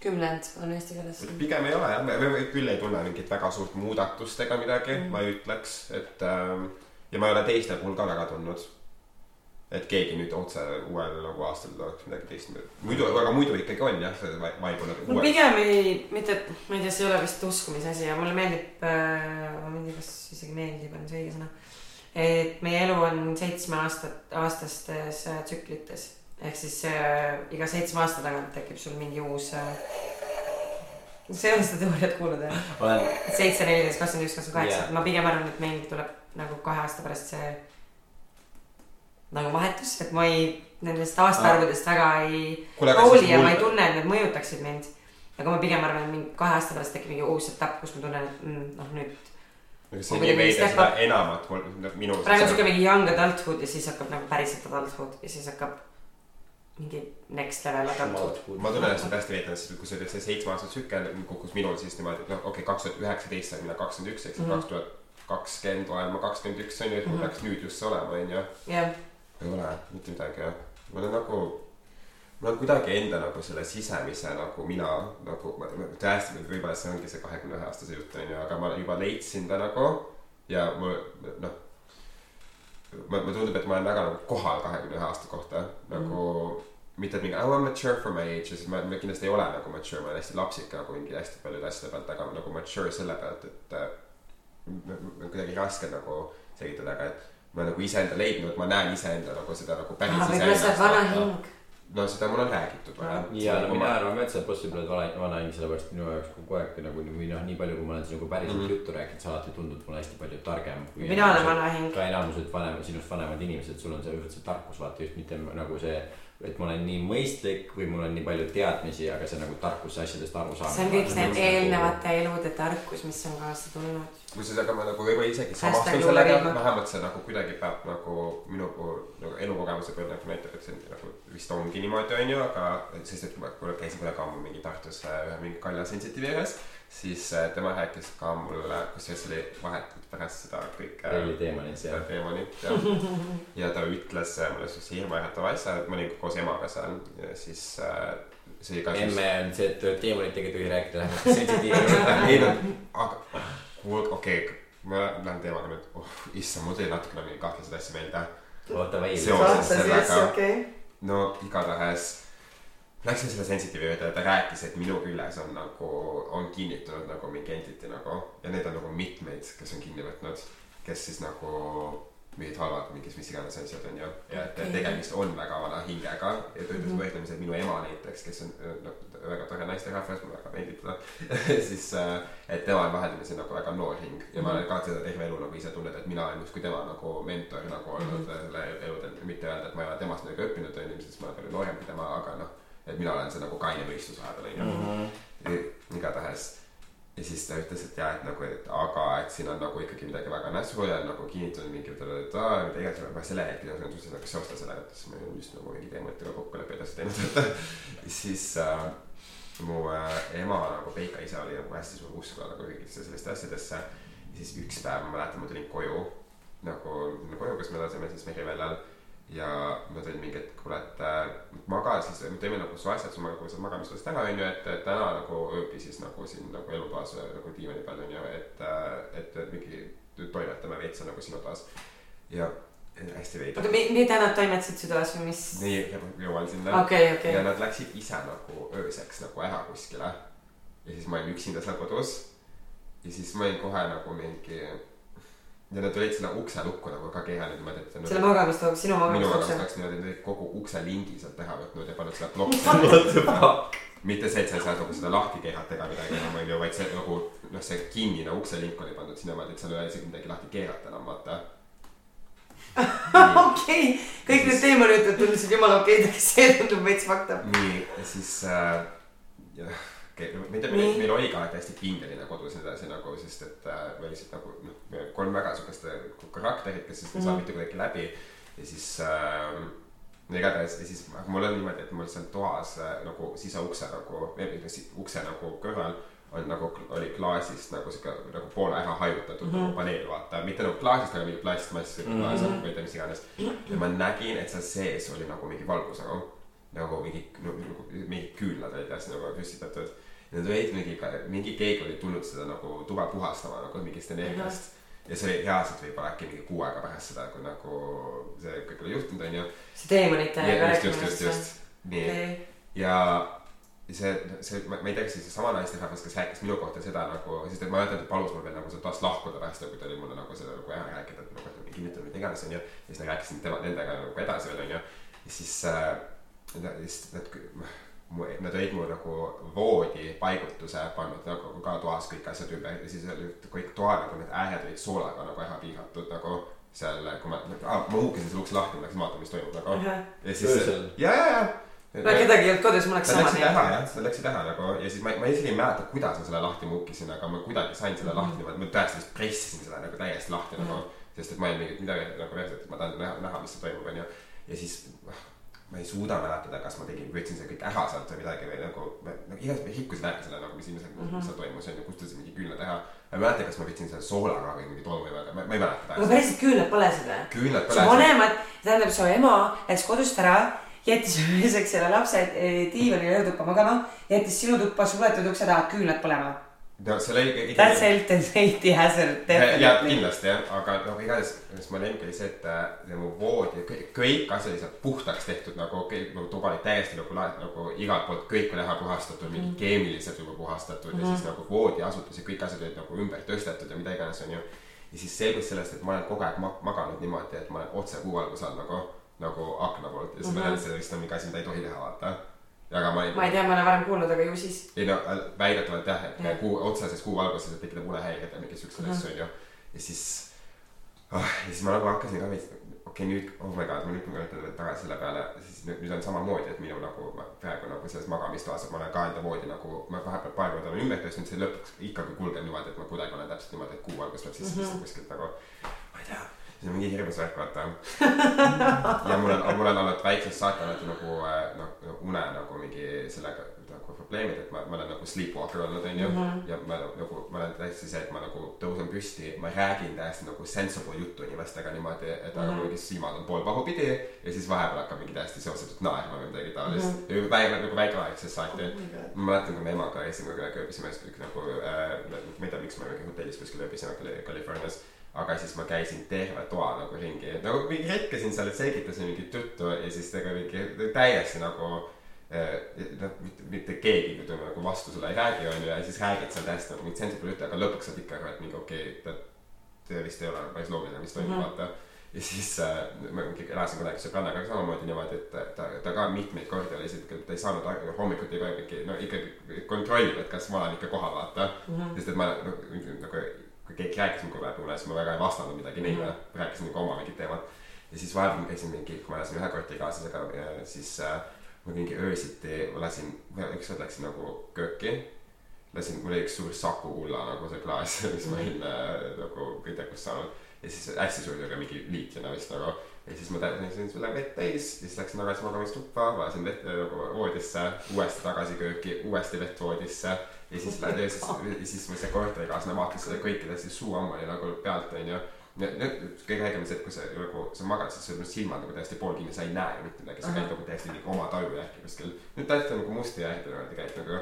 kümnend on eesti keeles. pigem ei ole jah, me, küll ei tunne mingit väga suurt muudatust ega midagi Mm. mm., ma ei ütleks, et ähm, ja ma ei ole teiste puhul ka väga tundnud. et keegi nüüd otse uuel nagu aastal oleks midagi teistmoodi, muidu, aga muidu ikkagi on jah, see vibe on nagu uue. pigem ei, mitte, ma ei tea, see ei ole vist uskumise asi ja mulle meeldib äh,, ma ei tea, kas isegi meeldib on see õige sõna. et meie elu on seitsme aastat, aastastes äh, tsüklites ehk siis äh, iga seitsme aasta tagant tekib sul mingi uus äh,. sa ei ole seda teooriat kuulnud jah? olen, seitse, neliteist, kakskümmend üks, kakskümmend kaheksa ma pigem arvan, et meil tuleb nagu kahe aasta pärast see nagu vahetus, et ma ei, nendest aastaarvudest väga ei aga hooli ja mul- ma ei tunne, et need mõjutaksid mind. aga ma pigem arvan, et mingi kahe aasta pärast tekib mingi uus etapp, kus ma tunnen, et mm, noh, nüüd see ma on nii veider, seda enamat mul, minu. praegu on siuke mingi young adulthood ja siis hakkab nagu päriselt adulthood ja siis hakkab mingi next level adulthood. ma tunnen ennast hästi veidrat, sest kui see oli see seitsme aasta tsükkel kukkus minul siis niimoodi, et noh, okei okay,, kaks tuhat üheksateist sai minna kakskümmend üks, eks ju, Mhm. kaks tuhat kakskümmend olen ma kakskümmend üks on ju, et mul Mhm. peaks nüüd just see olema, on ju. ei ole mitte midagi jah, ma olen nagu, mul on kuidagi enda nagu selle sisemise nagu mina nagu, tõesti, võib-olla see ongi see kahekümne ühe aastase jutt on ju, aga ma juba leidsin ta nagu ja mul noh. ma, mulle tundub, et ma olen väga nagu kohal kahekümne ühe aasta kohta nagu mm. mitte, mingi I m mature for my age ja siis ma, ma kindlasti ei ole nagu mature, ma olen hästi lapsik nagu mingi hästi paljude asjade pealt, aga nagu mature selle pealt, et äh, kuidagi raske nagu selgitada, aga et ma nagu iseenda leidnud, ma näen iseenda nagu seda nagu päris võib-olla see vana hing. No seda mul on räägitud varem. ja no mina arvan ka, et sa oled possible vana, vanainimene, sellepärast minu jaoks kogu aeg nagu või noh, nii palju, kui ma olen sinuga päriselt mm -hmm. juttu rääkinud, sa alati tundud mulle hästi palju targem. mina olen vanahing. ka enamused vanem, sinust vanemad inimesed, sul on see, see tarkus vaata just mitte nagu see, et ma olen nii mõistlik või mul on nii palju teadmisi, aga see nagu tarkus asjadest aru saamine. see on kõik need eelnevate elude tarkus, mis on kaasa tulnud. kusjuures, aga ma nagu võib-olla isegi samastun sellega, vähemalt see nagu kuidagi peab nagu minu puhul nagu elukogemuse peal nagu näitab, et see nagu vist ongi niimoodi, onju, aga sest et ma kuule käisin kunagi ammu mingi Tartus äh, ühe mingi Kalja Sensitiivi juures, siis äh, tema rääkis ka mulle, kusjuures oli vahetult pärast seda kõike. Teemanit, seda jah. teemonit ja, ja ta ütles äh, mulle siukse hirmuäratava asja, et ma olin koos emaga seal ja siis äh, see ka emme on see, et teemonitega ei tohi rääkida, läheb sensitiivne. ei no, aga kuulge, okei okay,, ma lähen teemaga nüüd oh,, issand, mul tuli natukene mingi kahtlased asju meelde. oota, või. Seoses sellega- okei. no igatahes läksin selle sensitiivi juurde ja ta rääkis, et minu küljes on nagu, on kinnitunud nagu mingi entity nagu ja neid on nagu mitmeid, kes on kinni võtnud, kes siis nagu mingid halvad mingis mis iganes asjad on ju. ja et Okei. tegemist on väga vana hingega ja ta ütles Mhm. võrdlemisi, et minu ema näiteks, kes on noh, väga tore naisterahvas, mulle väga meeldib teda. siis, et tema on vaheldumisi nagu väga noor hing ja ma olen ka seda terve elu nagu ise tundnud, et mina olen justkui tema nagu mentor nagu olnud selle eludel, mitte öelda, et ma ei ole temast midagi õppinud, onju, sest ma olen palju noorem kui tema, aga noh, et mina olen see nagu kaine mõistus vahepeal, onju. igatahes ja siis ta ütles, et jaa, et nagu, et aga, et siin on nagu ikkagi midagi väga nässu ja nagu kinnitanud mingi mida iganes, ma selle hetkel ei osanud üldse nagu seostada sellega, et siis ma olin just nagu mingi teemadega kokkuleppe edasi teinud, et siis äh, mu äh, ema nagu Peika isa oli nagu hästi suur usklane nagu kõigisse sellistesse asjadesse. ja siis üks päev ma mäletan, ma tulin koju nagu koju, kus me elasime siis Meriväljal ja ma tulin mingi hetk, kuule, et maga siis, teeme nagu su asjad, su nagu saad magamistoast ära, onju, et täna nagu ööbi siis nagu siin nagu elutoas nagu diivani peal onju, et, et, et mingi toimetame veits nagu sinu toas. ja hästi veider oota, mida nad toimetasid su toas või mis? nii jõuan sinna okei, okei ja. nad läksid ise nagu ööseks nagu ära kuskile. ja siis ma olin üksinda seal kodus. ja siis ma olin kohe nagu mingi. Ja nad olid selle ukse lukku nagu ka keeranud niimoodi, et. selle magamistoaks, sinu minu magamistoaks jaoks oleks niimoodi, et nad olid kogu ukse lingi sealt teha võtnud ja pannud seda plokki. mitte see, et sa ei saa nagu seda lahti keerata ega midagi enam onju, vaid see nagu noh, see kinnine ukselink oli pandud sinna niimoodi, et seal ei ole isegi midagi lahti keerata enam vaata. okei, kõik need teemarijutud tundusid jumala okeid, aga see tundub veits up. nii, ja siis äh, jah, okei, ma ei tea, meil, oli ka hästi pingeline kodus ja nii edasi nagu, sest et äh, me lihtsalt nagu noh, kolm väga siukest äh, karakterit, kes siis ei saa Mhm. mitte kuidagi läbi ja siis äh, no igatahes ja siis mul on niimoodi, et mul seal toas äh, nagu siseukse nagu, ukse nagu kõrval on nagu, oli klaasist nagu sihuke nagu poole ära hajutatud mm Mhm. -hmm. nagu paneel, vaata, mitte nagu klaasist, aga mingi plastmass mm, Mhm. -hmm. klaas või ma ei tea, mis iganes. ja ma nägin, et seal sees oli nagu mingi valgus nagu, nagu mingi no,, nagu mingid küünlad olid hästi nagu püstitatud. need olid mingi, mingi keegi oli tulnud seda nagu tuba puhastama nagu mingist energiast. Ja see oli reaalselt võib-olla äkki mingi kuu aega pärast seda, kui nagu see kõik oli juhtunud, onju. see teemonite just, just, just, just, nii okei, ja see, see, ma ei tea, kas see sama naisterahvas, kes rääkis minu kohta seda nagu, sest et ma mäletan, et ta palus mul veel nagu toast lahkuda pärast, kui ta oli mulle nagu seda nagu ära rääkinud, et mingi kinnitamine, mida iganes onju. ja siis ma rääkisin tema, nendega nagu edasi veel onju. ja siis äh,, siis nad, nad olid mu nagu voodi paigutuse pannud nagu ka toas kõik asjad ümber ja siis olid kõik toa nagu need ääred olid soolaga nagu ära piiratud nagu seal, kui ma ah,, ma huukisin selle ukse lahti, ma läksin vaatama, mis toimub nagu. ja siis ja, ja, ja. no kedagi ei olnud kodus, ma oleks Nad sama läksid ära jah, nad läksid ära nagu ja siis ma, ma isegi ei mäleta, kuidas ma selle lahti muukisin, aga ma kuidagi sain selle lahti niimoodi, ma tõesti lihtsalt pressisin seda nagu täiesti lahti nagu. sest et ma olin mingi midagi nagu reaalselt, et ma tahan näha, näha, mis seal toimub, onju. ja siis noh, ma ei suuda mäletada, kas ma tegin, võtsin selle kõik ära sealt või midagi või nagu, nagu igatahes ma rikkusin ära selle nagu, mis ilmselt mm, -hmm. seal toimus, onju, kustutasin mingi küünla teha. ma ei mäleta, kas ma võtsin selle soolaga või mingi tolmuimega, ma, ma ei mäleta aga päriselt küünlad põlesid või? küünlad su vanemad, tähendab su ema läks kodust ära, jättis ööseks selle lapse eh, diivanile öötuppa magama, jättis sinu tuppa suletud ukse taha küünlad põlema. No seal oli. That's health and safety hazard ja definitely. kindlasti jah, aga noh, igatahes, mis ma lemmik oli see, et äh, nagu voodi, kõik, kõik asjad olid sealt puhtaks tehtud nagu kõik nagu tuba oli täiesti nagu laet- nagu igalt poolt kõik oli ära puhastatud, mingi Mhm. keemiliselt juba puhastatud mm -hmm. ja siis nagu voodiasutus ja kõik asjad olid nagu ümber tõstetud ja mida iganes, onju. ja siis selgus sellest, et ma olen kogu aeg ma maganud niimoodi, et ma olen otse kuuvalguse all nagu, nagu akna poolt ja siis ma tean, et see vist on mingi asi, mida ei tohi teha, vaata. Aga ma ei ma ei tea, ma olen varem kuulnud, aga ju siis. ei no äh, väidetavalt jah, et Jah. kuu, otseses kuu valguses võib tekkida unehäired ja mingeid siukseid asju onju. ja siis oh,, ja siis ma nagu hakkasin ka veits, okei okay, nüüd, oh my god, ma nüüd mõtlen tagasi selle peale, siis nüüd, nüüd on samamoodi, et minu nagu praegu nagu selles magamistoas, et ma olen ka enda voodi nagu, ma vahepeal paar korda olen ümber tõstnud, see lõpuks ikkagi kulgeb niimoodi, et ma kuidagi olen täpselt niimoodi, et kuu valgus läheb sisse mm -hmm. kuskilt nagu, ma ei tea see on mingi hirmus värk, vaata. ja mul on, mul on olnud väiksest saati alati nagu äh, noh, une nagu mingi sellega nagu probleemid, et ma, ma olen nagu sleepwalker olnud, onju. ja ma nagu, ma olen täiesti see, et ma nagu tõusen püsti, ma räägin täiesti nagu sensible juttu inimestega niimoodi, et aga mingi silmad on pool pahupidi ja siis vahepeal hakkab mingi täiesti seosetult naerma või midagi taolist mm. -hmm. väike nagu väikeaegsest saati ma mäletan, kui me emaga käisime kunagi ööbisime üks nagu äh,, ma ei tea, miks me hotellis kuskil ööbisime Cali- Californias. Aga siis ma käisin terve toa nagu ringi, nagu mingi retkesin seal, selgitasin mingit juttu ja siis tega mingi täiesti nagu äh, noh, mitte, mitte keegi ütleme nagu vastu sulle ei räägi, onju, ja siis räägid seal täiesti nagu mingit sensible juttu, aga lõpuks saad ikka aru, et mingi okei okay,, see vist ei ole päris loogiline, mis toimub mm, -hmm. vaata ja siis äh, ma mingi elasin kunagi sõbrannaga samamoodi niimoodi, et ta, ta ka mitmeid kordi oli siuke, et ta ei saanud aru- hommikuti ka ikkagi, no ikkagi kontrollida, et kas ma olen ikka kohal, vaata mm. -hmm. sest et ma nagu, nagu, kui keegi rääkis minuga läbi une, siis ma väga ei vastanud midagi neile mm, -hmm. rääkisin nagu oma mingit teemat. ja siis vahepeal ma käisin mingi, kui ma elasin ühe korterikaaslasega, siis äh, ma mingi öösiti, lasin, ükskord läksin nagu kööki lasin, mul oli üks suur Saku Ulla nagu see klaas, mis ma olin äh, nagu kütekust saanud. ja siis hästi suur siuke mingi liitrine vist nagu. ja siis ma täisin selle vett täis ja siis läksin tagasi magamistuppa, lasin vett äh, nagu voodisse, uuesti tagasi kööki, uuesti vett voodisse. Ja siis, ja siis, ja siis mu see korterikaaslane vaatas seda kõike, ta siis suu ammu oli nagu pealt onju. kõige on see, et kui sa nagu, sa magad, siis sul on silmad nagu täiesti poolkinni, sa ei näe ju mitte midagi, sa käid nagu täiesti mingi oma taju järgi kuskil. nüüd täiesti nagu musti järgi niimoodi käid nagu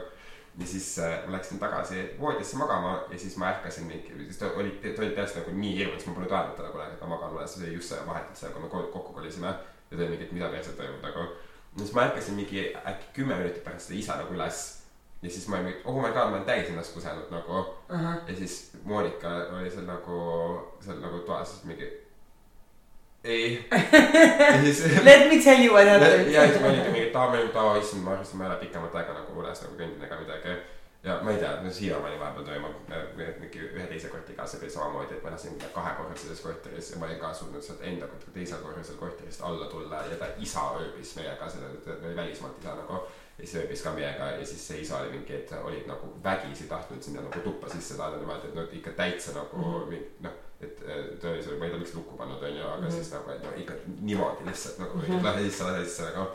ja siis äh, ma läksin tagasi voodisse magama ja siis ma ärkasin mingi, siis ta oli, ta oli täiesti nagu nii hirmus, ma polnud öelnud talle kunagi, et ma magan üles, see oli just vahetult see, kui me ko- kokku kolisime. ja ta oli mingi, et mida perset toimub nagu. ja siis ma ärkasin mingi äkki kümme minutit pärast seda isa nagu üles. Ja siis ma olin oh my god, ma olen täis ennast kusenud nagu uh. -huh. ja siis Monika oli seal nagu, seal nagu toas mingi. ei. Let me tell you what ja siis ma olingi mingi, et aa, ma olin, aa, issand, ma arvasin, ma ei ole pikemat aega nagu üles nagu kõndinud ega midagi. ja ma ei tea, no siiamaani vahepeal toimub mingi ühe teise korterikaaslasega oli samamoodi, et ma elasin kahekorruses korteris ja ma olin ka suutnud sealt enda teisel korrusel korterist alla tulla ja ta isa ööbis meiega, ta oli välismaalt isa nagu. Ja siis ööbis ka meiega ja siis see isa oli mingi, et olid nagu vägisi tahtnud sinna nagu tuppa sisse saada niimoodi, et no ikka täitsa nagu mm -hmm. noh, et äh, ta oli ma ei tea, miks lukku pannud onju, aga mm -hmm. siis nagu, et no ikka niimoodi lihtsalt nagu mm -hmm. lähe sisse, lähe sisse nagu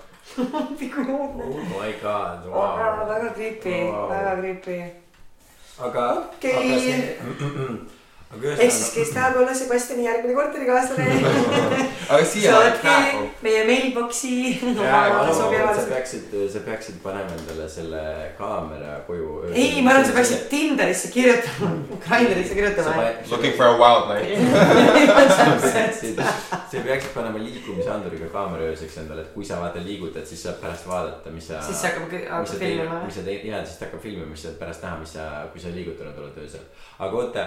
appi kui õudne. oh my god, vau. väga creepy, Wow. väga creepy. aga, Okei. aga see, aga ehk siis, kes tahab olla Sebastiani järgmine korterikaaslane, saatke meie mailbox'i sa peaksid, sa peaksid panema endale selle kaamera koju. ei, ma arvan, sa peaksid Tinderisse kirjutama, Grindrisse kirjutama. looking for a wild night. sa peaksid panema liikumisanduriga kaamera ööseks endale, et kui sa vaata liigutad, siis saab pärast vaadata, mis sa. siis hakkab, filmima mis. sa teed, jaa, siis ta hakkab filmima, siis saad pärast näha, mis sa, kui sa liigutanud oled öösel. aga oota,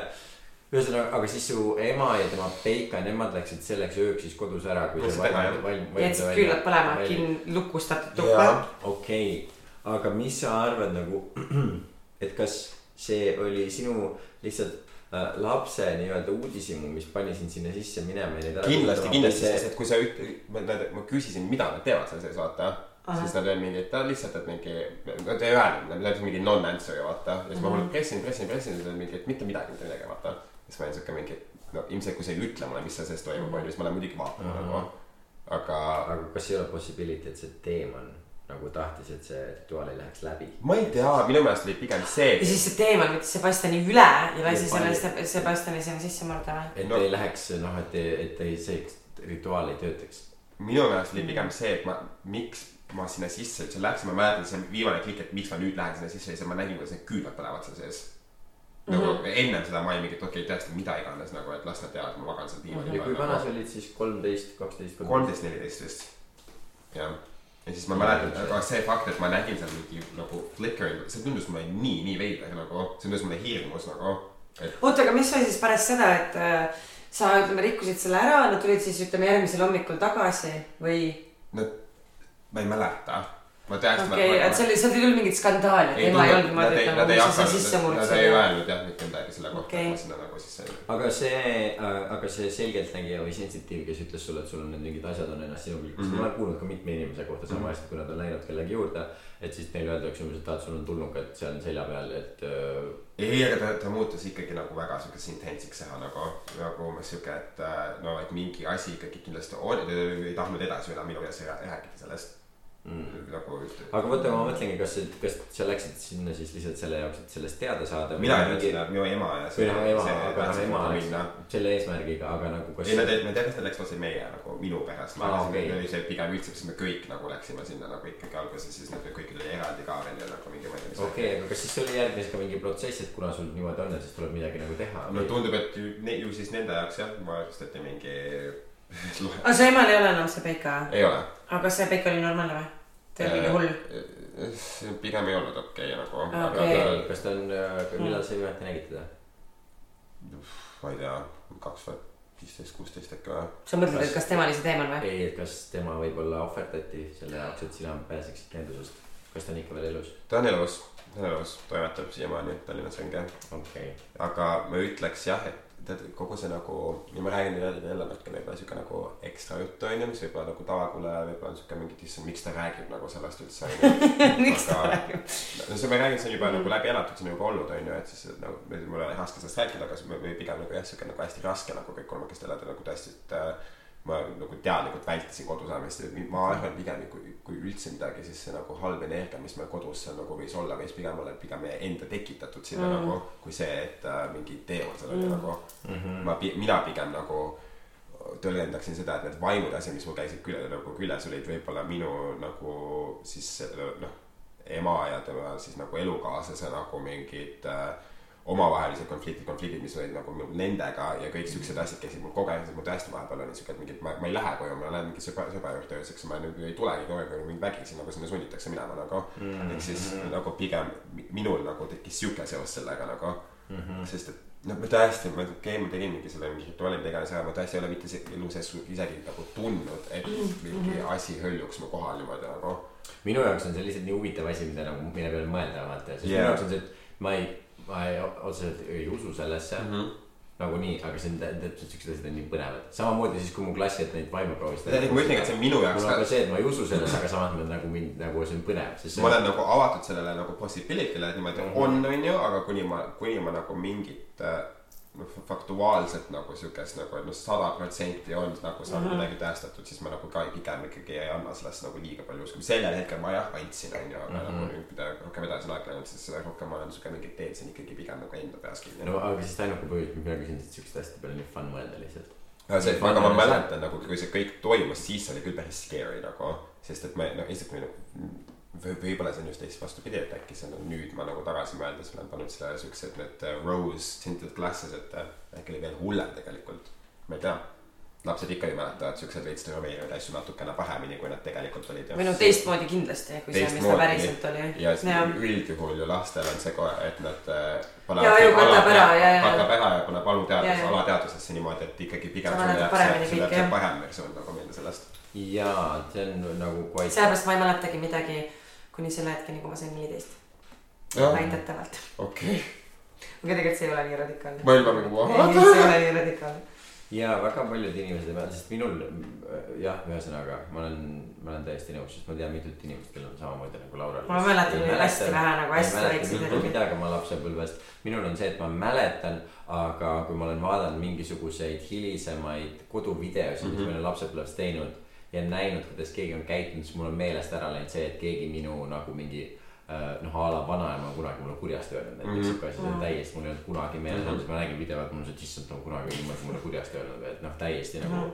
ühesõnaga, aga siis su ema ja tema Peika, nemad läksid selleks ööks siis kodus ära, kui Läksid ära, jah. jätsid küllad põlema, kin-, lukustatud tuppa. okei, aga mis sa arvad nagu, et kas see oli sinu lihtsalt äh, lapse nii-öelda uudishimu, mis pani sind sinna sisse minema ja neid ära kindlasti, kindlasti, sest see- et kui sa üt-, ma, ma küsisin, mida nad teevad seal sees, vaata. siis nad olid mingi, et ta lihtsalt, et mingi, nad ei öelnud, nad olid mingi non-answer'i, vaata. ja siis ma mm -hmm. pressin, pressin, pressin, siis nad olid mingi, et mitte midagi, mitte midagi, vaata. Siis ma olin siuke mingi, no ilmselt kui sa ei ütle mulle, mis seal sees toimub, onju, siis ma lähen muidugi vaatama Mhm. nagu. aga aga kas ei ole possibility, et see teemann nagu tahtis, et see rituaal ei läheks läbi? ma ei tea, minu meelest oli pigem see ja, siis see teemal võttis Sebastiani üle ja lasi selle Sebastiani sinna sisse murda või? et No- ei läheks noh, et, et ei, see rituaal ei töötaks. minu meelest oli pigem see, et ma, miks ma sinna sisse üldse läksin, ma mäletan, see viimane klikk, et miks ma nüüd lähen sinna sisse ja siis ma nägin, kuidas need küünlad põlevad seal sees. Nagu mm -hmm. ennem seda ma olin mingi, et okei okay,, tõesti mida iganes nagu, et las nad teavad, ma magan seal diivanil ja kui vana sa olid siis, kolmteist, kaksteist? kolmteist, neliteist vist, jah. ja siis ma mäletan, aga see fakt, et ma nägin seal mingi nagu flickering, see tundus mulle nii, nii veider nagu, see tundus mulle hirmus nagu. et oota, aga mis oli siis pärast seda, et äh, sa ütleme rikkusid selle ära, nad tulid siis ütleme järgmisel hommikul tagasi või? nad ma ei mäleta. Ma tõesti. okei, et seal, seal ei olnud mingit skandaali, et ema ei olnud niimoodi, et nagu mis sa sisse Nad ei öelnud jah mitte midagi selle kohta okay., ma sinna nagu sisse ei. aga see, aga see selgeltnägija või sensitiiv, kes ütles sulle, et sul on need mingid asjad on ennast sinu külge mm, -hmm. Ma olen kuulnud ka mitme inimese kohta sama asja, kui nad on läinud kellegi juurde. et siis neile öeldakse umbes, et aa, et sul on tulnukad seal selja peal, et öö, ei, aga ta, ta muutus ikkagi nagu väga siukeseks intensiks teha nagu, nagu umbes siuke, et äh, no, et mingi asi ikkagi kindlasti on, ta ei tahtnud edasi üle minu käes rääkida sellest mm.. aga vaata, ma mõtlengi, kas, kas sa läksid sinna siis lihtsalt selle jaoks, et sellest teada saada. mina ei teadnud seda, minu ema ja või noh, ema, aga noh, ema läks selle eesmärgiga, aga nagu kas ei, nad ei, ma tean, et nad läksid otse meie nagu minu perest, ma Aa, arvasin, okei. et oli see pigem üldse, sest me kõik nagu läksime sinna nagu ikkagi alguses, siis nad kõik oli eraldi ka veel ja nagu mingi ma ei tea, mis okei okay,, aga kas siis oli järgmises ka mingi protsess, et kuna sul niimoodi on, et siis tuleb midagi nagu teha no tundub, et ju, ju siis nende jaoks jah, moodustati mingi aga su emal ei ole enam see peika, ei ole. aga kas see peik oli normaalne või? ta oli mingi hull? pigem ei olnud okei okay, nagu Aa, aga kas ta on, millal sa viimati nägid teda? ma ei tea, kaks tuhat viisteist, kuusteist äkki või? sa mõtled, et kas tema oli see teemal või? ei, et kas tema võib-olla ohverdati selle jaoks, et sina pääseksid kendusest. kas ta on ikka veel elus? ta on elus, ta on elus, toimetab siiamaani Tallinnas ringi. okei okay., aga ma ütleks jah, et tead kogu see nagu, ja ma räägin jälle jälle natuke võib-olla siuke nagu ekstra juttu onju, mis võib-olla nagu tavakuulajale võib-olla on siuke mingi, issand, miks ta räägib nagu sellest üldse onju. miks ta räägib? no see, ma räägin, see on juba nagu läbi elatud, see on juba olnud onju, et siis et nagu mul on raske sellest rääkida, aga see või pigem nagu jah, siuke nagu hästi raske nagu kõik kolmekesti elada nagu tõesti, et äh, ma nagu teadlikult vältisin kodus olemist ja ma arvan pigem, kui, kui üldse midagi, siis see nagu halb energia, mis meil kodus seal nagu võis olla, võis pigem olla pigem enda tekitatud sinna mm. nagu, kui see, et äh, mingi teemal seal oli mm. nagu mm. -hmm. ma, mina pigem nagu tõlgendaksin seda, et need vaimud asjad, mis mul käisid küle, nagu küljes olid võib-olla minu nagu siis noh, ema ja tema siis nagu elukaaslase nagu mingid äh, omavahelised konfliktid, konfliktid, mis olid nagu nendega ja kõik siuksed asjad käisid mul kogu aeg, mul tõesti vahepeal oli siuke, et mingi, ma, ma ei lähe koju, ma lähen mingi sõbra, sõbra juurde ööseks, ma nagu ei tulegi kogu aeg mingi vägisi nagu sinna sunnitakse minema nagu mm. -hmm. ehk siis nagu pigem mi- minul nagu tekkis siuke seos sellega nagu mm, -hmm. sest et noh, ma tõesti, ma okei okay,, ma tegin mingi selle mingi rituaali mida iganes, aga ma tõesti ei ole mitte elu sees isegi nagu tundnud, et mingi asi hõljuks mu kohal niimoodi nagu. minu jaoks on see lihtsalt nii huvitav asi, mida nagu, mille peale mõelda vaata, sest yeah. Minu jaoks on see, et ma ei, ma ei otseselt ei usu sellesse mm. -hmm nagunii, aga see on tä- täpselt siuksed asjad on nii põnevad, samamoodi siis kui mu klassilt neid vaimu proovisid. ma ütlengi, et see on minu jaoks on ka see, et ma ei usu sellesse, aga samas ma nagu mind nagu see on põnev, sest see ma olen nagu avatud sellele nagu possibility'le, et niimoodi Mhm. on, onju, aga kuni ma, kuni ma nagu mingit äh, faktuaalselt nagu siukest nagu, et noh, sada protsenti on nagu saanud Mhm. midagi tõestatud, siis ma nagu ka pigem ikkagi ei anna sellest nagu liiga palju usku. sellel hetkel ma jah andsin, onju, aga Mhm. nagu nüüd, mida rohkem edasi on aeg läinud, siis seda rohkem ma olen siuke mingit teed siin ikkagi pigem nagu enda peas kinni no aga siis ainuke põhjus, miks mina küsin, et siukeste asjade peale on nii fun mõelda lihtsalt. aga see, aga ma mäletan nagu, kui see kõik toimus, siis oli küll päris scary nagu, sest et ma noh, esiteks ma või võib-olla see on just teist vastupidi, et äkki see on nüüd ma nagu tagasi mõeldes olen pannud selle siuksed need äh, rose tinted glasses, et äh, äkki oli veel hullem tegelikult. ma ei tea, lapsed ikka ju mäletavad siukseid veits traumeerivaid asju natukene paremini, kui nad tegelikult olid. või no teistmoodi kindlasti, kui see, mis ta päriselt oli. ja Jah. üldjuhul ju lastel on see kohe, et nad äh, ju katab ära, jaa, jaa. katab ära ja paneb jaa. alateadvusesse niimoodi, et ikkagi pigem Sa sulle jääb paremini see, sulle jääb see parem versioon nagu meelde sellest. jaa, see on nagu sellepärast ma ei mäletagi midagi kuni selle hetkeni, kui ma sain neliteist. väidetavalt. okei, aga tegelikult see ei ole nii radikaalne. ma olin nagu ei, see ei ole nii radikaalne. ja väga paljud inimesed ei mäleta, sest minul jah, ühesõnaga ma olen, ma olen täiesti nõus, sest ma tean mitut inimest, kellel on samamoodi nagu Laural. Ma mäletan ju hästi vähe, nagu hästi väikseid midagi oma lapsepõlvest, minul on see, et ma mäletan, aga kui ma olen vaadanud mingisuguseid hilisemaid koduvideosid mm, -hmm. mis ma olen lapsepõlves teinud ja näinud, kuidas keegi on käitunud, siis mul on meelest ära läinud see, et keegi minu nagu mingi äh, noh, a la vanaema on kunagi mulle kurjasti öelnud näiteks Mhm. siuke asi, see on täiesti, mul ei olnud kunagi meeles olnud, siis ma nägin videot, mul on see, et issand, ta on kunagi niimoodi mulle kurjasti öelnud et noh, täiesti nagu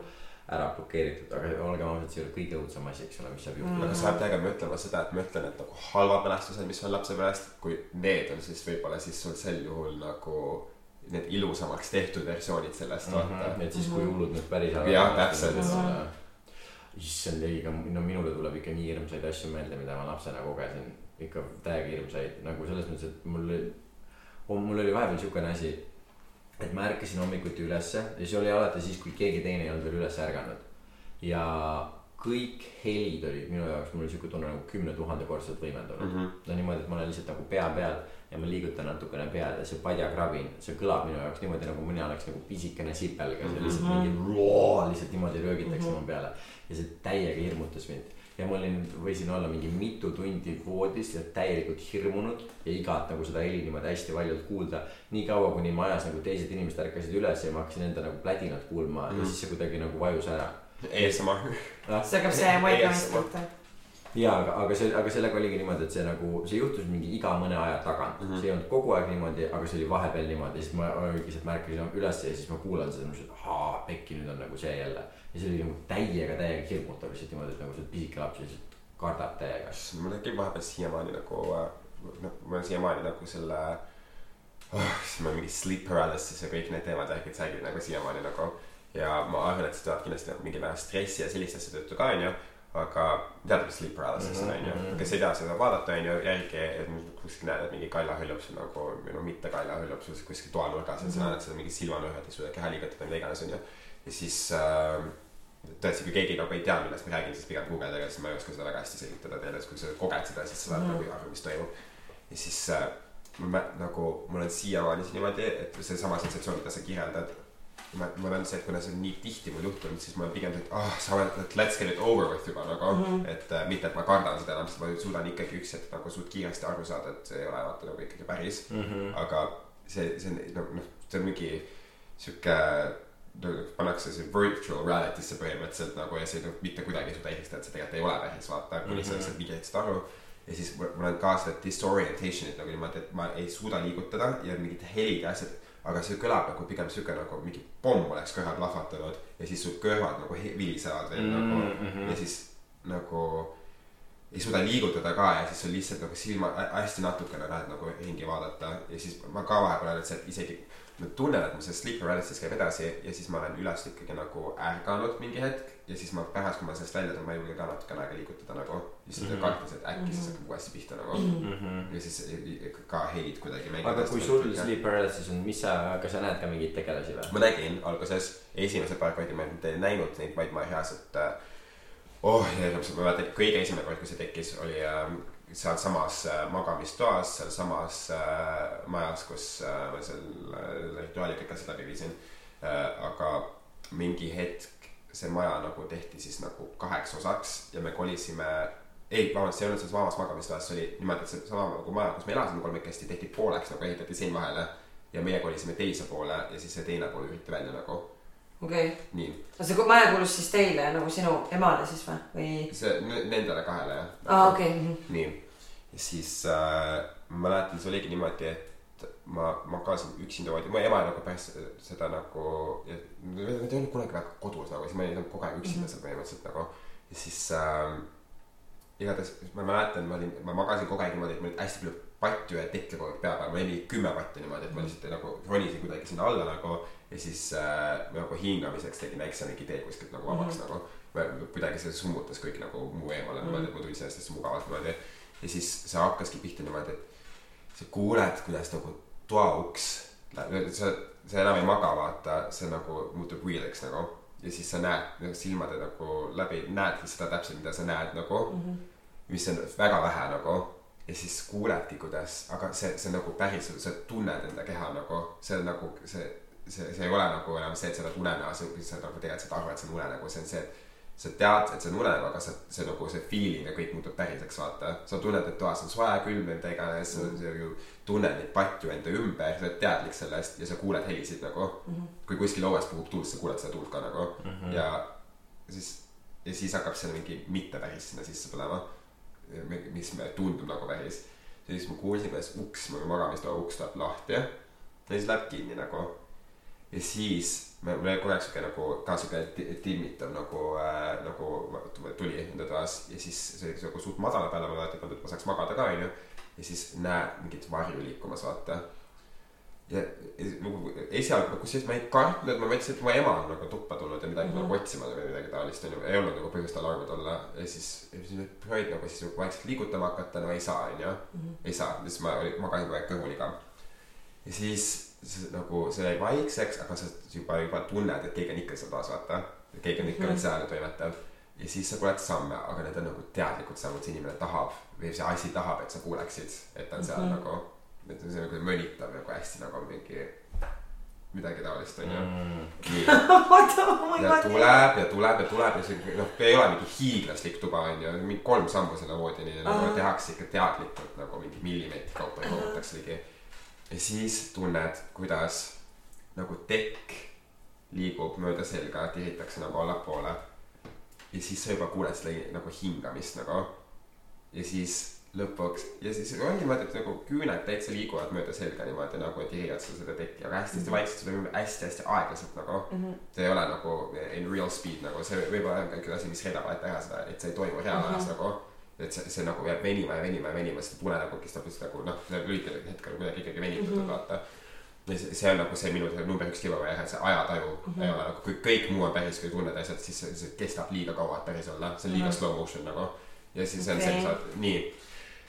ära blokeeritud, aga olgem ausad, see ei ole kõige õudsem asi, eks ole, mis saab juhtuda aga sa pead täiega mõtlema seda, et ma ütlen, et nagu halvad mälestused, mis on lapsepõlvest, kui need on, siis võib-olla siis sul sel juhul nagu need ilusamaks tehtud versioonid sellest mm, -hmm. vaata. et siis, kui hullud nüüd päris ära Jah, täpselt. Issand ei, no minule tuleb ikka nii hirmsaid asju meelde, mida ma lapsena kogesin. ikka täiega hirmsaid nagu selles mõttes, et mul, mul oli vahepeal siukene asi. et ma ärkasin hommikuti ülesse ja see oli alati siis, kui keegi teine ei olnud veel üles ärganud. ja kõik helid olid minu jaoks, mul oli siuke tunne nagu kümne tuhande kordsed võimendunud mm. Mhm. -hmm. no niimoodi, et ma olen lihtsalt nagu pea peal ja ma liigutan natukene pead ja see padjakrabin, see kõlab minu jaoks niimoodi nagu mina oleks nagu pisikene sipelga, see lihtsalt mingi roo lihtsalt niimoodi röögitakse mu peale. ja see täiega hirmutas mind ja ma olin, võisin olla mingi mitu tundi voodis ja täielikult hirmunud ja igat nagu seda heli niimoodi hästi valjult kuulda. nii kaua, kuni majas nagu teised inimesed ärkasid üles ja ma hakkasin enda nagu plädinat kuulma mm. ja siis see kuidagi nagu vajus ära. ASMR. see hakkab see White Noise kohta. ja aga, aga see, aga sellega oligi niimoodi, et see nagu, see juhtus mingi iga mõne aja tagant mm. -hmm. see ei olnud kogu aeg niimoodi, aga see oli vahepeal niimoodi, siis ma lihtsalt märkasin üles ja siis ma kuulan seda, mõtlesin, et ahaa, pekki, nüüd on nagu see jälle. ja see oli nagu täiega, täiega hirmutav lihtsalt niimoodi, et nagu see pisike laps lihtsalt kardab täiega. mul tekib vahepeal siiamaani nagu, noh, ma olen siiamaani nagu selle oh,, siis ma mingi sleep paralysis ja kõik need teemad värgid sägid nagu siiamaani nagu. Ja ma arvan, et see tuleb kindlasti nagu mingi määral stressi ja selliste asjade tõttu ka onju. aga tead, mis sleep paralysis on onju, kes ei tea seda vaadata onju, järgi, et kuskil näed, et mingi kaela hõljub sul nagu, või no mitte kaela hõljub sul kuskil toanurgas ja sa näed seda mingi silmanurgad ei suuda keha liigutada, mida iganes onju. ja siis äh, tõesti, kui keegi nagu ei tea, millest ma räägin, siis pigem guugeldage, sest ma ei oska seda väga hästi selgitada teile, sest kui sa koged seda, siis sa saad nagu aru, mis toimub. ja siis äh, ma nagu, mul on siiamaani see niimoodi, et seesama sensatsioon, mida sa kirjeldad. ma, mul on see, et kuna see on nii tihti mul juhtunud, siis on pigem et ah, sa oled, et let's get it over with juba nagu mm. -hmm. et äh, mitte, et ma kardan seda enam, sest ma suudan ikkagi üks hetk nagu suht kiiresti aru saada, et see ei ole vaata nagu ikkagi päris mm. -hmm. aga see, see on noh, noh, see on mingi sihuke no, pannakse see virtual reality'sse põhimõtteliselt nagu ja see noh, mitte kuidagi ei suuda eristada, et see tegelikult ei ole päris vaata, kuni sa lihtsalt mingi hetk saad aru. ja siis mul on ka seda disorientation'it nagu niimoodi, et ma ei suuda liigutada ja mingid helid ja asjad. Aga see kõlab nagu pigem sihuke nagu mingi pomm oleks kõrval plahvatanud ja siis su kõrvad nagu vilisevad veel mm -hmm. nagu ja siis nagu ei suuda liigutada ka ja siis sul lihtsalt nagu silma hästi natukene lähed nagu ringi vaadata ja siis ma ka vahepeal olen lihtsalt isegi ma tunnen, et mul see sleep paralysis käib edasi ja siis ma olen üles ikkagi nagu ärganud mingi hetk ja siis ma pärast, kui ma sellest välja tulen, ma ei julge ka natukene aega liigutada nagu. Siis mm -hmm. kartes, et äkki siis hakkab uuesti pihta nagu mm. -hmm. ja siis ka helid kuidagi mängivad. aga kui sul sleep paralysis on, mis sa, kas sa näed ka mingeid tegelasi või? ma nägin alguses, esimesed paar korda ma ei näinud neid, vaid ma reaalselt äh, oh, ma mäletan, kõige esimene kord, kui see tekkis, oli äh, sealsamas äh, magamistoas, sealsamas äh, majas, kus äh, ma seal äh, rituaali kõik asjad läbi viisin äh,. aga mingi hetk see maja nagu tehti siis nagu kaheks osaks ja me kolisime ei, vabandust, see ei olnud selles samas magamistoas, see oli niimoodi, et seesama nagu maja, kus me elasime kolmekesti, tehti pooleks nagu ehitati sein vahele ja meie kolisime teise poole ja siis see teine pool ühiti välja nagu okei, nii, no see maja kuulus siis teile nagu sinu emale siis või, või? see nendele kahele jah. aa, okei. nii, ja siis äh, ma mäletan, see oligi niimoodi, et ma magasin üksinda voodi, mu ema nagu pärast seda nagu, ma ei olnud kunagi väga kodus nagu, siis ma olin nagu kogu aeg üksinda seal põhimõtteliselt nagu. ja siis äh, igatahes ma mäletan, ma olin, ma magasin kogu aeg niimoodi, et mul oli hästi palju patju ja tekke kogu aeg pea peal, mul oli mingi kümme patti niimoodi, et ma lihtsalt nagu ronisin kuidagi sinna alla nagu. ja siis äh, nagu hingamiseks tegin väikse mingi tee kuskilt nagu vabaks mm -hmm. nagu. kuidagi see summutas kõik nagu muu eemale niimoodi, et ma tundsin ennast hästi mugavalt niimoodi ja siis see hakkaski pihta niimoodi, et sa kuuled, kuidas nagu toauks, sa, sa enam ei maga, vaata, see nagu muutub real'iks nagu. Ja siis sa näed nagu silmade nagu läbi, näedki seda täpselt, mida sa näed nagu mm, -hmm. mis on väga vähe nagu. ja siis kuuledki, kuidas, aga see, see nagu päriselt, sa tunned enda keha nagu, see on nagu see, see, see ei ole nagu enam see, et sa oled unenäos, sa nagu tegelikult saad aru, et see on unenägu, see on see, et sa tead, et see on unenägu, aga sa, see nagu see feeling ja kõik muutub päriseks, vaata. sa tunned, et toas on soe, külm või mida iganes, sa mm. ju tunned neid patju enda ümber, sa oled teadlik sellest ja sa kuuled helisid nagu mm. -hmm. kui kuskil õues puhub tuul, sa kuuled seda tuult ka nagu mm. -hmm. ja siis, ja siis hakkab seal mingi mitte päris sinna sisse põlema. mis me- tundub nagu päris. ja siis ma kuulsin, kuidas uks, mu magamistoa uks tuleb lahti ja siis läheb kinni nagu ja siis me- mul oli kogu aeg siuke nagu ka siuke ti- timmitav nagu äh,, nagu tuli enda toas ja siis see oli nagu suht madala peale, ma mäletan, et ma saaks magada ka onju. ja siis näed mingit varju liikumas, vaata. ja nagu esialgu, kusjuures ma ei kartnud, ma mõtlesin, et mu ema on nagu tuppa tulnud ja midagi mm -hmm. nagu otsima või midagi taolist onju, ei olnud nagu põhjust alarmid olla ja siis, ja siis proovid nagu siis nagu vaikselt liigutama hakata, no ei saa onju, ei saa, siis ma olin, magasin kogu aeg kõhuliga. ja siis see, nagu see jäi vaikseks, aga sa juba, juba tunned, et keegi on ikka seal toas, vaata. keegi on ikka veel seal ja toimetav. ja siis sa kuuled samme, aga need on nagu teadlikud sammud, see inimene tahab või see asi tahab, et sa kuuleksid, et ta on seal mm. -hmm. nagu, et see nagu mõnitab nagu hästi nagu mingi midagi taolist onju Mm. ei ja tuleb ja tuleb ja tuleb ja see noh, ei ole mingi hiiglaslik tuba onju, mingi kolm sammu selle voodini nagu Ahah. tehakse ikka teadlikult nagu mingi millimeetri kaupa jõutakse ligi. Ja siis tunned, kuidas nagu tekk liigub mööda selga, tiritakse nagu allapoole. ja siis sa juba kuuled seda nagu hingamist nagu. ja siis lõpuks ja siis ongi niimoodi, et nagu küüned täitsa liiguvad mööda selga niimoodi nagu tirivad sa seda tekki, aga hästi-hästi vaikselt, seda toimub hästi-hästi aeglaselt nagu see ei ole nagu in real speed nagu see võib-olla on ka üks asi, mis reedab alati teha seda, et see ei toimu reaalajas nagu. Et see, see nagu jääb venima ja venima ja venima, sest punenägu kestab lihtsalt nagu noh, lühikesel hetkel kuidagi ikkagi venitatud mm -hmm. vaata. ja see, see on nagu see minu see number üks giveaway, et see ajataju mm -hmm. ei ole nagu, kui kõik muu on päris, kui tunned asjad, siis see, see kestab liiga kaua, et päris olla, see on liiga mm -hmm. slow motion nagu. ja siis on okay. see, Okei. sa oled nii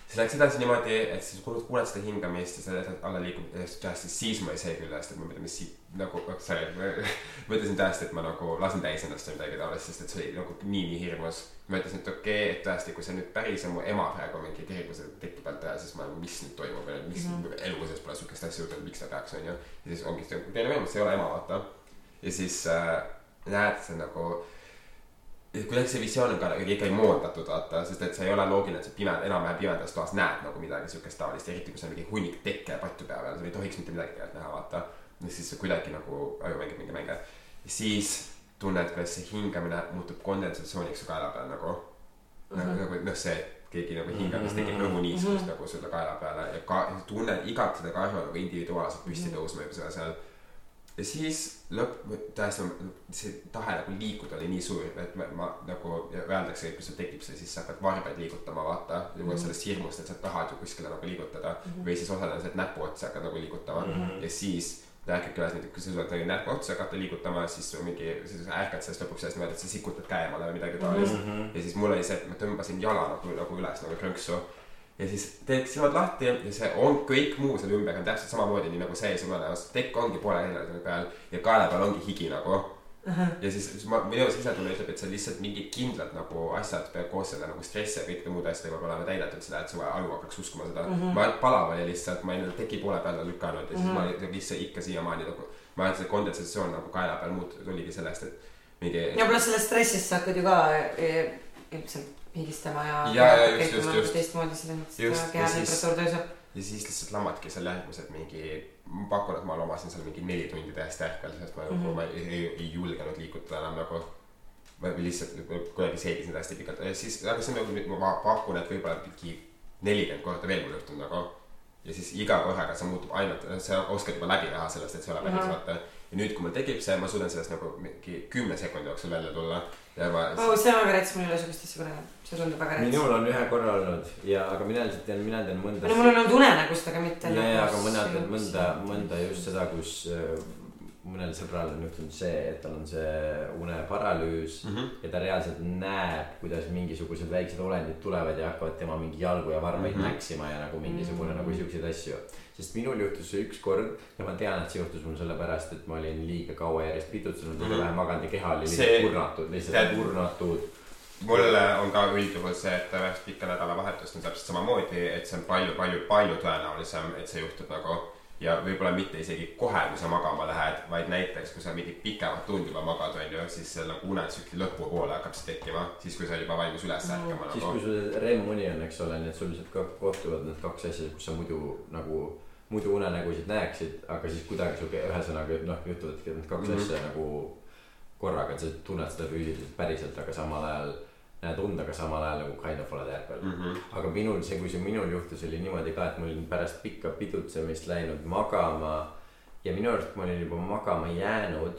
siis läks edasi niimoodi, et siis kuuled seda hingamist ja lähed alla liigub tõesti, siis ma ei see küll hästi, et ma mis siit nagu, sorry, ma ütlesin tõesti, et ma nagu lasen täis ennast või midagi taolist, sest et see oli nagu nii, nii hirmus. ma ütlesin, et okei okay,, et tõesti, kui see nüüd päris on mu ema praegu mingi kirgus teki pealt ära, siis ma mis nüüd toimub ja mis mm -hmm. elu sees pole siukest asja juhtunud, miks ta peaks, onju. ja siis ongi see teine võimalus, see ei ole ema, vaata. ja siis äh, näed, see nagu kuidagi see visioon on ka nagu ikkagi moondatud, vaata, sest et see ei ole loogiline, et sa pime, enam-vähem pimedas toas näed nagu midagi siukest taolist, eriti kui seal mingi hunnik tekke patju pea peal, sa ei tohiks mitte midagi tegelikult näha, vaata. siis kuidagi nagu aju mängib mingi mänge. siis tunned, kuidas see hingamine muutub kondensatsiooniks su kaela peal nagu mm. -hmm. nagu noh, see, keegi nagu hingab, siis tekib õhuniiskus mm -hmm. nagu sulle kaela peale ja ka tunned igat seda kahju nagu individuaalselt püsti tõusma juba seal ja siis lõpp, tõesti see tahe nagu liikuda oli nii suur, et ma, ma nagu öeldakse, et kui sul tekib see, siis sa hakkad varbaid liigutama, vaata mm. Mhm. -hmm. sellest hirmust, et sa tahad ju kuskile nagu liigutada mm -hmm. või siis osad on see, et näpuotsa hakkad nagu liigutama mm -hmm. ja siis rääkige üles näiteks, kui sa suudad näpuotsa hakata liigutama, siis sul mingi, siis ärkad sellest lõpuks sellest niimoodi, et sa sikutad käe eemale või midagi taolist mm. -hmm. ja siis mul oli see, et ma tõmbasin jala nagu, nagu üles nagu krõnksu ja siis teed silmad lahti ja see on kõik muu seal ümber on täpselt samamoodi, nii nagu see sul on, tekk ongi poole nelja peal ja kaela peal ongi higi nagu. ja siis, siis ma, minu sisetunne ütleb, et see on lihtsalt mingid kindlad nagu asjad peab koos selle nagu stressi ja kõikide muude asjadega peab olema täidetud seda, et su aju hakkaks uskuma seda mm. -hmm. ma palav oli lihtsalt, ma olin teki poole peale lükanud ja siis mm -hmm. ma lihtsalt ikka siiamaani nagu, ma arvan, et see kondensatsioon nagu kaela peal muut-, tuligi sellest, et mingi. ja pluss sellest stressist sa hakkad ju ka eh, ilmselt higistama ja. Ja, ja just, just, just. teistmoodi selles mõttes, et ja keha siis- temperatuur tõuseb. ja siis lihtsalt lammadki seal järgmised mingi, ma pakun, et ma lamasin seal mingi neli tundi täiesti ärkvel, sest ma mm, -hmm. ma ei, ei, ei julgenud liikuda enam nagu. ma lihtsalt kuidagi seedisin hästi pikalt ja siis, aga see on nagu, ma pakun, et võib-olla mingi nelikümmend korda veel mul juhtunud nagu. ja siis iga korraga see muutub ainult, sa oskad juba läbi teha sellest, et see ei ole päris Ahah. vaata. Ja nüüd, kui mul tekib see, ma suudan sellest nagu mingi kümne sekundi jooksul välja tulla ja ma oh, see on väga rets, mul ei ole sihukest asja kunagi, see tundub väga rets. minul on ühe korra olnud ja, aga mina lihtsalt tean, mina tean mõnda no mul on olnud unenägust, aga mitte. ja, ja, aga mõned, mõnda, mõnda just seda, kus äh, mõnel sõbral on juhtunud see, et tal on see uneparalüüs mm. -hmm. ja ta reaalselt näeb, kuidas mingisugused väiksed olendid tulevad ja hakkavad tema mingi jalgu ja varbaid mm. -hmm. näksima ja nagu mingisugune mm -hmm. nagu siukseid asju. sest minul juhtus see ükskord ja ma tean, et see juhtus mul sellepärast, et ma olin liiga kaua järjest pidutsenud mm, Mhm. -hmm. vähe maganud ja keha oli See- lihtsalt kurnatud, lihtsalt tead- kurnatud. mul on ka üldjuhul see, et pärast pikka nädalavahetust on täpselt samamoodi, et see on palju, palju, palju tõenäolisem, et see juhtub nagu. Ja võib-olla mitte isegi kohe, kui sa magama lähed, vaid näiteks, kui sa mingi pikemat tundi juba magad, on ju, siis seal nagu unetsükli lõpupoole hakkab see tekkima, siis kui sa oled juba valmis üles ärkama siis, nagu kui. sul REM-uni on, eks ole, nii et sul lihtsalt kohtuvad need kaks asja, kus sa muidu nagu, muidu unenägusid näeksid, aga siis kuidagi sihuke ühesõnaga noh, juhtuvadki need kaks mm. -hmm. asja nagu korraga, et sa tunned seda füüsiliselt päriselt, aga samal ajal näed und, aga samal ajal nagu kind of oled ärkvel mm. Mhm. -hmm. aga minul see, kui see minul juhtus, oli niimoodi ka, et ma olin pärast pikka pidutsemist läinud magama ja minu arust ma olin juba magama jäänud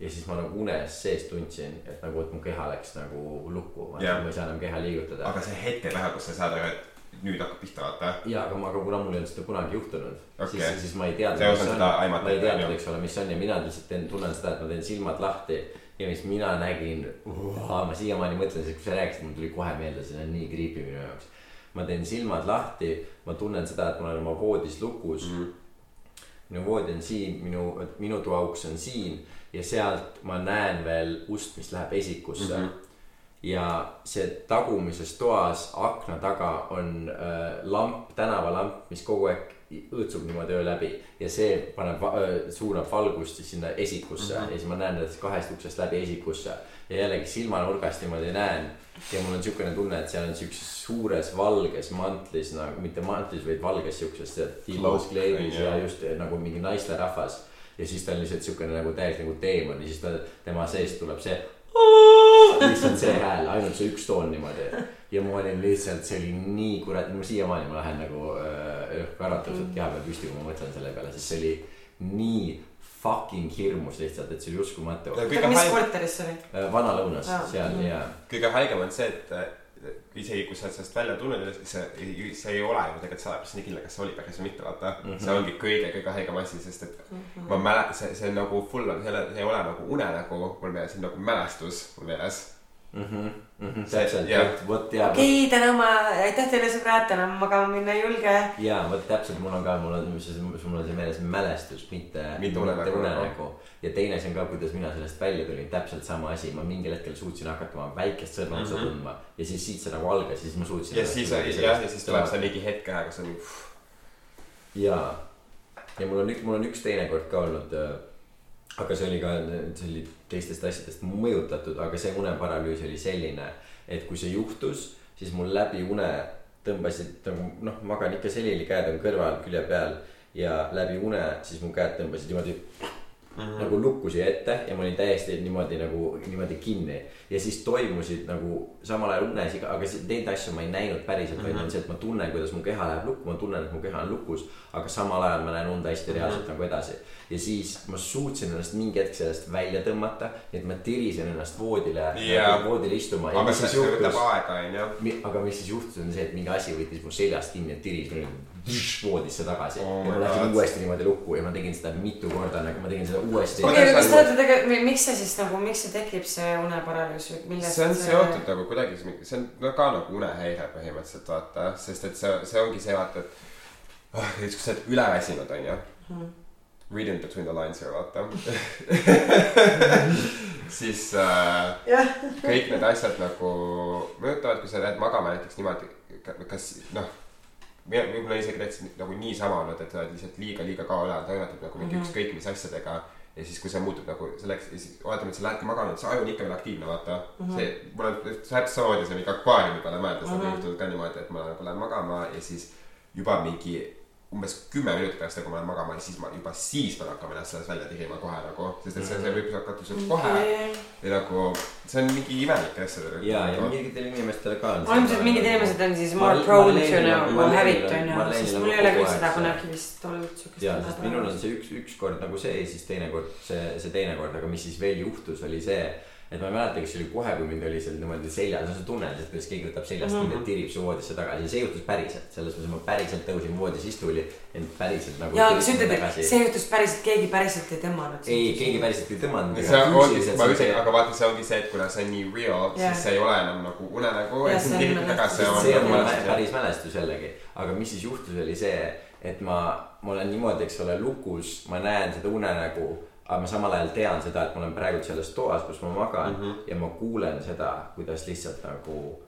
ja siis ma nagu unes sees tundsin, et nagu, et mu keha läks nagu lukku, ma Jah. ma ei saa enam keha liigutada. aga see hetk ei lähe, kus sa saad aru, et nüüd hakkab pihta, vaata. ja, aga ma, aga kuna mul ei olnud seda kunagi juhtunud Okei. siis, siis ma ei teadnud. Seda aimata, ma ei teadnud, eks ole, mis on ja mina lihtsalt teen, tunnen seda, et ma teen silmad lahti ja mis mina nägin, ma siiamaani mõtlen, kui sa rääkisid, mul tuli kohe meelde, see on nii creepy minu jaoks. ma teen silmad lahti, ma tunnen seda, et ma olen oma voodis lukus mm. -hmm. minu voodi on siin, minu, minu toauks on siin ja sealt ma näen veel ust, mis läheb esikusse mm. -hmm. ja see tagumises toas akna taga on äh, lamp, tänavalamp, mis kogu aeg õõtsub niimoodi öö läbi ja see paneb, suunab valgust siis sinna esikusse mm -hmm. ja siis ma näen nendest kahest uksest läbi esikusse. Ja jällegi silmanurgast niimoodi näen ja mul on siukene tunne, et seal on siukses suures valges mantlis nagu mitte mantlis, vaid valges siukses Cloak, kleidis ja just nagu mingi naisterahvas. Ja siis ta on lihtsalt siukene nagu täiesti nagu teemon ja siis ta, tema seest tuleb see lihtsalt see hääl, ainult see üks toon niimoodi. ja ma olin lihtsalt, see oli nii kurat, ma siiamaani ma lähen nagu äh, karatuselt keha peal püsti, kui ma mõtlen selle peale, sest see oli nii fucking hirmus lihtsalt, et see oli uskumatu. mis korteris see oli? vanalõunas Aa, seal mhm. ja, kõige haigem on see, et äh, isegi kui sa oled sellest välja tulnud, see, see ei ole ju tegelikult sada protsenti kindel, kas see oli päris või mitte, vaata mm. -hmm. see ongi kõige-kõige haigem asi, sest et mm -hmm. ma mäletan, see, see on nagu full on, see ei ole, see ei ole nagu unenägu mul meeles, see on nagu mälestus mul meeles. Täpselt Jah., vot ja, okei, täna ma, aitäh teile sõbrad, täna ma magama minna ei julge. ja vot täpselt, mul on ka, mul on, mul on see meeles mälestus, mitte, Mitte unenägu, ja teine asi on ka, kuidas mina sellest välja tulin, täpselt sama asi, ma mingil hetkel suutsin hakata oma väikest sõrmeotsa mm -hmm. tundma ja siis siit see nagu algas siis ma suutsin. ja siis, jah, ja siis tuleb see mingi hetk ära, kus on ja, ja mul on üks, mul on üks teine kord ka olnud äh, aga see oli ka, see oli teistest asjadest mõjutatud, aga see uneparalüüs oli selline, et kui see juhtus, siis mul läbi une tõmbasid nagu noh, magan ikka selili, käed on kõrval, külje peal ja läbi une, siis mu käed tõmbasid niimoodi mm -hmm. nagu lukku siia ette ja ma olin täiesti niimoodi nagu niimoodi kinni ja siis toimusid nagu samal ajal unes, aga neid asju ma ei näinud päriselt mm, -hmm. vaid on see, et ma tunnen, kuidas mu keha läheb lukku, ma tunnen, et mu keha on lukus, aga samal ajal ma näen und hästi reaalselt mm -hmm. nagu edasi. ja siis ma suutsin ennast mingi hetk sellest välja tõmmata, et ma tirisin ennast voodile nagu voodile istuma ja aga mis see, siis juhtus, aga mis siis juhtus, on see, et mingi asi võttis mu seljast kinni ja tiris mind voodisse tagasi Oh ja ma läksin God. uuesti niimoodi lukku ja ma tegin seda mitu korda, nagu ma tegin seda uuesti okei, aga kas te olete tegelikult, miks see siis nagu, miks see tekib, see uneparalüüs või millest see on seotud nagu kuidagi, see on no ka nagu unehäire põhimõtteliselt vaata, sest et see, see ongi see vaata, et ah, näiteks kui sa oled üleväsinud, onju. Reading between the lines here, vaata. siis äh, jah, kõik need asjad nagu mõjutavad, kui sa lähed magama näiteks niimoodi, kas noh. Võib-olla isegi täitsa nagu niisama olnud, et sa oled lihtsalt liiga, liiga kaua üleval toimetatud nagu mingi mm -hmm. ükskõik mis asjadega. ja siis, kui see muutub nagu selleks, siis oletame, et sa lähedki magama, et see aju on ikka veel aktiivne, vaata mm. -hmm. see, mul on täpselt samamoodi see mingi akvaariumi peale mõeldes mm -hmm. nagu juhtunud ka niimoodi, et ma nagu lähen magama ja siis juba mingi umbes kümme minutit pärast, kui ma lähen magama ja siis ma juba siis pean hakkama ennast sellest välja tirima kohe nagu, sest et see, see võib hakata sul kohe või nagu see on mingi imelik asja tegelikult. ja, ja mingitel inimestel ka ilmselt mingid inimesed on siis more prone to nagu habit on- ju, sest on mul ei ole küll seda kunagi vist olnud siukest. ja, sest minul on see üks, üks kord nagu see ja siis teinekord see, see teine kord, aga mis siis veel juhtus, oli see. Et ma ei mäleta, kas see oli kohe, kui mind oli seal niimoodi seljas, sa tunned, et kuidas keegi võtab seljast mm -hmm. ja tirib su voodisse tagasi ja see juhtus päriselt, selles mõttes ma päriselt tõusin voodis istuli, ent päriselt nagu. ja, aga sa ütled, et see juhtus päriselt, keegi päriselt ei tõmmanud. ei, keegi päriselt ei tõmmanud. see ongi, ma ütlen, aga vaata, see ongi see, et kuna see on nii real, Jah. siis see ei ole enam nagu unenägu, see on nagu- on mul mä- päris mälestus jällegi, aga mis siis juhtus, oli see, et ma, ma olen niimoodi, eks ole, lukus, ma näen seda unenägu, aga ma samal ajal tean seda, et ma olen praegu selles toas, kus ma magan mm -hmm. ja ma kuulen seda, kuidas lihtsalt nagu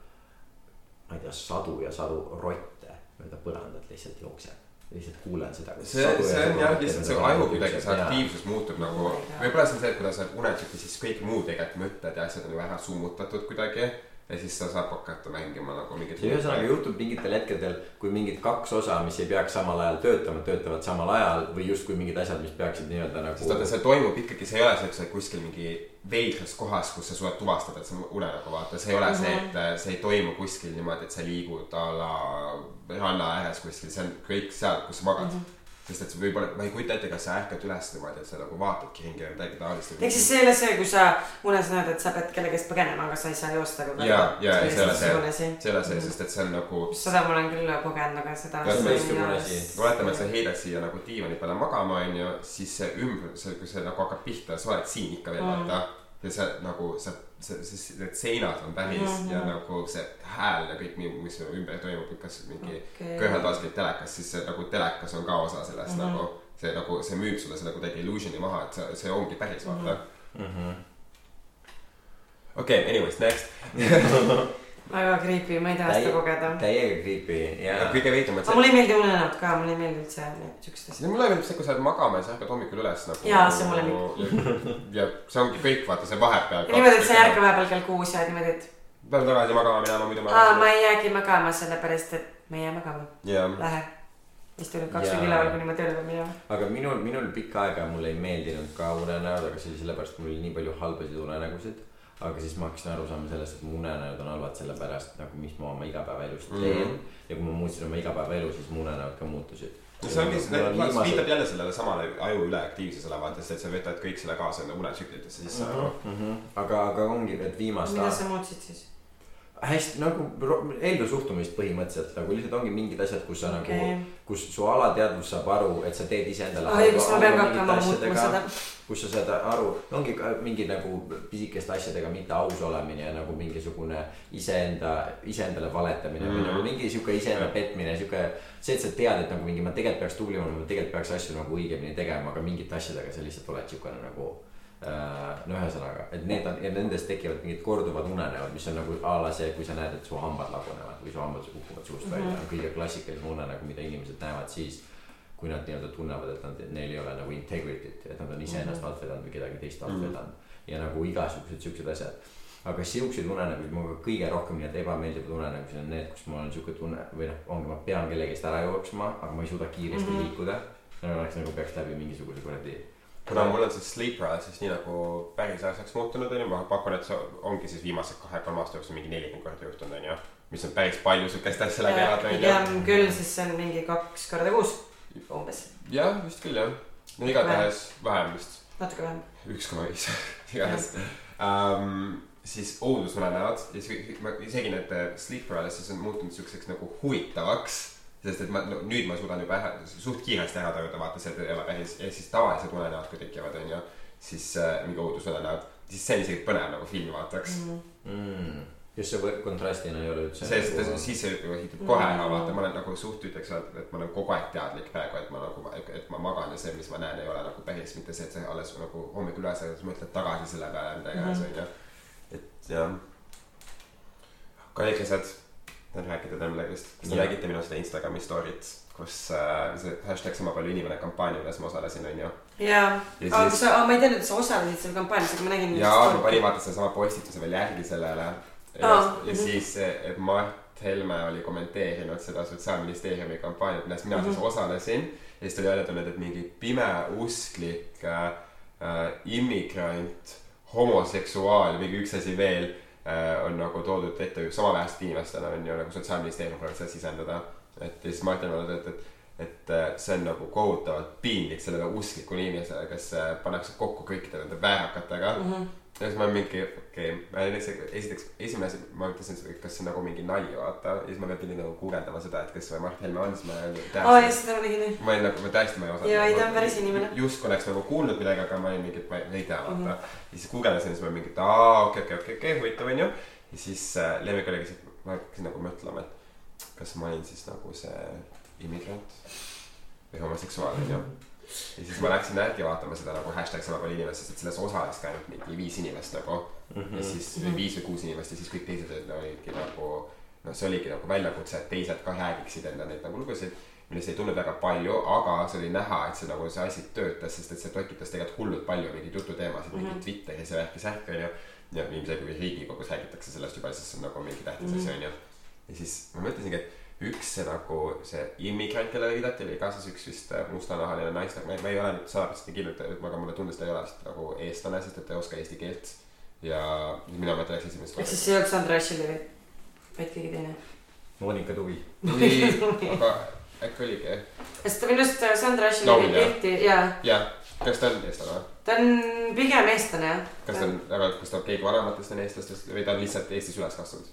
ma ei tea, sadu ja sadu rotte mööda põrandat lihtsalt jookseb. lihtsalt kuulen seda. see, see on jah, lihtsalt see aju kuidagi, see aktiivsus muutub nagu võib-olla see on see, et kuna sa oled unetsükis, siis kõik muud tegelikult mõtted ja asjad on ju ära summutatud kuidagi. Ja siis sa saad hakata mängima nagu mingit. see ühesõnaga juhtub mingitel hetkedel, kui mingid kaks osa, mis ei peaks samal ajal töötama, töötavad samal ajal või justkui mingid asjad, mis peaksid nii-öelda nagu. sest vaata, see toimub ikkagi, see ei ole see, et sa oled kuskil mingi veidras kohas, kus sa suudad tuvastada, et see on unenägu, vaata, see ei ole see, et äh, see ei toimu kuskil niimoodi, et sa liigud a la ranna ääres kuskil, see on kõik seal, kus sa magad mm. -hmm. Sest et võib-olla, ma ei kujuta ette, kas sa ärkad üles niimoodi, et sa nagu vaatadki ringi või midagi taolist. ehk siis see ei ole see, kui sa unes näed, et sa pead kellegi eest põgenema, aga sa ei saa joosta ja, ja, ja see ei ole see, see. ei ole see, sest et see on nagu seda ma olen küll kogenud, aga seda. Oletame, et sa heidad siia nagu diivani peale magama, onju, siis see ümber, see, kui see nagu hakkab pihta, sa oled siin ikka veel Mm. vaata. Ja see nagu sa, see, see, need seinad on päris mm -hmm. ja nagu see hääl ja kõik, mis su ümber toimub, kas mingi okay.. käib telekas, siis see nagu telekas on ka osa sellest mm -hmm. nagu. see nagu, see müüb sulle selle kuidagi illusion'i maha, et see, see ongi päris, vaata. mm. -hmm. okei, anyways, next. väga creepy, ma ei taha seda kogeda. täiega creepy ja kõige veidram on aga see, mulle ei meeldi unenäod ka, mulle ei meeldi üldse need siuksed asjad. mulle meeldib see, kui sa oled magama ja sa ärkad hommikul üles nagu. Jaa, see mulle meeldib. ja see ongi kõik, vaata see vahepeal. niimoodi, et sa ei ärka. vahepeal kell kuus ja niimoodi, et pean tagasi magama minema, muidu ma. aa, ma ei jäägi magama, sellepärast et me ei jää magama. jah, Lähe. istun nüüd kaks tundi üleval, kuni ma tööle pean minema. aga minul, minul pikka aega mulle ei meeldinud ka unenäod, aga see oli sellepärast, et mul oli nii palju halbasid unenägusid. Aga siis ma hakkasin aru saama sellest, et mu unenäod on halvad sellepärast nagu, mis ma oma igapäevaelus Mhm. teen mm. -hmm. ja kui ma muutsin oma igapäevaelu, siis mu unenäod ka muutusid. see ongi, see viitab jälle sellele samale aju üleaktiivsusele, vaata, sest et sa võtad kõik selle kaasa enda unetsüklitesse sisse Mhm. nagu. aga, aga ongi need viimast mida sa muutsid siis? hästi nagu ellu suhtumist põhimõtteliselt nagu lihtsalt ongi mingid asjad, kus sa okay. nagu, kus su alateadvus saab aru, et sa teed iseendale. ai, kas ma pean ka hakkama muutma seda? Kus sa saad aru, ongi mingi nagu pisikeste asjadega mitte aus olemine ja nagu mingisugune iseenda, iseendale valetamine mm. või Mhm. nagu mingi sihuke iseenda petmine, sihuke. see, et sa tead, et nagu mingi ma tegelikult peaks tublim olema, ma tegelikult peaks asju nagu õigemini tegema, aga mingite asjadega sa lihtsalt oled siukene nagu äh, no ühesõnaga, et need on ja nendest tekivad mingid korduvad unenäod, mis on nagu a la see, kui sa näed, et su hambad lagunevad või su hambad kukuvad suust välja, on kõige klassikalisem unenägu, mida inimesed näevad siis kui nad nii-öelda tunnevad, et nad, neil ei ole nagu integrity't, et nad on iseennast alt vedanud või kedagi teist alt Mhm. vedanud ja nagu igasugused siuksed asjad. aga siukseid unenägusid mulle kõige rohkem nii-öelda ebameeldivad unenägusid on need, kus mul on siuke tunne või noh, ongi ma pean kellegist ära jooksma, aga ma ei suuda kiiresti mm. -hmm. liikuda. nagu oleks nagu peaks läbi mingisuguse kuradi. kuna mul on see sleep paralysis nii nagu päris asjaks muutunud onju, ma pakun, et see ongi siis viimase kahe-kolme aasta jooksul mingi nelikümmend korda juhtunud onju. mis on päris palju siukest asja läbi elada onju. pigem küll, sest see on mingi kaks korda kuus umbes, jah, vist küll jah. no igatahes vähem vist, natuke vähem. üks koma viis, igatahes um,. siis oodusunenäod ja siis ma isegi need sleep paralysis on muutunud siukseks nagu huvitavaks. sest et ma no, nüüd ma suudan juba ära, suht kiiresti ära tajuda, vaata see ei ole päris ja siis tavalised unenäod, kui tekivad onju, siis äh, mingi oodusunenäod, siis see on isegi põnev nagu filmi vaataks mm.. mm.. Just see võr- kontrastina ei ole üldse. sest siis see juba ehitub kohe ära, vaata, ma olen nagu suht ütleks, et ma olen kogu aeg teadlik praegu, et ma nagu, et ma magan ja see, mis ma näen, ei ole nagu päris mitte see, et sa alles nagu hommikul üles ärkad, mõtled tagasi selle peale, mida iganes onju. et jah. kallid asjad, tahan rääkida teile millegist. kas te nägite minu seda Instagrami story't, kus äh, see hashtag sama palju inimene kampaania, milles ma osalesin onju. jaa, Ja aga siis- sa, ma ei teadnud, et sa osalesid seal kampaanias, aga ma nägin. ja ma panin vaata sedasama postituse veel järgi sellele. Ja, Aa, ja mhm. siis, et Mart Helme oli kommenteerinud seda sotsiaalministeeriumi kampaaniat, milles mina siis Mhm. osalesin. ja siis ta oli välja tulnud, et mingi pimeusklik äh, äh, immigrant, homoseksuaal, mingi üks asi veel äh, on nagu toodud ette samaväärselt inimestena on ju nagu sotsiaalministeerium proovinud seda sisendada. et ja siis Mart Helme öelnud, et, et et see on nagu kohutavalt piinlik sellele usklikule inimesele, kes pannakse kokku kõikide nende väärakatega mm. -hmm. Ja siis ma mingi, okei okay., esiteks esimene asi, ma mõtlesin, kas see on nagu mingi nali, vaata. ja siis ma pidin nagu guugeldama seda, et kes see Mart Helme on, siis ma aa, jah, seda ma nägin. ma olin nagu, ma tõesti, ma ei osanud. Jaa, ei, ta on päris inimene. justkui oleks nagu kuulnud midagi, aga ma olin mingi, et ma ei, tea, vaata mm. Mhm. -hmm. ja siis guugeldasin, siis ma mingi, et aa, okei, okei, okei, okei, huvitav onju. ja siis äh, Lemmik oligi see, ma hakkasin nagu mõtlema, et kas ma olin siis nagu see immigrant või homoseksuaal onju. Ja siis ma läksin järgi vaatama seda nagu hashtag sama palju inimest, sest et selles osales ka ainult mingi viis inimest nagu mm. -hmm. ja siis või viis või kuus inimest ja siis kõik teised olid olidki nagu. noh, see oligi nagu väljakutse, et teised ka räägiksid enda neid nagu lugusid millest ei tulnud väga palju, aga see oli näha, et see nagu see asi töötas, sest et see tekitas tegelikult hullult palju mingeid jututeemasid mm, -hmm. mingi Twitteris ja värki-särki onju. ja ilmselgelt kui Riigikogus räägitakse sellest juba, siis see on nagu mingi tähtis asi onju. ja siis ma mõtlesingi, et üks see nagu see immigrant, kellele viidati, oli ka siis üks vist äh, mustanahaline naisterahvas, ma ei- ma ei ole nüüd sada protsenti kindel, aga mulle tundus, ta ei ole nagu eestlane, sest et ta ei oska eesti keelt. ja mina mõtlen läks esimest ehk siis see ei olnud Sandra Ashley, vaid keegi teine. Monika Tuvi. ei, aga äkki oligi, sest minu arust Sandra Ashley oli pilti ja jah, kas ta on eestlane või? ta on pigem eestlane jah. kas ta on, aga kas ta keegi vanematest on eestlastest või ta on lihtsalt Eestis üles kasvanud?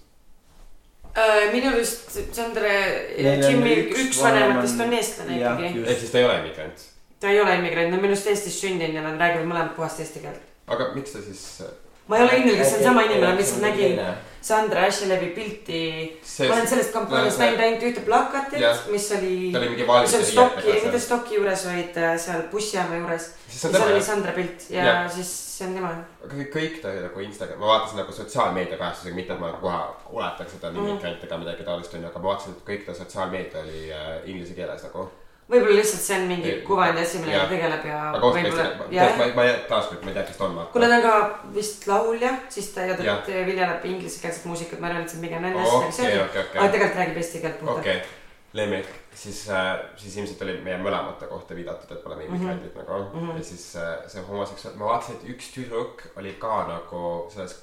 Äh, minu arust Sandra, Jimmy üks üks vanem vanematest on- on eestlane ikkagi. ehk siis ta ei ole immigrant. ta ei ole immigrant, on minu arust Eestis sündinud ja nad räägivad mõlemad puhast eesti keelt. aga miks ta siis, ma ei ole kas see on sama inimene, lihtsalt nägin Sandra Ashley pilti. Ma olen sellest kampaaniast näinud ainult ühte plakatit mis oli. ta oli mingi mis on vaalide Stocki, mitte. Stocki juures, vaid äh, seal bussijaama juures. seal oli Sandra pilt ja Jah. siis see on tema. aga kõik- ta nagu Instagram, ma vaatasin nagu sotsiaalmeedia kajastusega, mitte et ma kohe oletaks, et ta on immigrant ega midagi taolist onju, aga ma vaatasin, et kõik ta sotsiaalmeedia oli äh, inglise keeles nagu. Võib-olla lihtsalt see on mingi Ei, kuvandi asi, millega ta tegeleb ja aga jah ma, ma taaskord ma ei tea, kes ta on. kuna ta on ka vist laulja, siis ta ja ta viljeleb inglisekeelset muusikat, ma arvan, et see on pigem nende okei, asjadega seotud. aga okei, tegelikult räägib eesti keelt puhtalt okei, lemmik, siis äh,, siis ilmselt oli meie mõlemate kohta viidatud, et pole Mhm. immigrandid mm -hmm. nagu ja siis äh, see homoseksuaal, ma vaatasin, et üks tüdruk oli ka nagu selles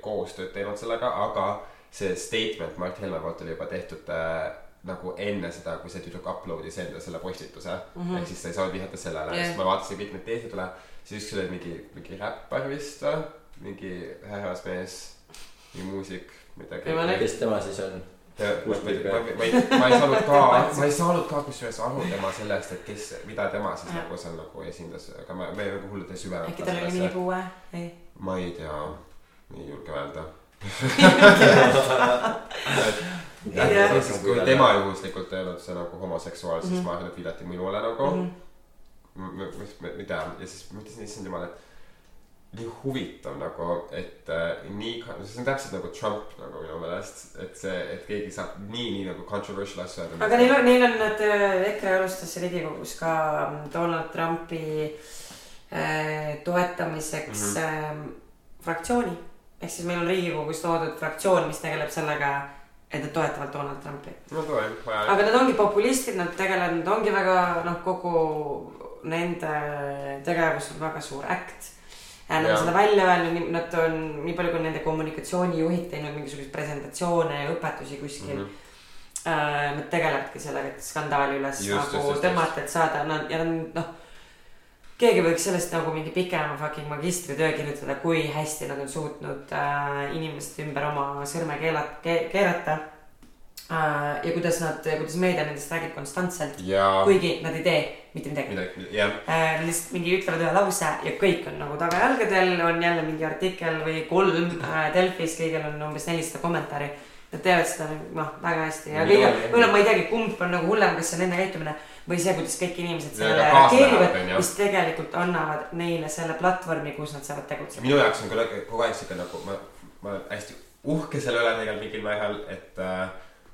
koostööd teinud sellega, aga see statement Mart Helme poolt oli juba tehtud äh, nagu enne seda, kui see tüdruk upload'is enda selle postituse mm. -hmm. ehk siis ta ei saanud vihjata sellele yeah., siis ma vaatasin kõik need teised üle, siis üks oli mingi, mingi räppar vist või, mingi härrasmees, mingi muusik, midagi kes tema siis on? ja ma, ma, ma, ma, ei, ma ei saanud ka, ma ei saanud ka kusjuures aru tema sellest, et kes, mida tema siis Jah. nagu seal nagu esindas, aga ma, me nagu hullult ei süvenenud. äkki tal oli mingi puue, ei. ma ei tea, ei julge öelda. Jah. ja siis, kui tema juhuslikult ei olnud see nagu homoseksuaal, siis Mhm. ma arvan, et viidati minule nagu ma, ma ei tea ja siis ma mõtlesin, issand jumal, et nii huvitav nagu, et äh, nii, see on täpselt nagu Trump nagu minu meelest, et see, et keegi saab nii, nii nagu controversial asju öelda. aga neil on, neil on nad, EKRE alustas Riigikogus ka mm, Donald Trumpi äh, toetamiseks mm -hmm. äh, fraktsiooni. ehk siis meil on Riigikogus loodud fraktsioon, mis tegeleb sellega, et nad toetavad Donald Trumpi. no tore, vaja. aga nad ongi populistid, nad tegelevad, nad ongi väga noh, kogu nende tegevus on väga suur äkt. Nad on seda välja öelnud, nad on nii palju, kui nende kommunikatsioonijuhid teinud mingisuguseid presentatsioone ja õpetusi kuskil mm. -hmm. Nad tegelevadki sellega, et skandaali üles Just, nagu tõmmata, et saada nad ja noh. Keegi võiks sellest nagu mingi pikema fucking magistritöö kirjutada, kui hästi nad on suutnud äh, inimeste ümber oma sõrme keelata ke,, keerata äh,. ja kuidas nad, kuidas meedia nendest räägib konstantselt, ja kuigi nad ei tee mitte midagi. midagi, jah, Nad lihtsalt mingi ütlevad ühe lause ja kõik on nagu tagajalgadel, on jälle mingi artikkel või kolm äh, Delfis, kõigil on umbes nelisada kommentaari. Nad teevad seda noh väga hästi ja kõige võib-olla ma ei teagi, kumb on nagu hullem, kas see on nende käitumine või see, kuidas kõik inimesed sellele reageerivad mis tegelikult annavad neile selle platvormi, kus nad saavad tegutseda. minu jaoks on küll kogu aeg siuke nagu ma, ma olen hästi uhke selle üle tegelikult mingil määral, et äh,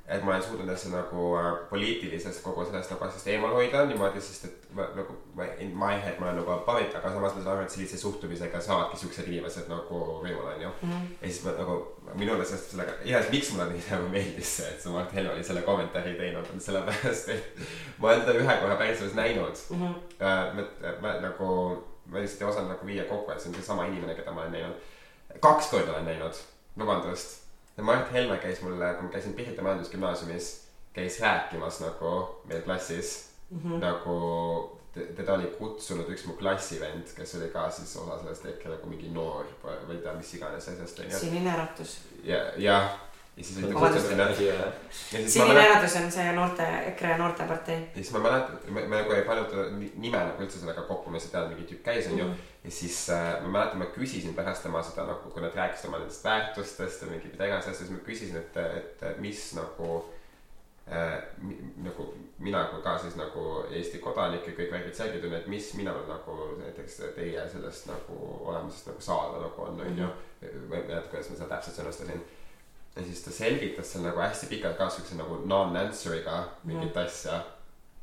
et ma olen suutnud ennast nagu äh, poliitilisest kogu sellest nagu asjast eemal hoida niimoodi, sest et ma nagu ma in my head ma olen nagu above it, aga samas ma saan aru, et sellise suhtumisega saavadki siuksed inimesed nagu võimule onju mm. -hmm. ja siis ma nagu minule sellest sellega, ja miks mulle nii nagu meeldis see, et see Mart Helme oli selle kommentaari teinud, on sellepärast, et ma olen teda ühe korra päris elus näinud mm. -hmm. ma, ma nagu, ma lihtsalt ei osanud nagu viia kokku, et see on seesama inimene, keda ma olen näinud. kaks korda olen näinud, vabandust. Mart Helme käis mulle, kui ma käisin Pihita majandusgümnaasiumis, käis rääkimas nagu meil klassis mm -hmm. nagu te- teda oli kutsunud üks mu klassivend, kes oli ka siis osa sellest EKRE nagu mingi noor või tea, mis iganes asjast onju. sinine äratus. ja, jah, ja siis oli ta Vabandust. kutsunud sinna. asi ei ole. ja siis ma sinine äratus on see noorte, EKRE noortepartei. ja siis ma mäletan, et me, nagu ei pannud nime nagu üldse sellega kokku, me lihtsalt teadnud, mingi tüüp käis onju. -hmm. ja siis äh, ma mäletan, ma küsisin pärast tema seda nagu, kui nad rääkisid oma nendest väärtustest ja mingi mida iganes asja, siis ma küsisin, et, et mis nagu äh,. nagu mina kui ka siis nagu Eesti kodanik ja kõik värgid seal tundnud, et mis minul nagu näiteks teie sellest nagu olemusest nagu saada nagu on onju. ma ei mäleta, kuidas ma seda täpselt sõnastasin ja siis ta selgitas seal nagu hästi pikalt ka siukse nagu non-answer'iga mingit mm. asja.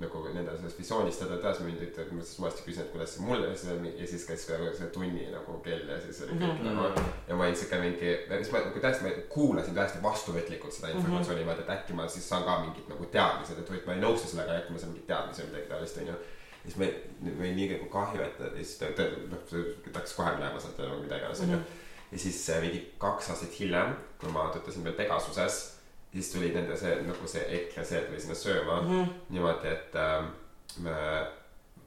nagu nende sellest visioonist ja ta teadis mind, et ma siis uuesti küsin, et kuidas see mulle see ja siis käis ka see tunni nagu kell ja siis oli kõik mm -hmm. nagu. ja ma olin siuke mingi, siis ma nagu tõesti, ma kuulasin täiesti vastuvõtlikult seda informatsiooni niimoodi, et äkki ma siis saan ka mingid nagu teadmised, et või ma ei nõustu sellega, äkki ma saan mingeid teadmisi või midagi taolist onju. ja siis me, meil oli nii nagu kahju, et ja siis ta, ta noh, ta hakkas kohe minema sealt ja nagu mida iganes onju. Ja siis äh, mingi kaks aastat hiljem, kui ma töötasin veel Pegasuses, siis tuli nende see nagu see EKRE see tuli sinna sööma mm -hmm. niimoodi, et äh, me,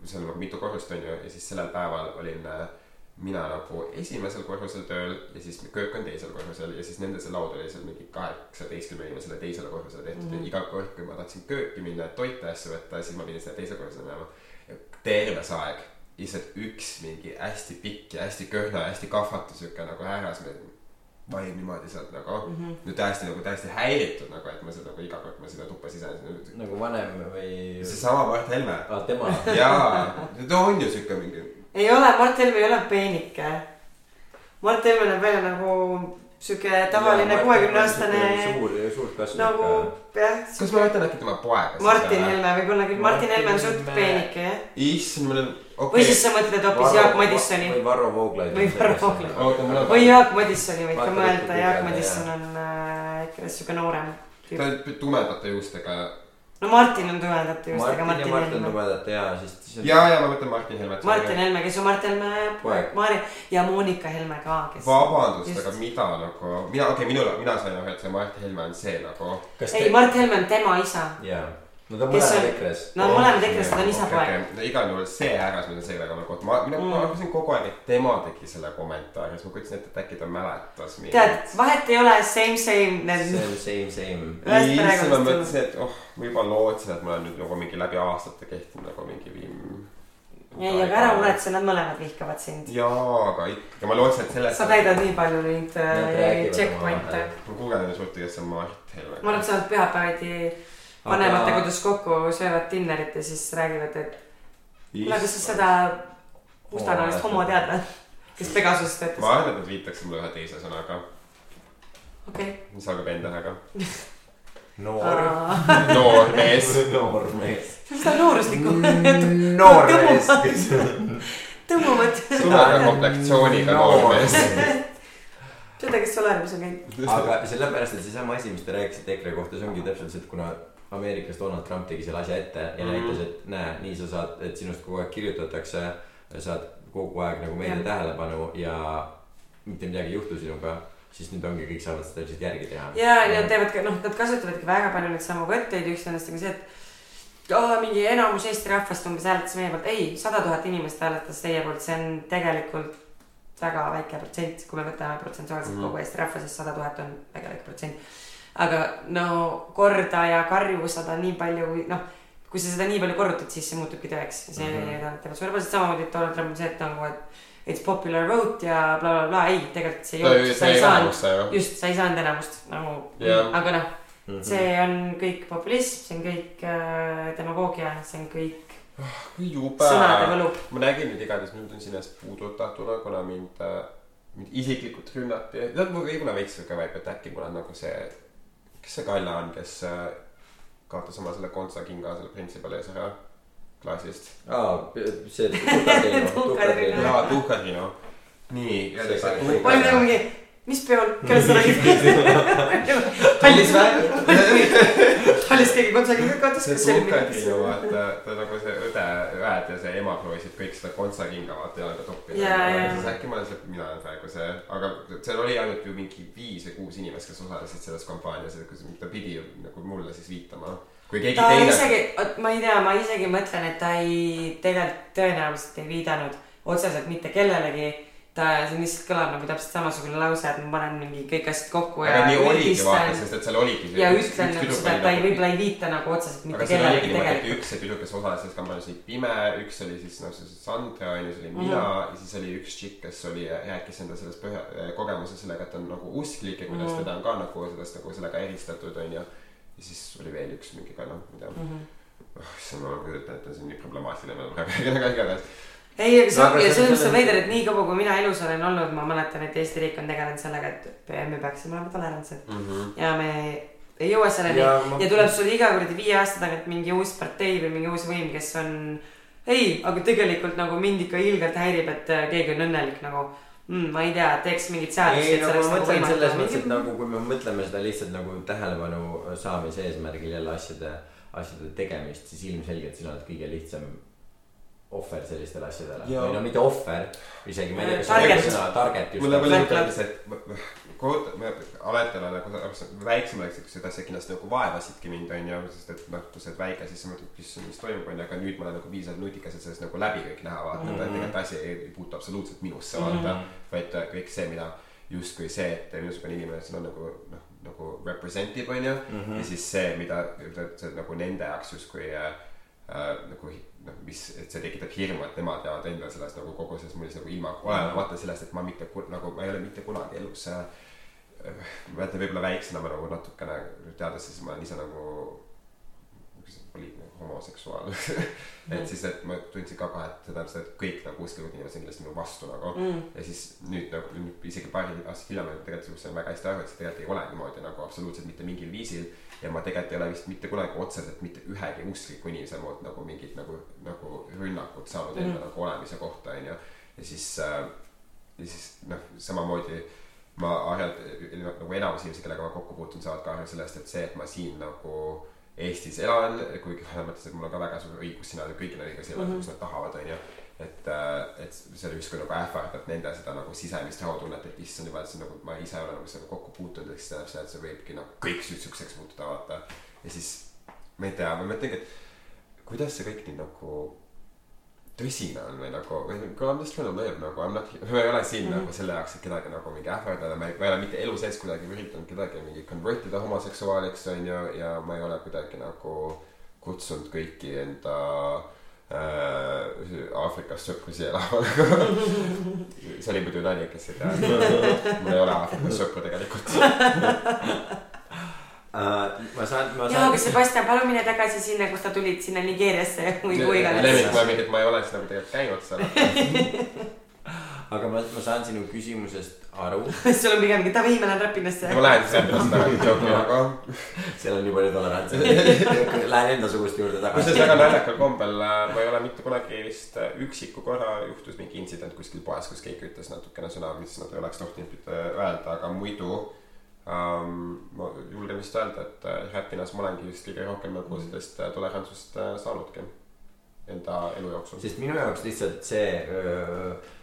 seal on nagu mitu korrust onju ja siis sellel päeval olin äh, mina nagu esimesel korrusel tööl ja siis köök on teisel korrusel ja siis nende see laud oli seal mingi kaheksateistkümne inimesele teisele korrusele tehtud mm -hmm. ja iga kord, kui ma tahtsin kööki minna, et toite asju võtta, siis ma pidin sinna teisele korrusele minema. terve see aeg lihtsalt üks mingi hästi pikk ja hästi kõhna ja hästi kahvatu siuke nagu härrasmees vahib niimoodi sealt nagu mm -hmm. nüüd täiesti nagu täiesti häiritud nagu, et ma seda nagu iga kord, kui ma sinna tuppa sisenesin. nagu vanem või? seesama Mart Helme. aa, tema. jaa, ta on ju siuke mingi, ei ole, Mart Helme ei ole peenike. Mart Helme näeb välja nagu sihuke tavaline kuuekümne aastane suur, suurt kasvu nagu jah. kas ma ütlen äkki tema poega? Martin. Helme võib-olla küll, Martin Helme on suht peenike jah. issand, mul on, või okei siis sa mõtled hoopis Jaak Madissoni või Varro Vooglaid. Või Varro Vooglaid. või Jaak Madissoni võid ka mõelda, Jaak Madisson on äh, ikka sihuke noorem ta on tumedate juustega. No Martin on tumedate juustega, Martin ja Martin Mart on tumedad ja siis. ja, ja ma mõtlen Martin Helmet. Martin Helme, kes on Mart Helme Poeg. Mari ja Monika Helme ka, kes. vabandust, Just. aga mida nagu, mina, okei okay,, minul, mina sain aru, et see Mart Helme on see nagu. ei, Mart Helme on tema isa. jaa, no ta on mõlemad EKRE-s. Nad on mõlemad EKRE-st, nad on isa-poeg. no igal juhul see härrasmees on see, kellega ma kohtun, ma, mina Mm. arvasin kogu aeg, et tema tegi selle kommentaari, siis ma kujutasin ette, et äkki ta mäletas mind. tead, vahet ei ole, same, same, need same, same, same. Ei, siis ma mõtlesin, et oh, ma juba lootsin, et ma olen nüüd nagu mingi läbi aastate kehtinud nagu mingi viim. ei, aga ära muretse, nad mõlemad vihkavad sind. jaa, aga ikkagi, ma lootsin, et sellest. sa täidad nii palju neid Nad äh, checkpoint'e ma guugeldan suurt, kes on Mart Helme. ma arvan, et sa oled pühapäeviti vanemate kodus kokku, söövad dinnerit ja siis räägivad, et kuule, kas sa seda mustanahalist homo tead või? kes Pegasuses ma töötas. arvan, et nad viitaksid mulle ühe teise sõnaga, okei. mis algab N-tähega. noor. noor mees. noor mees. mis ta nooruslikku noor mees. tõmbuvad. tumeda komplektsiooniga noor mees. teate, kes Solariumis on käinud? aga sellepärast, et seesama asi, mis te rääkisite EKRE kohta, see ongi täpselt see, et kuna Ameerikas Donald Trump tegi selle asja ette ja Mhm. näitas, et näe, nii sa saad, et sinust kogu aeg kirjutatakse, saad kogu aeg nagu meedia tähelepanu ja mitte midagi ei juhtu sinuga, siis nüüd ongi, kõik saavad seda lihtsalt järgi teha. ja, ja nad teevad ka, noh, nad kasutavadki väga palju neid samu võtteid, üks nendest on see, et oh, mingi enamus Eesti rahvast umbes hääletas meie poolt, ei, sada tuhat inimest hääletas teie poolt, see on tegelikult väga väike protsent, kui me võtame protsentuaalselt mm. -hmm. kogu Eesti rahva, siis sada tuhat on väga väike protsent. Aga no korda ja karjusada nii palju, noh, kui sa seda nii palju korrutad, siis see muutubki tõeks see mm -hmm. tähendab suurepäraselt samamoodi, et Donald Trump on see, et nagu, et it's popular vote ja blablabla bla,, bla. ei, tegelikult see ei olnud, sa ei saanud, just, sa ei saanud enamust nagu Jah. aga noh, Mhm. see on kõik populism, see on kõik äh, demagoogia, see on kõik kui jube. sõnade võlu. ma nägin nüüd igatahes, ma tundsin ennast puudutatuna, kuna mind, mind isiklikult rünnati. tead, mul võib-olla veits siuke vibe, et äkki mul on nagu see, kes see Kalle on, kes äh, kaotas oma selle kontsakinga selle printsipali ees ära klaasist. aa, see Tuhkatriinu, Tuhkatriinu. Jaa, Tuhkatriinu. nii, nagu mingi, mis peol, kellest sa räägid? hallis või? hallis keegi kontsaga ka kaotas, see midagi? vaata, ta nagu see õde, õed ja see ema proovisid kõik seda kontsakinga vaata jalaga toppida. Jaa, jaa. siis äkki ma olen see, mina olen praegu see, aga seal oli ainult ju mingi viis või kuus inimest, kes osalesid selles kampaanias kus ta pidi ju nagu mulle siis viitama. kui keegi ta teine. isegi, ma ei tea, ma isegi mõtlen, et ta ei, tegelikult tõenäoliselt ei viidanud otseselt mitte kellelegi. ta, see lihtsalt kõlab nagu täpselt samasugune lause, et ma panen mingi kõik asjad kokku ja aga nii oligi vaata, sest et seal oligi ja ütlen nagu seda, oli et ta ei, nagu- võib-olla ei viita nagu otseselt mitte kellelegi tegelikult. üks see tüdruk, kes osales selles kampaanias oli pime, üks oli siis noh, see Sandra on ju, see olin Mhm. mina ja siis oli üks tšikk, kes oli, rääkis enda sellest põhja, kogemusest sellega, et ta on nagu usklik ja kuidas Mhm. teda on ka nagu sellest nagu sellega eristatud on ju. ja siis oli veel üks mingi ka noh, ma ei tea, Mhm. oh issand, ma kujutan ette, see on nii problemaatiline, ma praegu aga igatahes. ei, aga see ongi, see- mõttes see- on veider, et nii kaua, kui mina elus olen olnud, ma mäletan, et Eesti riik on tegelenud sellega, et me peaksime olema tolerantsed ja me ei jõua selleni ja ma ja tuleb sul iga kuradi viie aasta tagant mingi uus partei või mingi uus võim, kes on. ei, aga tegelikult nagu mind ikka ilgelt häirib, et äh, keegi on õnnelik nagu mm,. ma ei tea, teeks mingit seadust, ei no ma nagu mõtlen selles mõttes, et nagu kui me mõtleme seda lihtsalt nagu tähelepanu saamise eesmärgil jälle asjade, asjade tegemist, siis ilmselgelt sina oled kõige lihtsam ohver sellistele asjadele. Jaa. või no mitte ohver, isegi ma ei tea, kas Target. on sõna target just. mulle veel see, et kujuta, me aletele nagu väiksem oleks, et seda asja kindlasti nagu vaevasidki mind onju, sest et noh, kui sa oled väike, siis sa mõtled, mis, mis toimub onju, aga nüüd ma olen nagu piisavalt nutikas, et sellest nagu läbi kõik näha vaata mm. -hmm. tegelikult asi ei, ei puutu absoluutselt minusse vaata mm, -hmm. vaid äh, kõik see, mida justkui see, et minusugune inimene siin on nagu noh, nagu represent ib onju mm. -hmm. ja siis see, mida see nagu nende jaoks justkui äh, äh, nagu noh, mis, et see tekitab hirmu, et nemad jäävad enda sellest nagu kogu selles mullis nagu ilma, olenemata sellest, et ma mitte nagu ma ei ole mitte kunagi elus äh, ma mäletan võib-olla väiksena ma nagu natukene teades, siis ma olen ise nagu poliitne homoseksuaal et siis, et ma tundsin ka kohe, et tähendab seda, et kõik nagu usklikud inimesed on kindlasti minu vastu nagu mm.. ja siis nüüd nagu nüüd isegi paari aastat hiljem tegelikult sain väga hästi aru, et see tegelikult ei ole niimoodi nagu absoluutselt mitte mingil viisil. Ja ma tegelikult ei ole vist mitte kunagi otseselt mitte ühegi uskliku inimese poolt nagu mingit nagu, nagu rünnakut saanud enda Mhm. nagu olemise kohta onju. ja siis äh,, ja siis noh, samamoodi ma arvan, et nagu enamus inimesi, kellega ma kokku puutun, saavad ka aru sellest, et see, et ma siin nagu Eestis elan, kuigi selles mõttes, et mul on ka väga suur õigus siin elada, kõigil on õigus elada Mhm. kus nad tahavad, onju. et, et see justkui nagu ähvardab nende seda nagu sisemist rahutunnet, et issand jumal, et see nagu ma ise olen nagu sellega kokku puutunud, et siis tähendab seda, et see võibki nagu kõik siukseks muutuda, vaata. ja siis ma ei tea, ma mõtlengi, et kuidas see kõik nii nagu tõsine on või nagu, või nagu I m just trying to live nagu, I m not, ma ei ole siin mm. -hmm. nagu selle jaoks, et kedagi nagu mingi ähvardada, ma ei, ma ei ole mitte elu sees kuidagi üritanud kedagi mingi convert ida homoseksuaaliks on ju, ja ma ei ole kuidagi nagu kutsunud kõiki enda äh, Aafrikas sõprusi elama nagu. see oli muidu nali, kes ei tea, mul ei ole Aafrikas sõpru tegelikult. uh,. ma saan, ma jaa, saan aga. Sebastian, palun mine tagasi sinna, kust sa tulid, sinna Nigeeriasse või kuhu iganes. lemmik, ma mingi, et ma ei ole siis nagu tegelikult käinud seal. aga ma, ma saan sinu küsimusest aru. sul on pigem mingi davai, ma lähen Rapinasse ma. lähen jookima, aga seal on nii palju tolerantsi. Lähen endasuguste juurde kusjuures tagasi. väga naljakal kombel äh, ma ei ole mitte kunagi vist äh, üksiku korra juhtus mingi intsident kuskil poes, kus keegi ütles natukene sõna, mis nad ei oleks tohtinud mitte öelda, aga muidu um, ma julgen vist öelda, et äh, Happiness ma olengi vist kõige rohkem nagu sellist äh, tolerantsust äh, saanudki enda elu jooksul. sest minu jaoks lihtsalt see,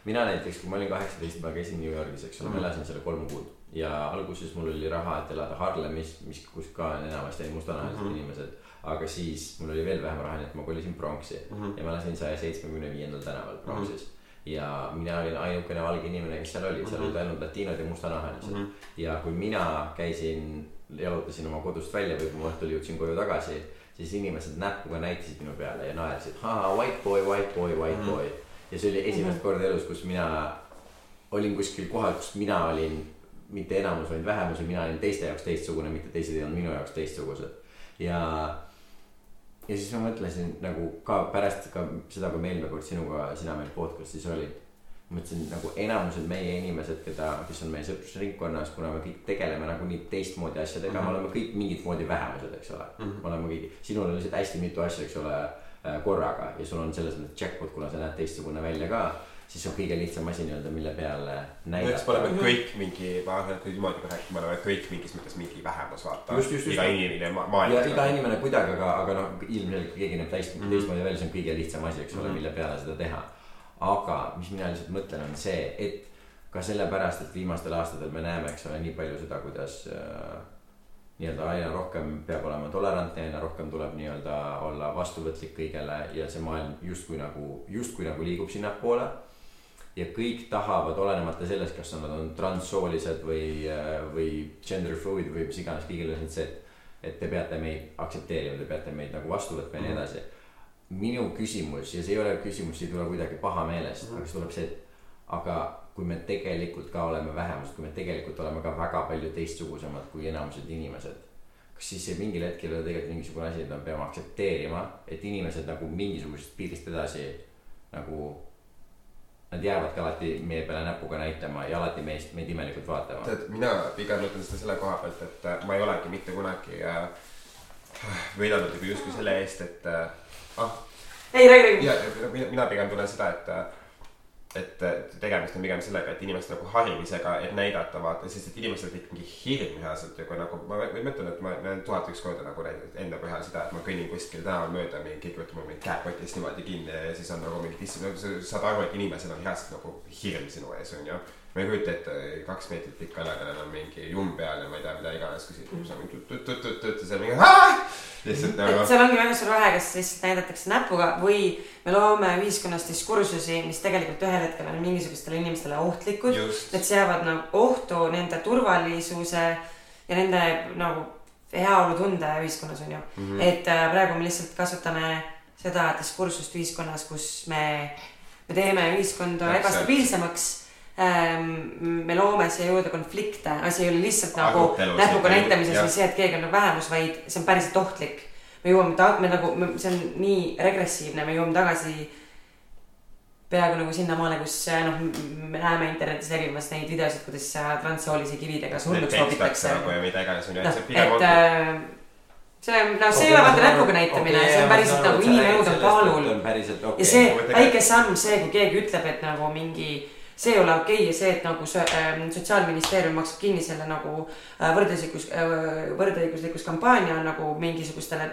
mina näiteks, kui ma olin kaheksateist, ma käisin New Yorgis, eks ole, ma Mhm. elasin seal kolm kuud. ja alguses mul oli raha, et elada Harlemis, mis, kus ka on enamasti mustanahalised mm. -hmm. inimesed. aga siis mul oli veel vähem raha, nii et ma kolisin Bronxi Mhm. ja ma elasin saja seitsmekümne viiendal tänaval Bronxis. ja mina olin ainukene valge inimene, kes seal oli, seal Mhm. olid ainult latiinod ja mustanahalised. Mhm. ja kui mina käisin, jalutasin oma kodust välja või kui ma õhtul jõudsin koju tagasi, siis inimesed näpuga näitasid minu peale ja naersid, white boy, white boy, white Mhm. boy. ja see oli esimest korda elus, kus mina olin kuskil kohal, kus mina olin mitte enamus, vaid vähemus ja mina olin teiste jaoks teistsugune, mitte teised ei olnud minu jaoks teistsugused. ja, ja siis ma mõtlesin nagu ka pärast ka seda, kui me eelmine kord sinuga, sina meil podcast'is olid. Mõtlesin nagu enamused meie inimesed, keda, kes on meie sõprusringkonnas, kuna me kõik tegeleme nagunii teistmoodi asjadega mm, -hmm. Mhm. me oleme kõik mingit moodi vähemused, eks ole mm. Mhm. -hmm. me oleme kõik, sinul on lihtsalt hästi mitu asja, eks ole, korraga ja sul on selles mõttes jackpot, kuna sa näed teistsugune välja ka siis on kõige lihtsam asi nii-öelda, mille peale eks me oleme näidata. kõik mingi, ma arvan, et kui niimoodi rääkida, me oleme kõik mingis mõttes mingi vähemus, vaata iga inimene ma ja maailmas. iga inimene kuidagi, aga, aga noh, ilmselgelt keegi näeb täis Mhm. teistmoodi välja, see on kõige lihtsam asi, eks ole, Mhm. mille peale seda teha. Aga mis mina lihtsalt mõtlen, on see, et ka sellepärast, et viimastel aastatel me näeme, eks ole, nii palju seda, kuidas äh, nii-öelda aina rohkem peab olema tolerantne, aina rohkem tuleb nii-öelda olla vastuvõtlik kõigele ja see maailm justkui nagu, justkui nagu liigub sinnapoole. ja kõik tahavad, olenemata sellest, kas nad on transsoolised või, või gender fluid või mis iganes, kõigil on see, et et te peate meid aktsepteerima, te peate meid nagu vastu võtma ja nii edasi. Minu küsimus ja see ei ole küsimus, see ei tule kuidagi pahameelest mm, -hmm. aga see tuleb see, et aga kui me tegelikult ka oleme vähemus, kui me tegelikult oleme ka väga palju teistsugusemad kui enamused inimesed. kas siis see mingil hetkel ei ole tegelikult mingisugune asi, et me peame aktsepteerima, et inimesed nagu mingisugusest piirist edasi nagu. Nad jäävadki alati meie peale näpuga näitama ja alati meist, meid imelikult vaatama. tead, mina pigem mõtlen seda selle koha pealt, et ma ei olegi mitte kunagi äh, võidelnud nagu justkui selle eest, et äh, ah, ei, räägi, räägi. mina, mina pigem tunnen seda, et et tegemist on pigem sellega, et inimeste nagu harimisega, et näidata vaata, sest et inimestel tekib mingi hirm reaalselt ju, kui nagu ma, mõtlen, et ma näen tuhat üks korda nagu näinud enda põhjal seda, et ma kõnnin kuskil tänaval mööda, mingi keegi võtab mul mingi käepotist niimoodi kinni ja siis on nagu mingi dissi-, saad aru, et inimesel on reaalselt nagu hirm sinu ees on ju. Ma ei kujuta ette kaks meetrit õle, kellel on mingi jumm peal ja ma ei tea, mida iganes, kui siis sa mingi tut-tut-tut-tut ja on mingi lihtsalt nagu seal ongi väga suur vahe, kas lihtsalt näidatakse näpuga või me loome ühiskonnas diskursusi, mis tegelikult ühel hetkel on mingisugustele inimestele ohtlikud. Need seavad nagu ohtu nende turvalisuse ja nende nagu heaolutunde ühiskonnas on ju mm. Mhm. -hmm. et äh, praegu me lihtsalt kasutame seda diskursust ühiskonnas, kus me, me teeme ühiskonda ebastabiilsemaks. Me loome siia juurde konflikte, asi ei ole lihtsalt nagu näpuga näitamises või see, et keegi on nagu vähemus, vaid see on päriselt ohtlik. me jõuame ta-, me nagu, see on nii regressiivne, me jõuame tagasi peaaegu nagu sinnamaale, kus äh, noh, me näeme internetis levimas neid videosid, kuidas äh, transsoolisi kividega surnuks loobitakse. nagu ja mida iganes on ju, et noh see, pigem on. äh, see, no see ei ole vaata näpuga näitamine, see on päriselt nagu inimelud on kaalul. ja see väike samm, see, kui keegi ütleb, et nagu mingi, see ei ole okei okay, ja see, et nagu so, ähm, sotsiaalministeerium maksab kinni selle nagu äh, võrdõiguslikkus äh,, võrdõiguslikkuskampaania on nagu mingisugustele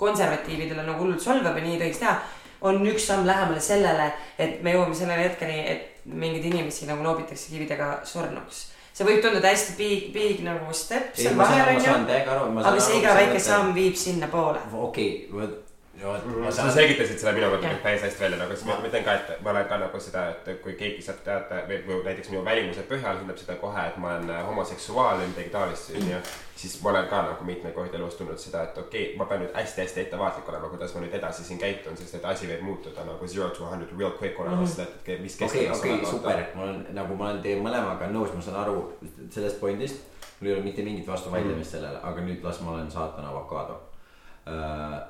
konservatiividele nagu hullult solvab ja nii ei tohiks teha. on üks samm lähemale sellele, et me jõuame sellele hetkeni, et mingeid inimesi nagu loobitakse kividega surnuks. see võib tunduda hästi big, big nagu step seal vahel onju aga see iga väike samm viib sinnapoole. okei, vot, vot ma sa saan. selgitasid seda minu mõttes päris hästi välja, nagu siis ma ütlen ka, et ma olen ka nagu seda, et kui keegi saab teada või, või näiteks minu välimuse põhjal hindab seda kohe, et ma olen homoseksuaal või midagi taolist, onju. siis ma olen ka nagu mitmeid kordi elus tundnud seda, et okei okay,, ma pean nüüd hästi-hästi ettevaatlik olema, kuidas ma nüüd edasi siin käitun, sest et asi võib muutuda nagu zero to hundred real quick olemas mm, -hmm. et mis okei, keskkonnas okei, sa oled, super, ma olen nagu ma olen teie mõlemaga nõus, ma saan aru sellest pointist. mul ei ole mitte mingit vastuvaidlemist sellele, aga nüüd las ma olen saatana avokaado.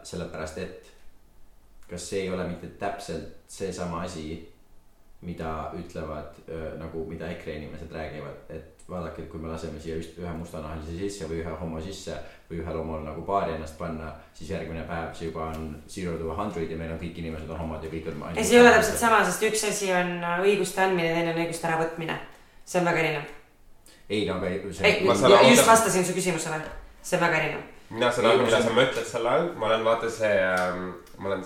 sellepärast, et kas see ei ole mitte täpselt seesama asi, mida ütlevad öö, nagu, mida EKRE inimesed räägivad, et vaadake, et kui me laseme siia just ühe mustanahalise sisse või ühe homo sisse või ühel homol nagu paari ennast panna, siis järgmine päev see juba on zero to hundred ja meil on kõik inimesed on homod ja kõik on. ei, see ei ole täpselt sama, sest üks asi on õiguste andmine, teine on õiguste äravõtmine. see on väga erinev. ei no aga see, just vastasin su küsimusele, see on väga erinev. Mina ma mida sa mõtled selle all, ma olen vaata see ähm,, ma olen,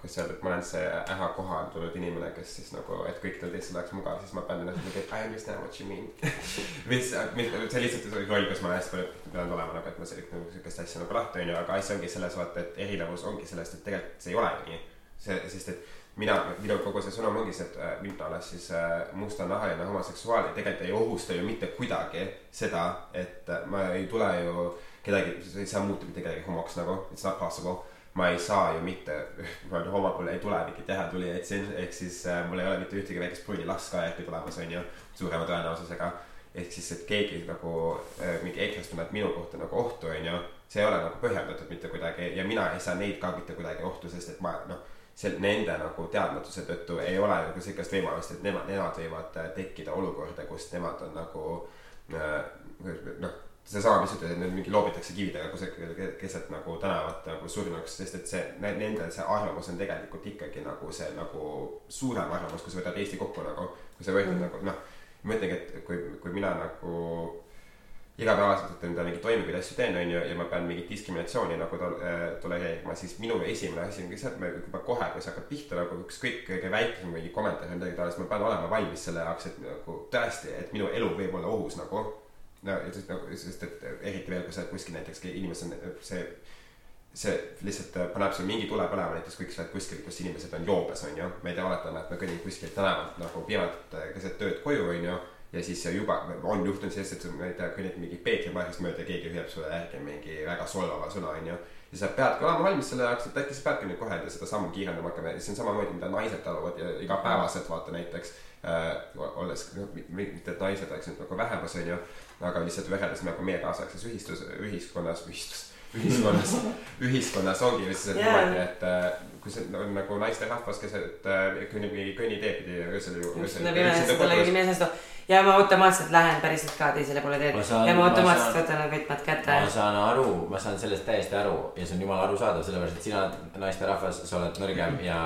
kuidas öelda, et ma olen see äha kohale tulnud inimene, kes siis nagu, et kõikidel teistel oleks mugav, siis ma pean ennast nagu, et I understand what you mean. mis, mis, see lihtsalt see roll, kus ma hästi palju pidanud olema nagu, et ma selline nagu sihukest asja nagu lahti onju, aga asi ongi selles vaata, et erinevus ongi sellest, et tegelikult see ei ole nii. see, sest et mina, minu kogu see sõnum ongi see, et äh, mind olles siis äh, mustanahaline homoseksuaal ja tegelikult ei ohusta ju mitte kuidagi seda, et äh, ma ei tule ju kedagi, sa ei saa muuta mitte kedagi homoks nagu, it's not possible. ma ei saa ju mitte, ma olen homo, mul ei tule mingit järeltulijaid siin, ehk siis äh, mul ei ole mitte ühtegi väikest pruunilast ka äkki tulemas, onju, suurema tõenäosusega. ehk siis, et keegi nagu äh, mingi EKRE-st tunneb minu kohta nagu ohtu, onju, see ei ole nagu põhjendatud mitte kuidagi ja mina ei saa neid ka mitte kuidagi ohtu, sest et ma noh, see nende nagu teadmatuse tõttu ei ole nagu sihukest võimalust, et nemad, nemad võivad äh, tekkida olukorda, kus nemad on nagu äh, noh, seesama, mis ütled, et nüüd mingi loobitakse kividega kusagil keset nagu tänavat nagu surnuks, sest et see, nende see arvamus on tegelikult ikkagi nagu see nagu suurem arvamus, kui sa võtad Eesti kokku nagu, kui sa võtad mm. nagu noh, ma ütlengi, et kui, kui mina nagu igapäevaselt enda mingeid toiminguid, asju teen, onju, ja ma pean mingit diskriminatsiooni nagu tol- äh, tolereerima, siis minu esimene asi ongi see, et ma juba kohe, kui see hakkab pihta nagu ükskõik kõige väiksem mingi kommentaar või midagi taolist, ma pean olema valmis selle jaoks, et nagu tõesti, et minu elu võib olla ohus nagu. No ja siis nagu, sest et eriti veel, kui sa oled kuskil näiteks inimesed on see, see lihtsalt äh, paneb sul mingi tule põlema, näiteks kui sa oled kuskil, kus inimesed on joobes, onju. ma ei tea, oletame, et ma kõnnin kuskilt tänavalt nagu pimedalt äh, keset tööd koju, onju ja siis juba on juhtunud sellest, et sa, ma ei tea, kõnnid mingi Peetrimaarist mööda ja keegi hüüab sulle järgi mingi väga solvava sõna, onju. ja sa peadki olema valmis selle jaoks, et äkki sa peadki nüüd kohe seda sammu kiirendama hakkama ja see on samamoodi, mida naised taluvad ja igapäevaselt vaata näiteks äh,. olles, noh, mitte et naised oleks nüüd nagu vähemus, onju, aga lihtsalt võrreldes nagu meie kaasaegses ühistus, ühiskonnas, ühistus, ühiskonnas, ühiskonnas ongi see Jaa. niimoodi, et äh, kui see on nagu naisterahvas, kes äh, kõnnib mingi kõnnitee pidi öösel ju. ja ma automaatselt lähen päriselt ka teisele poole teed Ma saan- ja ma ma automaatselt saan- võtan need võtmed kätte ma. saan aru, ma saan sellest täiesti aru ja see on jumala arusaadav, sellepärast et sina oled naisterahvas, sa oled nõrgem ja,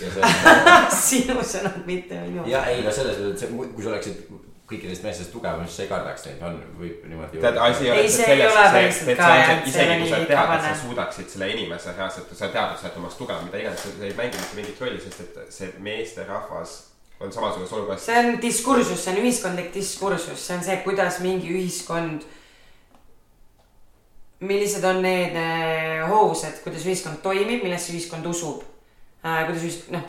ja see on. sinu sõnad, mitte minu. ja ei no selles mõttes, et kui sa oleksid kõikidest meestest tugevam, siis sa ei kardaks neid, on, võib niimoodi. tead, asi ei ole selles, et et see isegi on kui sa tead, et sa suudaksid selle inimese reaalselt, sa tead, et sa oled temast tugevam, mida iganes, see ei mängi mitte mingit rolli, sest et see meesterahvas on samasuguses olukorras. see on diskursus, see on ühiskondlik diskursus, see on see, kuidas mingi ühiskond. millised on need eh, hoovused, kuidas ühiskond toimib, millesse ühiskond usub. kuidas ühisk-, noh,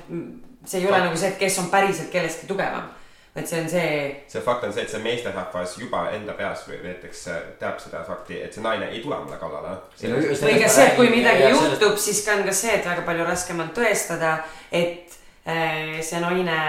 see ei ole Fakt. nagu see, et kes on päriselt kellestki tugevam. Vaid see on see see fakt on see, et see meesterahvas juba enda peas või näiteks äh, teab seda fakti, et see naine ei tule mulle kallale. või ka see, et kui midagi juhtub, siis ka on ka see, et väga palju raskem on tõestada, et äh, see naine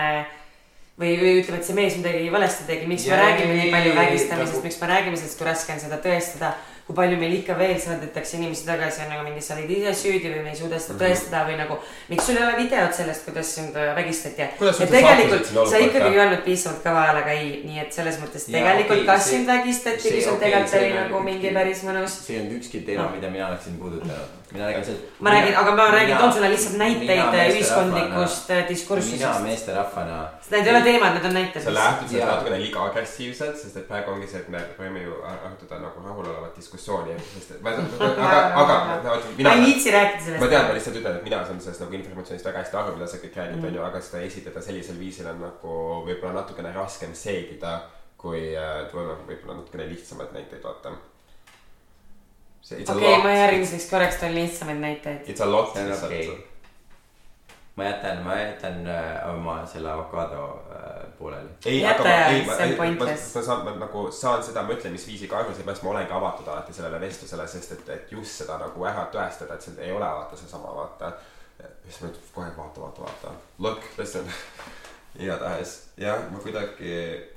või, või ütleme, et see mees midagi valesti tegi, miks me Jaa, räägime nii palju vägistamisest nagu-, miks me räägime sellest, kui raske on seda tõestada. Kui palju meil ikka veel saadetakse inimesi tagasi, on nagu mingi, sa olid ise süüdi või me ei suuda seda tõestada või nagu. miks sul ei ole videot sellest, kuidas sind äh, vägistati et see tegelikult sa ikkagi ei öelnud piisavalt kõva häälega ei, nii et selles mõttes Jaa, tegelikult okei, kas sind vägistati, kui sul tegelikult oli nagu mingi päris mõnus see ei olnud ükski teema, mida mina oleksin puudutanud. Mina räägin sellest. ma räägin, aga ma räägin, toon sulle lihtsalt näiteid ühiskondlikust äh, mina diskursusest. meesterahvana. Need ei ole teemad, need on näited sa. lähtud sellest Jaa. natukene liiga agressiivselt, sest et praegu ongi see, et me võime ju arutada nagu rahulolevat diskussiooni, sest et ma, aga, aga no, ma mina ei, viitsi rääkida ma sellest. tean, ma lihtsalt ütlen, et mina saan sellest nagu informatsioonist väga hästi aru, mida sa kõik räägid, onju, aga seda esitada sellisel viisil on nagu võib-olla natukene raskem seedida, kui äh, tuua võib-olla natukene lihtsamaid näiteid, vaata. okei, ma järgmiseks korraks toon lihtsamaid näiteid. It's a lot lihtsalt okei. ma jätan, ma jätan äh, oma selle avokaado äh, pooleli. ei, aga ma, ei, ma, ma, ma, ma saan, ma nagu saan seda mõtlemisviisiga aru, seepärast ma olengi avatud alati sellele vestlusele, sest et, et just seda nagu ära tõestada, et see ei ole vaata seesama, vaata. mis ma kogu aeg vaata, vaata, vaata, look, listen. igatahes jah, ma kuidagi.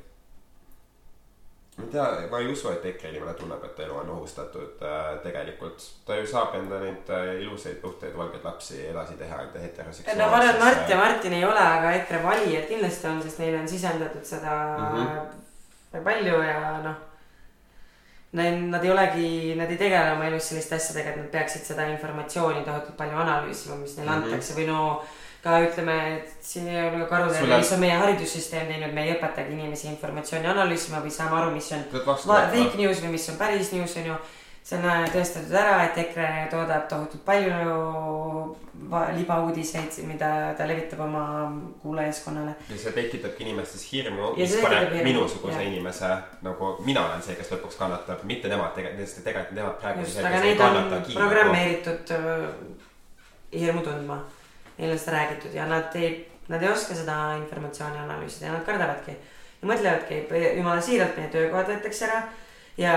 Ma ei tea, ma ei usu, et EKRE inimene tunneb, et elu on ohustatud äh, tegelikult. ta ju saab enda neid äh, ilusaid, puhtaid, valgeid lapsi edasi teha enda heteroseksuaalsesse. no ma arvan, et Mart ja Martin ei ole, aga EKRE valijad kindlasti on, sest neile on sisendatud seda mm. -hmm. palju ja noh. Nad, nad ei olegi, nad ei tegele oma elus selliste asjadega, et nad peaksid seda informatsiooni tohutult palju analüüsima, mis neile mm. -hmm. antakse või no ka ütleme, et siin ei ole karuteene, on- mis on meie haridussüsteem teinud, me ei õpetagi inimesi informatsiooni analüüsima või saama aru, mis on fake news või mis on päris news on ju. see on äh, tõestatud ära, et EKRE toodab tohutult palju libauudiseid, mida ta levitab oma kuulajaskonnale. ja see tekitabki inimestes hirmu, Ja mis paneb minusuguse jah. inimese nagu mina olen see, kes lõpuks kannatab, mitte nemad tegelikult, sest tegelikult nemad praegu. just, aga neid on programmeeritud äh, hirmu tundma. Neile on seda räägitud ja nad ei, nad ei oska seda informatsiooni analüüsida ja nad kardavadki. ja mõtlevadki, jumala siiralt, meie töökohad võetakse ära ja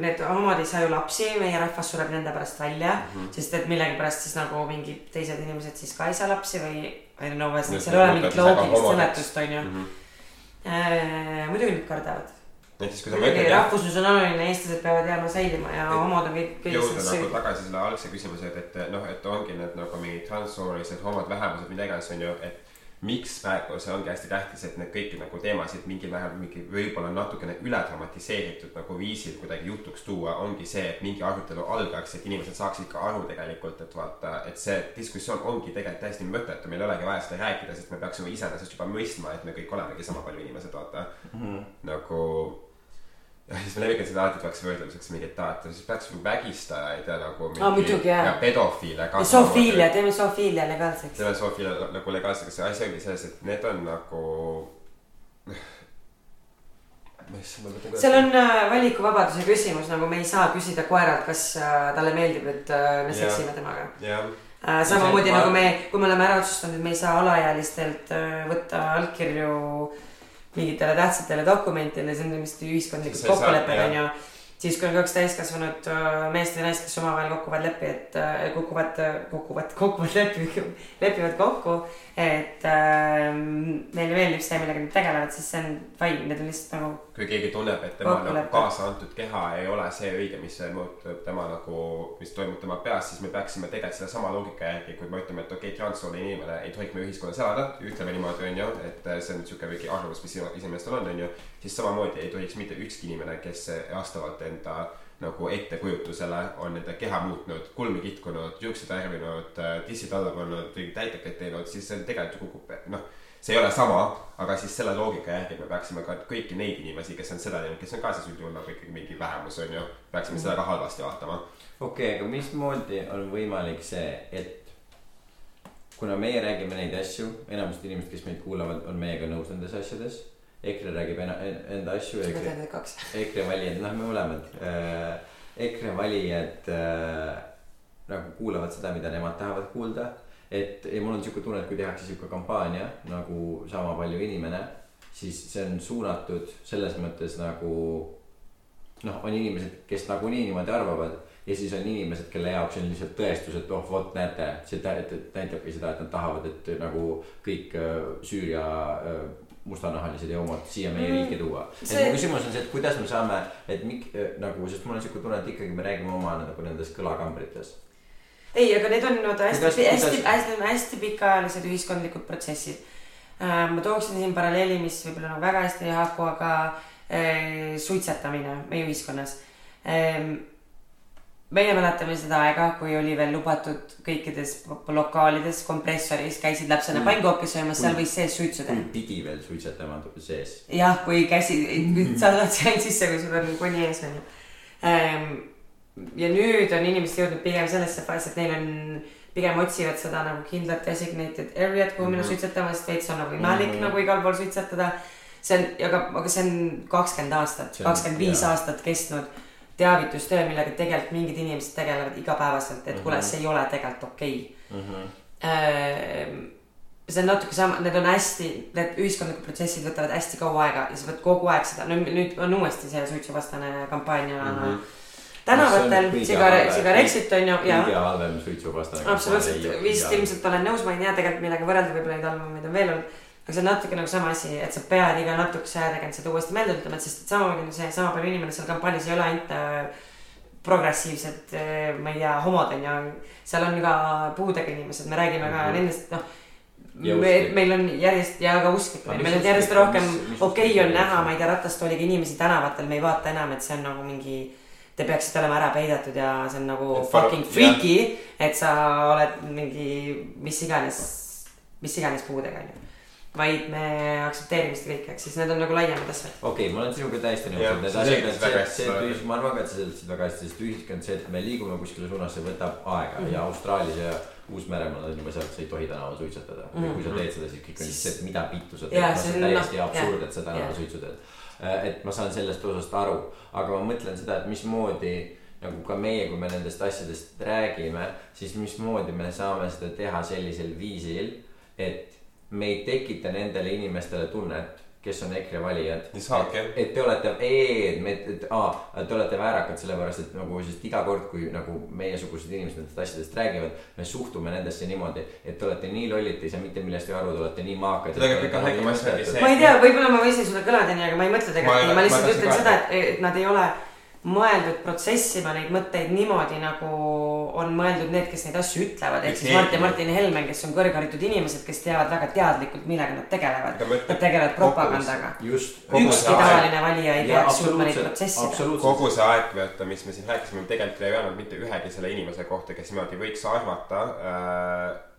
need homod ei saa ju lapsi, meie rahvas sureb nende pärast välja mm, Mhm. -hmm. sest et millegipärast siis nagu mingid teised inimesed siis ka ei saa lapsi või I don't know, seal ei ole mingit loogilist seletust, onju. -hmm. muidugi nad kardavad. Näiteks kui sa mõtled rahvuslus on oluline, eestlased peavad jääma säilima ja homod on kõik, jõuda siis nagu tagasi selle algse küsimuse, et, et noh, et ongi need nagu mingid transsoolised homod, vähemused, mida iganes on ju, et miks praegu see ongi hästi tähtis, et need kõiki nagu teemasid mingil määral mingi võib-olla natukene üle dramatiseeritud nagu viisil kuidagi jutuks tuua, ongi see, et mingi arutelu algaks, et inimesed saaksid ka aru tegelikult, et vaata, et see diskussioon ongi tegelikult täiesti mõttetu, meil ei olegi vaja seda rääkida, sest me peaksime iseenesest juba mõistma, et me kõik olemegi sama palju inimesed, vaata. Nagu ja siis me levitame seda alati tuuakse võrdluseks mingi, et aa, et siis peaks ju vägistajaid ja nagu Aa, muidugi, jah. ja pedofiile ka. ja zoofiilia, teeme zoofiilia legaalseks. teeme zoofiilia nagu legaalseks, asi ongi selles, et need on nagu. seal on äh, valikuvabaduse küsimus, nagu me ei saa küsida koeralt, kas äh, talle meeldib, et äh, me seksime temaga. Äh, samamoodi Ma- nagu me, kui me oleme ära otsustanud, et me ei saa alaealistelt äh, võtta allkirju mingitele tähtsatele dokumentidele, see on vist ühiskondlikud kokkulepped jah. onju. Siis kui on kaks täiskasvanud äh, meest või naist, kes omavahel kukuvad lepi, et äh, kukuvad, kukuvad, kukuvad lepi, lepivad kokku. et äh, neile meeldib see, millega nad tegelevad, siis see on fine, need on lihtsalt nagu kui keegi tunneb, et tema nagu kaasa antud keha ei ole see õige, mis muutub tema nagu, mis toimub tema peas, siis me peaksime tegelikult sedasama loogika järgi, kui me ütleme, et okei okay,, transsooline inimene ei tohiks meie ühiskonnas elada, ütleme niimoodi, onju, et see on sihuke mingi arvamus, mis inimestel on, onju. siis samamoodi ei tohiks mitte ükski inimene, kes vastavalt enda nagu ettekujutusele on enda keha muutnud, kulmi kitkunud, juuksed värvinud, tissid alla pannud, täitekaid teinud, siis see tegelikult ju kukub, noh see ei ole sama, aga siis selle loogika järgi me peaksime ka kõiki neid inimesi, kes on seda teinud, kes on ka siis üldjuhul nagu ikkagi mingi vähemus on ju, peaksime seda ka halvasti vaatama. okei, aga mismoodi on võimalik see, et kuna meie räägime neid asju, enamused inimesed, kes meid kuulavad, on meiega nõus nendes asjades. EKRE räägib ena- enda asju, EKRE, tean need kaks. EKRE valijad, noh, me mõlemad äh,. EKRE valijad äh, nagu kuulavad seda, mida nemad tahavad kuulda. et ja mul on sihuke tunne, et kui tehakse sihuke kampaania nagu sama palju inimene, siis see on suunatud selles mõttes nagu noh, on inimesed, kes nagunii niimoodi arvavad ja siis on inimesed, kelle jaoks on lihtsalt tõestus, et oh vot näete, see näitabki seda, et nad tahavad, et nagu kõik äh, Süüria äh, mustanahalised ja homod siia meie mm, riiki tuua et mu küsimus on see, et kuidas me saame, et mik- äh, nagu, sest mul on siuke tunne, et ikkagi me räägime oma nagu nendes kõlakambrites. ei, aga need on vaata hästi, hästi, hästi, hästi, hästi pikaajalised ühiskondlikud protsessid äh,. ma tooksin siin paralleeli, mis võib-olla nagu väga hästi ei haaku, aga äh, suitsetamine meie ühiskonnas äh, meie mäletame seda aega, kui oli veel lubatud kõikides lokaalides kompressoris käisid lapsena pannkooke söömas, seal võis sees suitsu teha. pidi veel suitsetama sees. jah, kui käsi, sa siia ainult sisse, kui sul on koni ees onju. Ehm, ja nüüd on inimesed jõudnud pigem sellesse faasi, et neil on, pigem otsivad seda nagu kindlat designated area't, kuhu minna mm -hmm. suitsetama, sest veits on nagu imelik mm -hmm. nagu igal pool suitsetada. see on, aga, aga see on kakskümmend aastat, kakskümmend viis aastat kestnud teavitustöö, millega tegelikult mingid inimesed tegelevad igapäevaselt, et mm -hmm. kuule, mhm. see ei ole tegelikult okei okay. mm. -hmm. see on natuke sama, need on hästi, need ühiskondlikud protsessid võtavad hästi kaua aega ja sa pead kogu aeg seda, no nüüd on uuesti see suitsuvastane kampaania mm. -hmm tänavatel sigar-, sigaretsid on ju. kõige halvem suitsuvastane. absoluutselt, vist ilmselt olen nõus, ma ei tea tegelikult millega võrrelda, võib-olla neid halvemaid on veel olnud aga see on natuke nagu sama asi, et sa pead iga natukese aja tagant seda uuesti meelde tulema, et sest et samamoodi on see sama palju inimene seal kampaanias ei ole ainult äh, progressiivsed, äh, ma ei tea, homod on ju, seal on ka puudega inimesed, me räägime ka mm -hmm. nendest, noh. Me, meil on järjest ja ka usklikud, meil on järjest rohkem, okei okay, on näha, ma ei tea, ratastooliga inimesi tänavatel, me ei vaata enam, et see on nagu mingi te peaksite olema ära peidetud ja see on nagu fucking freaky, et sa oled mingi mis iganes, mis iganes puudega onju vaid me aktsepteerime seda kõike, ehk siis need on nagu laiemad asjad. okei okay,, ma olen sinuga täiesti nõus, et need asjad on see, see, et ühiskond, ma arvan ka, et sa seletasid väga hästi, sest ühiskond, see, et me liigume kuskile suunas, see võtab aega mm -hmm. ja Austraalias ja Uus-Meremaal on juba seal, sa ei tohi tänaval suitsetada mm. -hmm. ja kui sa mhm. teed seda, siis kõik on lihtsalt et mida vittu sa teed, see on täiesti no, absurd, et sa tänaval suitsu teed. Äh, et ma saan sellest osast aru, aga ma mõtlen seda, et mismoodi nagu ka meie, kui me nendest asjadest räägime, siis mismoodi me saame seda teha sellisel viisil, et me ei tekita nendele inimestele tunnet, kes on EKRE valijad. et, et te olete, ei, me, et aa, te olete väärakad sellepärast, et nagu, sest iga kord, kui nagu meiesugused inimesed nendest asjadest räägivad, me suhtume nendesse niimoodi, et te olete nii lollid, te ei saa mitte millestki aru, te olete nii maakad. ma ei tea, võib-olla ma võisin sulle kõlada nii, aga ma ei mõtle tegelikult nii, ma lihtsalt ütlen seda, et, et nad ei ole mõeldud protsessima neid mõtteid niimoodi, nagu on mõeldud need, kes neid asju ütlevad, ehk siis Mart ja Martin Helme, kes on kõrgharitud inimesed, kes teavad väga teadlikult, millega nad tegelevad. Nad tegelevad propagandaga. ükski tavaline valija ei peaks jõudma neid protsessida. kogu see aeg, vaata, mis me siin rääkisime, me tegelikult ei öelnud mitte ühegi selle inimese kohta, kes niimoodi võiks arvata äh,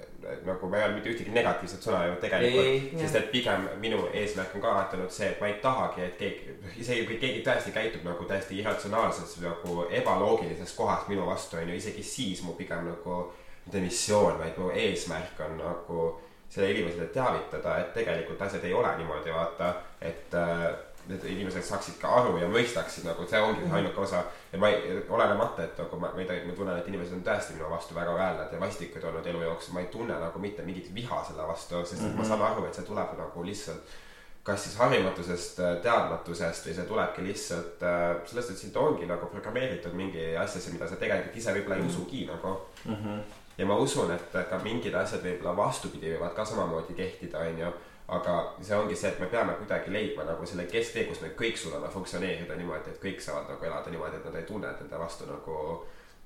nagu ma ei öelnud mitte ühtegi negatiivset sõna ju tegelikult, sest et pigem minu eesmärk on ka alati olnud see, et ma ei tahagi, et keegi, isegi kui keegi tõesti käitub nagu täiesti irratsionaalses nagu ebaloogilises kohas minu vastu on ju, isegi siis mu pigem nagu mitte missioon, vaid mu eesmärk on nagu selle inimesele teavitada, et tegelikult asjad ei ole niimoodi, vaata, et äh, need inimesed saaksid ka aru ja mõistaksid nagu, see ongi see ainuke osa. ja ma ei, olenemata, et nagu ma, ma ei, ma tunnen, et inimesed on tõesti minu vastu väga väänlad ja vastikud olnud elu jooksul, ma ei tunne nagu mitte mingit viha selle vastu, sest mm -hmm. ma mhm. saan aru, et see tuleb nagu lihtsalt kas siis harimatusest, teadmatusest või see tulebki lihtsalt äh, sellest, et sind ongi nagu programmeeritud mingi asjasse, mida sa tegelikult ise võib-olla ei mhm. usugi nagu mm. -hmm. ja ma usun, et ka mingid asjad võib-olla vastupidi võivad ka samamoodi kehtida, onju aga see ongi see, et me peame kuidagi leidma nagu selle kesktee, kus me kõik suudame funktsioneerida niimoodi, et kõik saavad nagu elada niimoodi, et nad ei tunne, et nende vastu nagu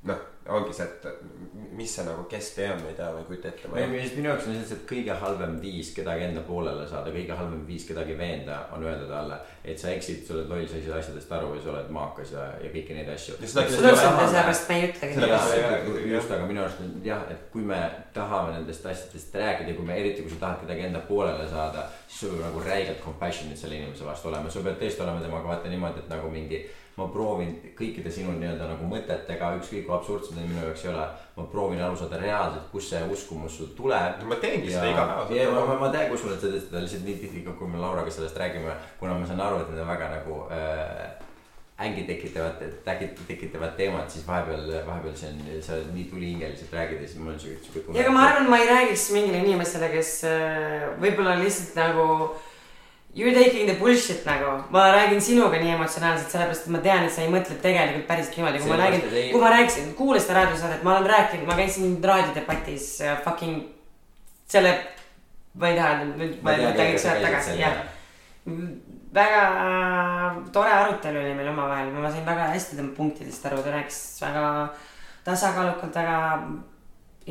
noh, ongi see, et mis see nagu kesktee on, ma ei tea, ma ei kujuta ette. minu jaoks on lihtsalt kõige halvem viis kedagi enda poolele saada, kõige halvem viis kedagi veenda on öelda talle, et sa eksid, sa oled loll, sa ei saa asjadest aru ja sa oled maakas ja, ja kõiki neid asju. sellepärast me ei ütlegi. just, aga minu arust jah, et kui me tahame nendest asjadest rääkida, kui me eriti, kui sa tahad kedagi enda poolele saada, siis sul peab nagu räigelt compassionate selle inimese vastu olema, sul peab tõesti olema temaga vaata niimoodi, et nagu mingi ma proovin kõikide sinu nii-öelda nagu mõtetega, ükskõik kui absurdsed need minu jaoks ei ole. ma proovin aru saada reaalselt, kust see uskumus sul tuleb. ma teengi seda igapäevaselt. ja ma, ma, ma tean, et sa teed seda lihtsalt nii tihti, kui me Lauraga sellest räägime, kuna ma saan aru, et need on väga nagu äh, ängi tekitavad, tekitavad teemad, siis vahepeal, vahepeal see on, sa nii tulihingeliselt räägid ja siis mul on siuke, siuke tunne. ja aga ma arvan, ma ei räägiks mingile inimesele, kes äh, võib-olla lihtsalt nagu You are taking the bullshit nagu, ma räägin sinuga nii emotsionaalselt, sellepärast et ma tean, et sa ei mõtle tegelikult päriselt niimoodi, kui ma räägin ei-, kui ma rääkisin, kuula seda raadiosaadet, ma olen rääkinud, ma käisin raadiodebatis uh, fucking selle, ma ei taha nüüd, Ma üks sa aeg käisid tagasi, jah. väga äh, tore arutelu oli meil omavahel, ma sain väga hästi tema punktidest aru, ta rääkis väga tasakaalukalt, väga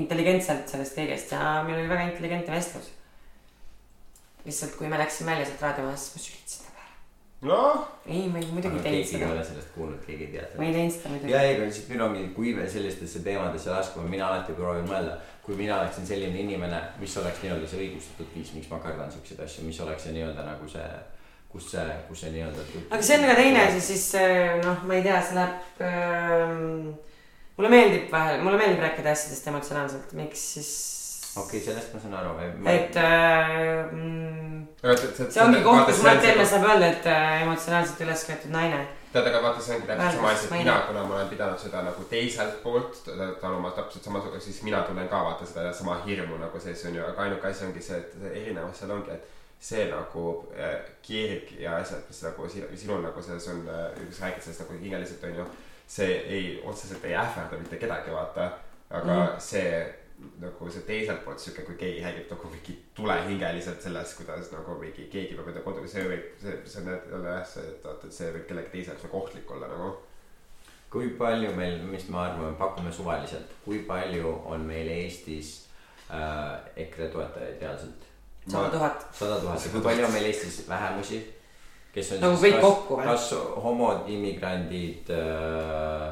intelligentselt sellest kõigest ja meil oli väga intelligentne vestlus. lihtsalt, kui me läksime välja sealt raadiomajast, siis ma sülitasin ta peale. noh, ei, ma ei muidugi teinud keegi ei seda, ole sellest kuulnud, keegi ei tea ma seda. ei teinud seda muidugi ja. ei, aga siis minul ongi, kui me sellistesse teemadesse laskume, mina alati proovin mõelda, kui mina oleksin selline inimene, mis oleks nii-öelda see õigustatud viis, miks ma kardan siukseid asju, mis oleks see nii-öelda nagu see, kus see, kus see nii-öelda. aga see on ka teine asi, siis äh, noh, ma ei tea, see läheb ähm,. mulle meeldib vahel, mulle meeldib rääkida asjadest emotsionaalselt, miks siis. Okei okay,, sellest ma saan aru. et äh, mm, see, ongi koht, kus Mart Helme saab öelda, et äh, emotsionaalselt üles köetud naine. tead, aga vaata, see ongi täpselt sama asi, Ma et mina kuna ma olen pidanud seda nagu teiselt poolt taluma täpselt samasugune, siis mina tunnen ka vaata seda sama hirmu nagu sees on ju, aga ainuke asi ongi see, et see erinevus seal ongi, et see nagu äh, kirg ja asjad, mis nagu sinu, sinul nagu selles on, kui sa räägid sellest nagu hingeliselt on ju, see ei, otseselt ei ähvarda mitte kedagi, vaata, aga mm -hmm. see nagu see teiselt poolt sihuke, kui keegi räägib nagu mingi tulehingeliselt sellest, kuidas nagu mingi keegi peab enda kodu, see võib, see, see on jälle jah, see, et vaata, et see võib kellegi teise jaoks nagu ohtlik olla nagu. kui palju meil, mis me arvame, pakume suvaliselt, kui palju on meil Eestis äh, EKRE toetajaid reaalselt? sada tuhat. sada tuhat ja kui palju on meil Eestis vähemusi, kes on Nagu siis kõik kas, kokku või? kas homod, immigrandid äh,,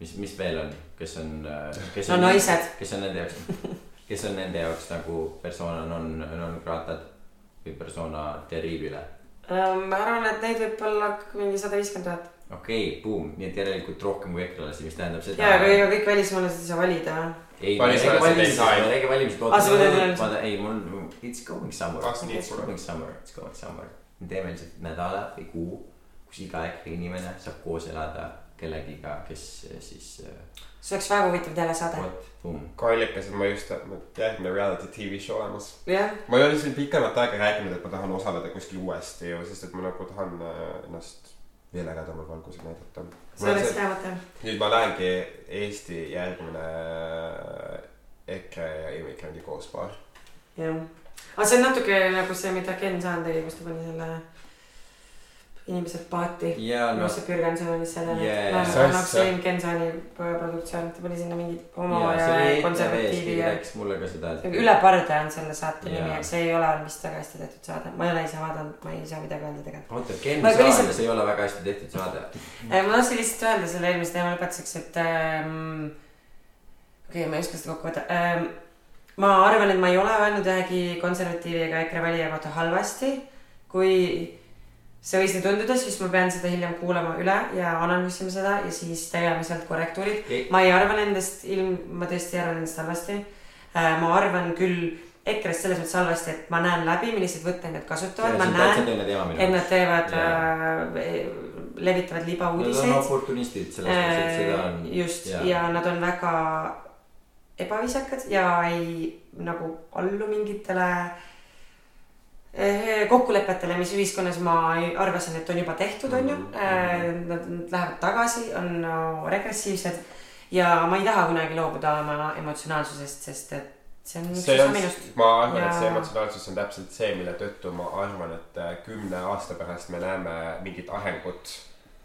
mis, mis veel on, kes on, kes no on, naised. kes on nende jaoks, kes on nende jaoks nagu persona non, non gratad või persona terribile. ma arvan, et neid võib olla mingi sada viiskümmend tuhat. okei okay,, buum, nii et järelikult rohkem kui ekrelasi, mis tähendab seda. ja, aga ega kõik välismaalased ei saa valida. ei, ega valimised Ah, ei mul, it's going somewhere, it's going somewhere, it's going somewhere. me teeme lihtsalt nädala või kuu, kus iga EKRE inimene saab koos elada kellegiga, kes eh, siis äh, see oleks väga huvitav telesaade. kallikas, et ma just, järgmine reality tv show olemas. jah, ma ei ole siin pikemat aega rääkinud, et ma tahan osaleda kuskil uuesti ju, sest et ma nagu tahan äh, ennast veel ägedamal valgusel näidata. see oleks hea mõte. nüüd ma lähengi Eesti järgmine EKRE ja immigrandi koospaar. jah, aga see on natuke nagu see, mida Ken Saan tegi, kus ta pani selle inimesed paati. ja no noh, see Jürgenson oli sellele Yeah. yeah., See annaks asja. Ken Ken Saani produktsioon, ta pani sinna mingi homo ja ja, ETV-s, konservatiivi ja. rääkis mulle ka seda, et. üle parda on selle saate Jaa. nimi, aga see ei ole vist väga hästi tehtud saade, ma ei ole ise vaadanud, ma ei saa midagi öelda tegelikult. oota, Ken Ma Saan lihtsalt-, see ei ole väga hästi tehtud saade. ma tahtsin lihtsalt öelda selle eelmise teema lõpetuseks, et ähm,. okei okay,, ma ei oska seda kokku võtta ähm,. ma arvan, et ma ei ole öelnud ühegi konservatiivi ega EKRE valija kohta halvasti. kui see võis nii tunduda, siis ma pean seda hiljem kuulama üle ja analüüsima seda ja siis tegema sealt korrektuurid. Ma ei arva nendest ilm, ma tõesti ei arva nendest halvasti. ma arvan küll EKRE-st selles mõttes halvasti, et ma näen läbi, milliseid võtteid nad kasutavad, ma näen, et nad teevad äh,, levitavad Nad on libauudiseid. oportunistid selles mõttes, et seda on. Äh, just ja. ja nad on väga ebaviisakad ja ei nagu allu mingitele eh, kokkulepetele, mis ühiskonnas ma arvasin, et on juba tehtud, on ju. Mhm. Nad lähevad tagasi, on regressiivsed ja ma ei taha kunagi loobuda oma emotsionaalsusest, sest et see on üks see osa on minust., ma arvan ja..., et see emotsionaalsus on täpselt see, mille tõttu ma arvan, et äh, kümne aasta pärast me näeme mingit arengut.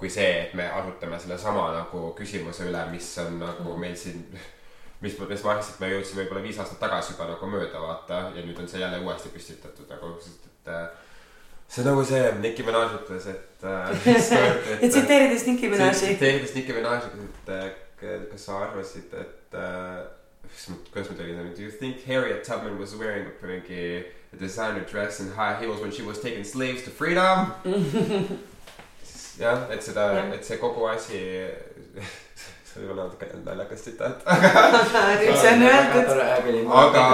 kui see, et me arutame sellesama nagu küsimuse üle, mis on nagu meil siin, mis, arvasin, et me jõudsime võib-olla viis aastat tagasi juba nagu mööda vaata ja nüüd on see jälle uuesti püstitatud nagu, sest et äh, see on nagu see, Nicki Minaj ütles, et äh, ja tsiteerides Nicki Minaji. tsiteerides Nicki Minaj'i, et äh, kas sa arvasid, et äh, kuidas ma- tegin do you think Harriet Tubman was wearing a mingi designer dress and high heels when she was taking slaves to freedom? jah, et seda et see kogu asi, see võib olla natuke naljakas tsitaat, see on öeldud. aga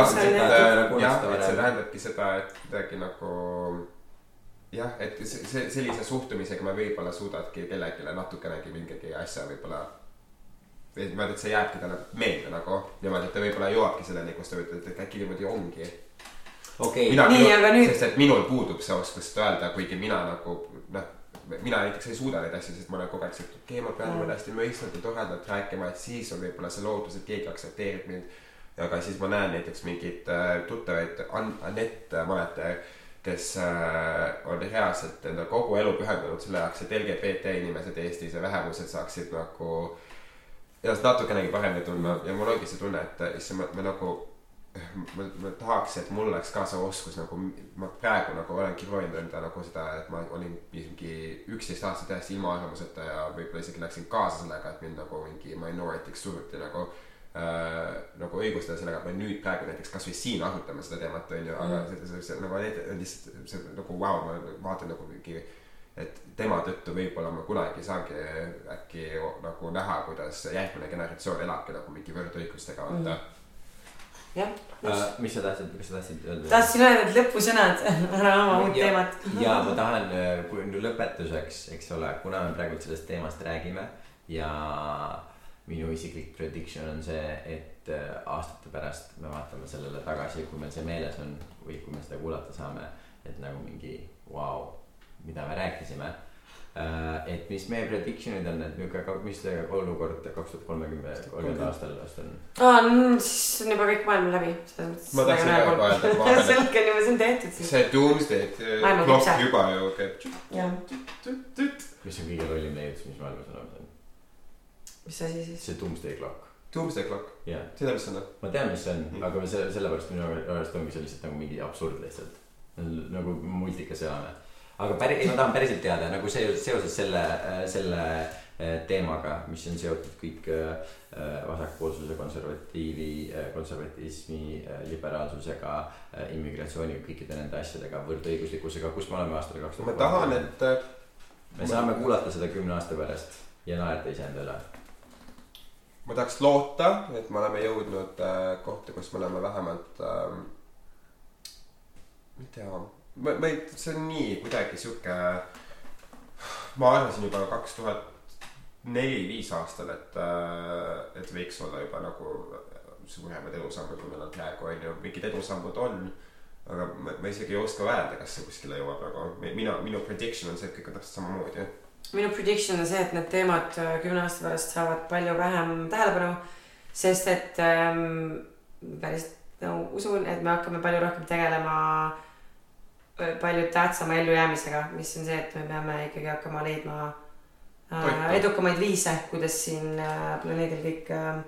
jah, et see tähendabki seda, et kuidagi nagu jah, et see, sellise suhtumisega me võib-olla suudadki kellelegi natukenegi mingigi asja võib-olla et niimoodi, et see jääbki talle meelde nagu niimoodi, et ta võib-olla jõuabki selleni, kus ta ütleb, et äkki niimoodi ongi. okei mina Nii, aga nüüd- sest et minul puudub see oskus seda öelda, kuigi mina nagu mina näiteks ei suuda neid asju, sest ma olen kogu aeg siuke, okei, ma pean niimoodi hästi mõistvalt ja toredalt rääkima, et siis on võib-olla see lootus, et keegi aktsepteerib mind. aga siis ma näen näiteks mingeid äh, tuttavaid, Anett Maneter, kes äh, on reaalselt enda kogu elu pühendanud selle jaoks, et LGBT inimesed Eestis ja vähemused saaksid nagu ennast natukenegi paremini tundma ja mul ongi see tunne, et issand, ma, ma nagu ma, ma tahaks, et mul oleks ka see oskus nagu, ma praegu nagu olengi proovinud enda nagu seda, et ma olin mingi üksteist aastat täiesti ilma arvamuseta ja võib-olla isegi läksin kaasa sellega, et mind nagu mingi minoritiks suruti nagu äh,. nagu õigustada sellega, et me nüüd praegu näiteks kasvõi siin arutame seda teemat, on ju, aga Mm. see, see, see nagu lihtsalt see nagu vau wow,, ma vaatan nagu mingi et tema tõttu võib-olla ma kunagi saangi äkki nagu näha, kuidas järgmine generatsioon elabki nagu mingi võrdõigustega, vaata mm. -hmm jah, uh,, mis sa tahtsid, kas sa tahtsid öelda? tahtsin öelda, et lõpusõnad, ära oma uut teemat. ja ma tahan, kui nüüd lõpetuseks, eks ole, kuna me praegu sellest teemast räägime ja minu isiklik prediction on see, et äh, aastate pärast me vaatame sellele tagasi, kui meil see meeles on või kui me seda kuulata saame, et nagu mingi vau wow,, mida me rääkisime. Et mis meie prediction'id on, et nihuke, mis see olukord kaks tuhat kolmekümmend, kolmkümmend aastal vast on? aa, siis on juba kõik maailm läbi, selles mõttes. Ma tahtsin ka juba öelda, et vahepeal- selge on juba, see on tehtud siis. see Doomsday Maailma klokk juba ju käib. mis on kõige lollim leiutis, mis maailmas olemas on? mis asi siis? see Doomsday Clock, Doomsday klokk, jah. tead, mis see on? ma tean, mis see on Mhm., aga selle, sellepärast minu arust ongi see lihtsalt nagu mingi absurd lihtsalt. nagu multikas elame. Aga päri-, ei ma tahan päriselt teada nagu see seoses selle, selle äh, teemaga, mis on seotud kõik äh, vasakpoolsuse, konservatiivi, konservatismi, liberaalsusega, immigratsiooni, kõikide nende asjadega, võrdõiguslikkusega, kus me oleme aastal kaks ma tahan, et äh, me saame kuulata seda kümne aasta pärast ja naerda iseenda üle. ma tahaks loota, et me oleme jõudnud äh, kohta, kus me oleme vähemalt ähm,. ma ei tea, ma, ma ei, see on nii kuidagi sihuke. ma arvasin juba kaks tuhat neli-viis aastal, et äh,, et võiks olla juba nagu suuremad edusammud, kui meil on praegu on ju, mingid edusammud on. aga ma, ma isegi ei oska öelda, kas see kuskile jõuab, aga mina, minu prediction on see, et kõik on täpselt samamoodi minu prediction on see, et need teemad äh, kümne aasta pärast saavad palju vähem tähelepanu. sest et ähm, päris no, usun, et me hakkame palju rohkem tegelema äh, palju tähtsama ellujäämisega, mis on see, et me peame ikkagi hakkama leidma äh, edukamaid viise, kuidas siin äh, planeedil kõik äh,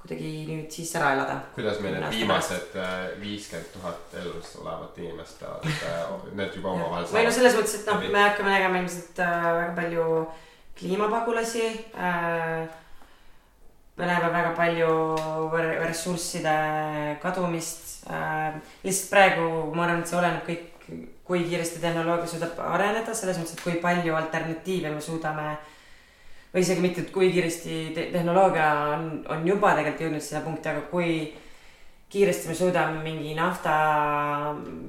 kuidagi nüüd siis ära elada. kuidas meil need viimased viiskümmend tuhat elus olevat inimest peavad äh, need juba omavahel või no selles mõttes, et noh, me hakkame nägema ilmselt äh, väga palju kliimapagulasi äh,. me näeme väga palju re- ressursside kadumist äh,. lihtsalt praegu ma arvan, et see oleneb kõik, kui kiiresti tehnoloogia suudab areneda, selles mõttes, et kui palju alternatiive me suudame või isegi mitte, et kui kiiresti te tehnoloogia on, on juba tegelikult jõudnud sinna punkti, aga kui kiiresti me suudame mingi nafta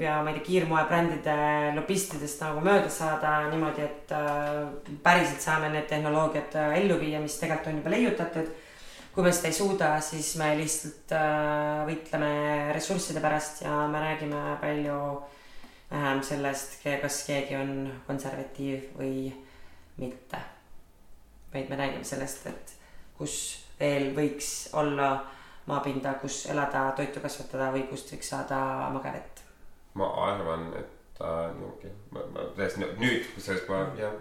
ja ma ei tea, kiirmoebrändide lobistidest nagu mööda saada niimoodi, et äh, päriselt saame need tehnoloogiad äh, ellu viia, mis tegelikult on juba leiutatud. Kui me seda ei suuda, siis me lihtsalt äh, võitleme ressursside pärast ja me räägime palju vähem sellest, kas keegi on konservatiiv või mitte. vaid me räägime sellest, et kus veel võiks olla maapinda, kus elada, toitu kasvatada või kust võiks saada magevett. ma arvan, et äh, niimoodi, ma, ma tõesti nüüd, kusjuures ma jah.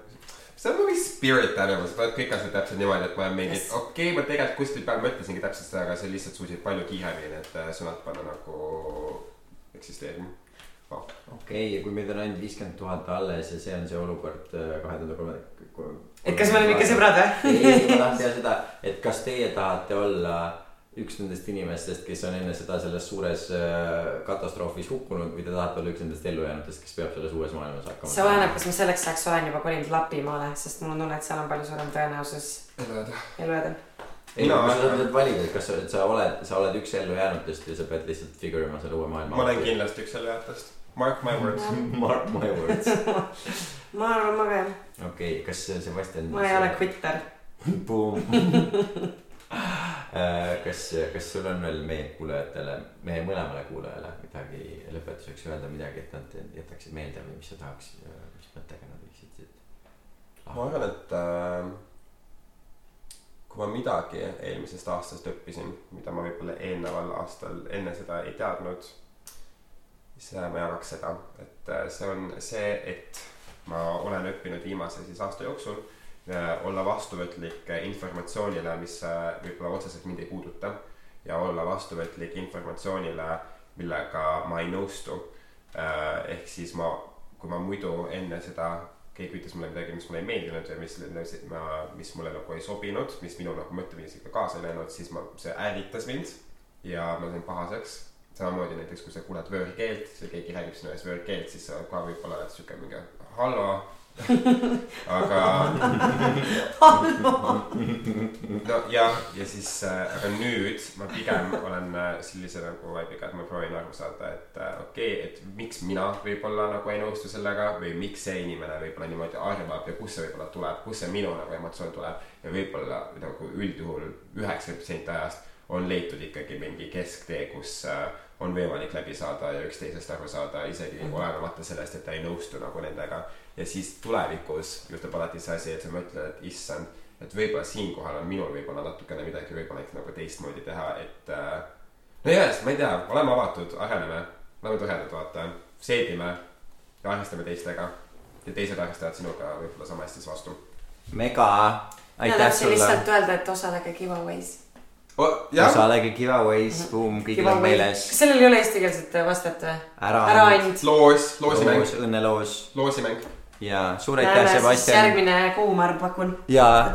See on mingi spirit animals, vaat kõik asjad täpselt niimoodi, et ma olen mingi Yes., okei okay,, ma tegelikult kuskil peal mõtlesingi täpselt seda, aga see lihtsalt suutsid palju kiiremini need äh, sõnad panna nagu eksisteerima. okei okay,, ja kui meid on ainult viiskümmend tuhat alles ja see on see olukord äh, kahe tuhande kolme. et kas me oleme ikka sõbrad või? ei, ma tahan teada seda, et kas teie tahate olla üks nendest inimestest, kes on enne seda selles suures äh, katastroofis hukkunud või te tahate olla üks nendest ellujäänutest, kes peab selles uues maailmas hakkama see oleneb, kas ma selleks ajaks olen juba kolinud Lapimaale, sest mul on tunne, et seal on palju suurem tõenäosus elada. elu jääda. ei, Mina kui sa saad valida, et kas sa, sa oled, sa oled üks ellujäänutest ja sa pead lihtsalt figure ima selle uue maailma. ma olen. kindlasti üks selle jätast. Mark my words. Mark my words. ma arvan, ma ka jah, okei okay,, kas Sebastian. ma ei ole kvitter. Boom. kas, kas sul on veel meie kuulajatele, meie mõlemale kuulajale midagi lõpetuseks öelda, midagi, et nad jätaksid meelde või mis sa tahaks, mis mõttega nad võiksid siit ma arvan, et äh, kui ma midagi eelmisest aastast õppisin, mida ma võib-olla eelneval aastal enne seda ei teadnud, siis äh, ma jagaks seda, et äh, see on see, et ma olen õppinud viimase siis aasta jooksul olla vastuvõtlik äh, informatsioonile, mis äh, võib-olla otseselt mind ei puuduta ja olla vastuvõtlik informatsioonile, millega ma ei nõustu äh,. ehk siis ma, kui ma muidu enne seda keegi ütles mulle midagi, mis mulle ei meeldinud või mis, ma, mis mulle nagu ei sobinud, mis minu nagu mõtteviisiga kaasa ei läinud, siis ma, see ärritas mind ja ma sain pahaseks. samamoodi näiteks, kui sa kuuled võõrkeelt, keegi räägib sinu ees võõrkeelt, siis sa ka võib-olla oled siuke mingi hallo. Aga no ja, ja siis äh,, aga nüüd ma pigem olen äh, sellise nagu vibe'iga, et ma proovin aru saada, et äh, okei okay,, et miks mina võib-olla nagu ei nõustu sellega või miks see inimene võib-olla niimoodi arvab ja kust see võib-olla tuleb, kust see minu nagu emotsioon tuleb. ja võib-olla nagu üldjuhul üheksakümmend protsenti ajast on leitud ikkagi mingi kesktee, kus on võimalik läbi saada ja üksteisest aru saada, isegi olenemata sellest, et ta ei nõustu nagu nendega. Ja siis tulevikus juhtub alati see asi, et sa mõtled, et issand, et võib-olla siinkohal on minul võib-olla natukene midagi võimalik nagu teistmoodi teha, et äh, no igatahes, ma ei tea, oleme avatud, areneme, oleme toredad, vaata, seedime ja arvestame teistega ja teised arvestavad sinuga võib-olla sama hästi siis vastu mega, aitäh tahtsin sulle. lihtsalt öelda, et osalege giveaway's. oh,. osalege giveaway's, boom, kõigil on meeles. kas sellel ei ole eestikeelset vastet või? ära ära and, and. loos, loosimäng, loos, õnneloos loosimäng ja suur aitäh, Sebastian järgmine kuu, ma arvan, pakun. ja.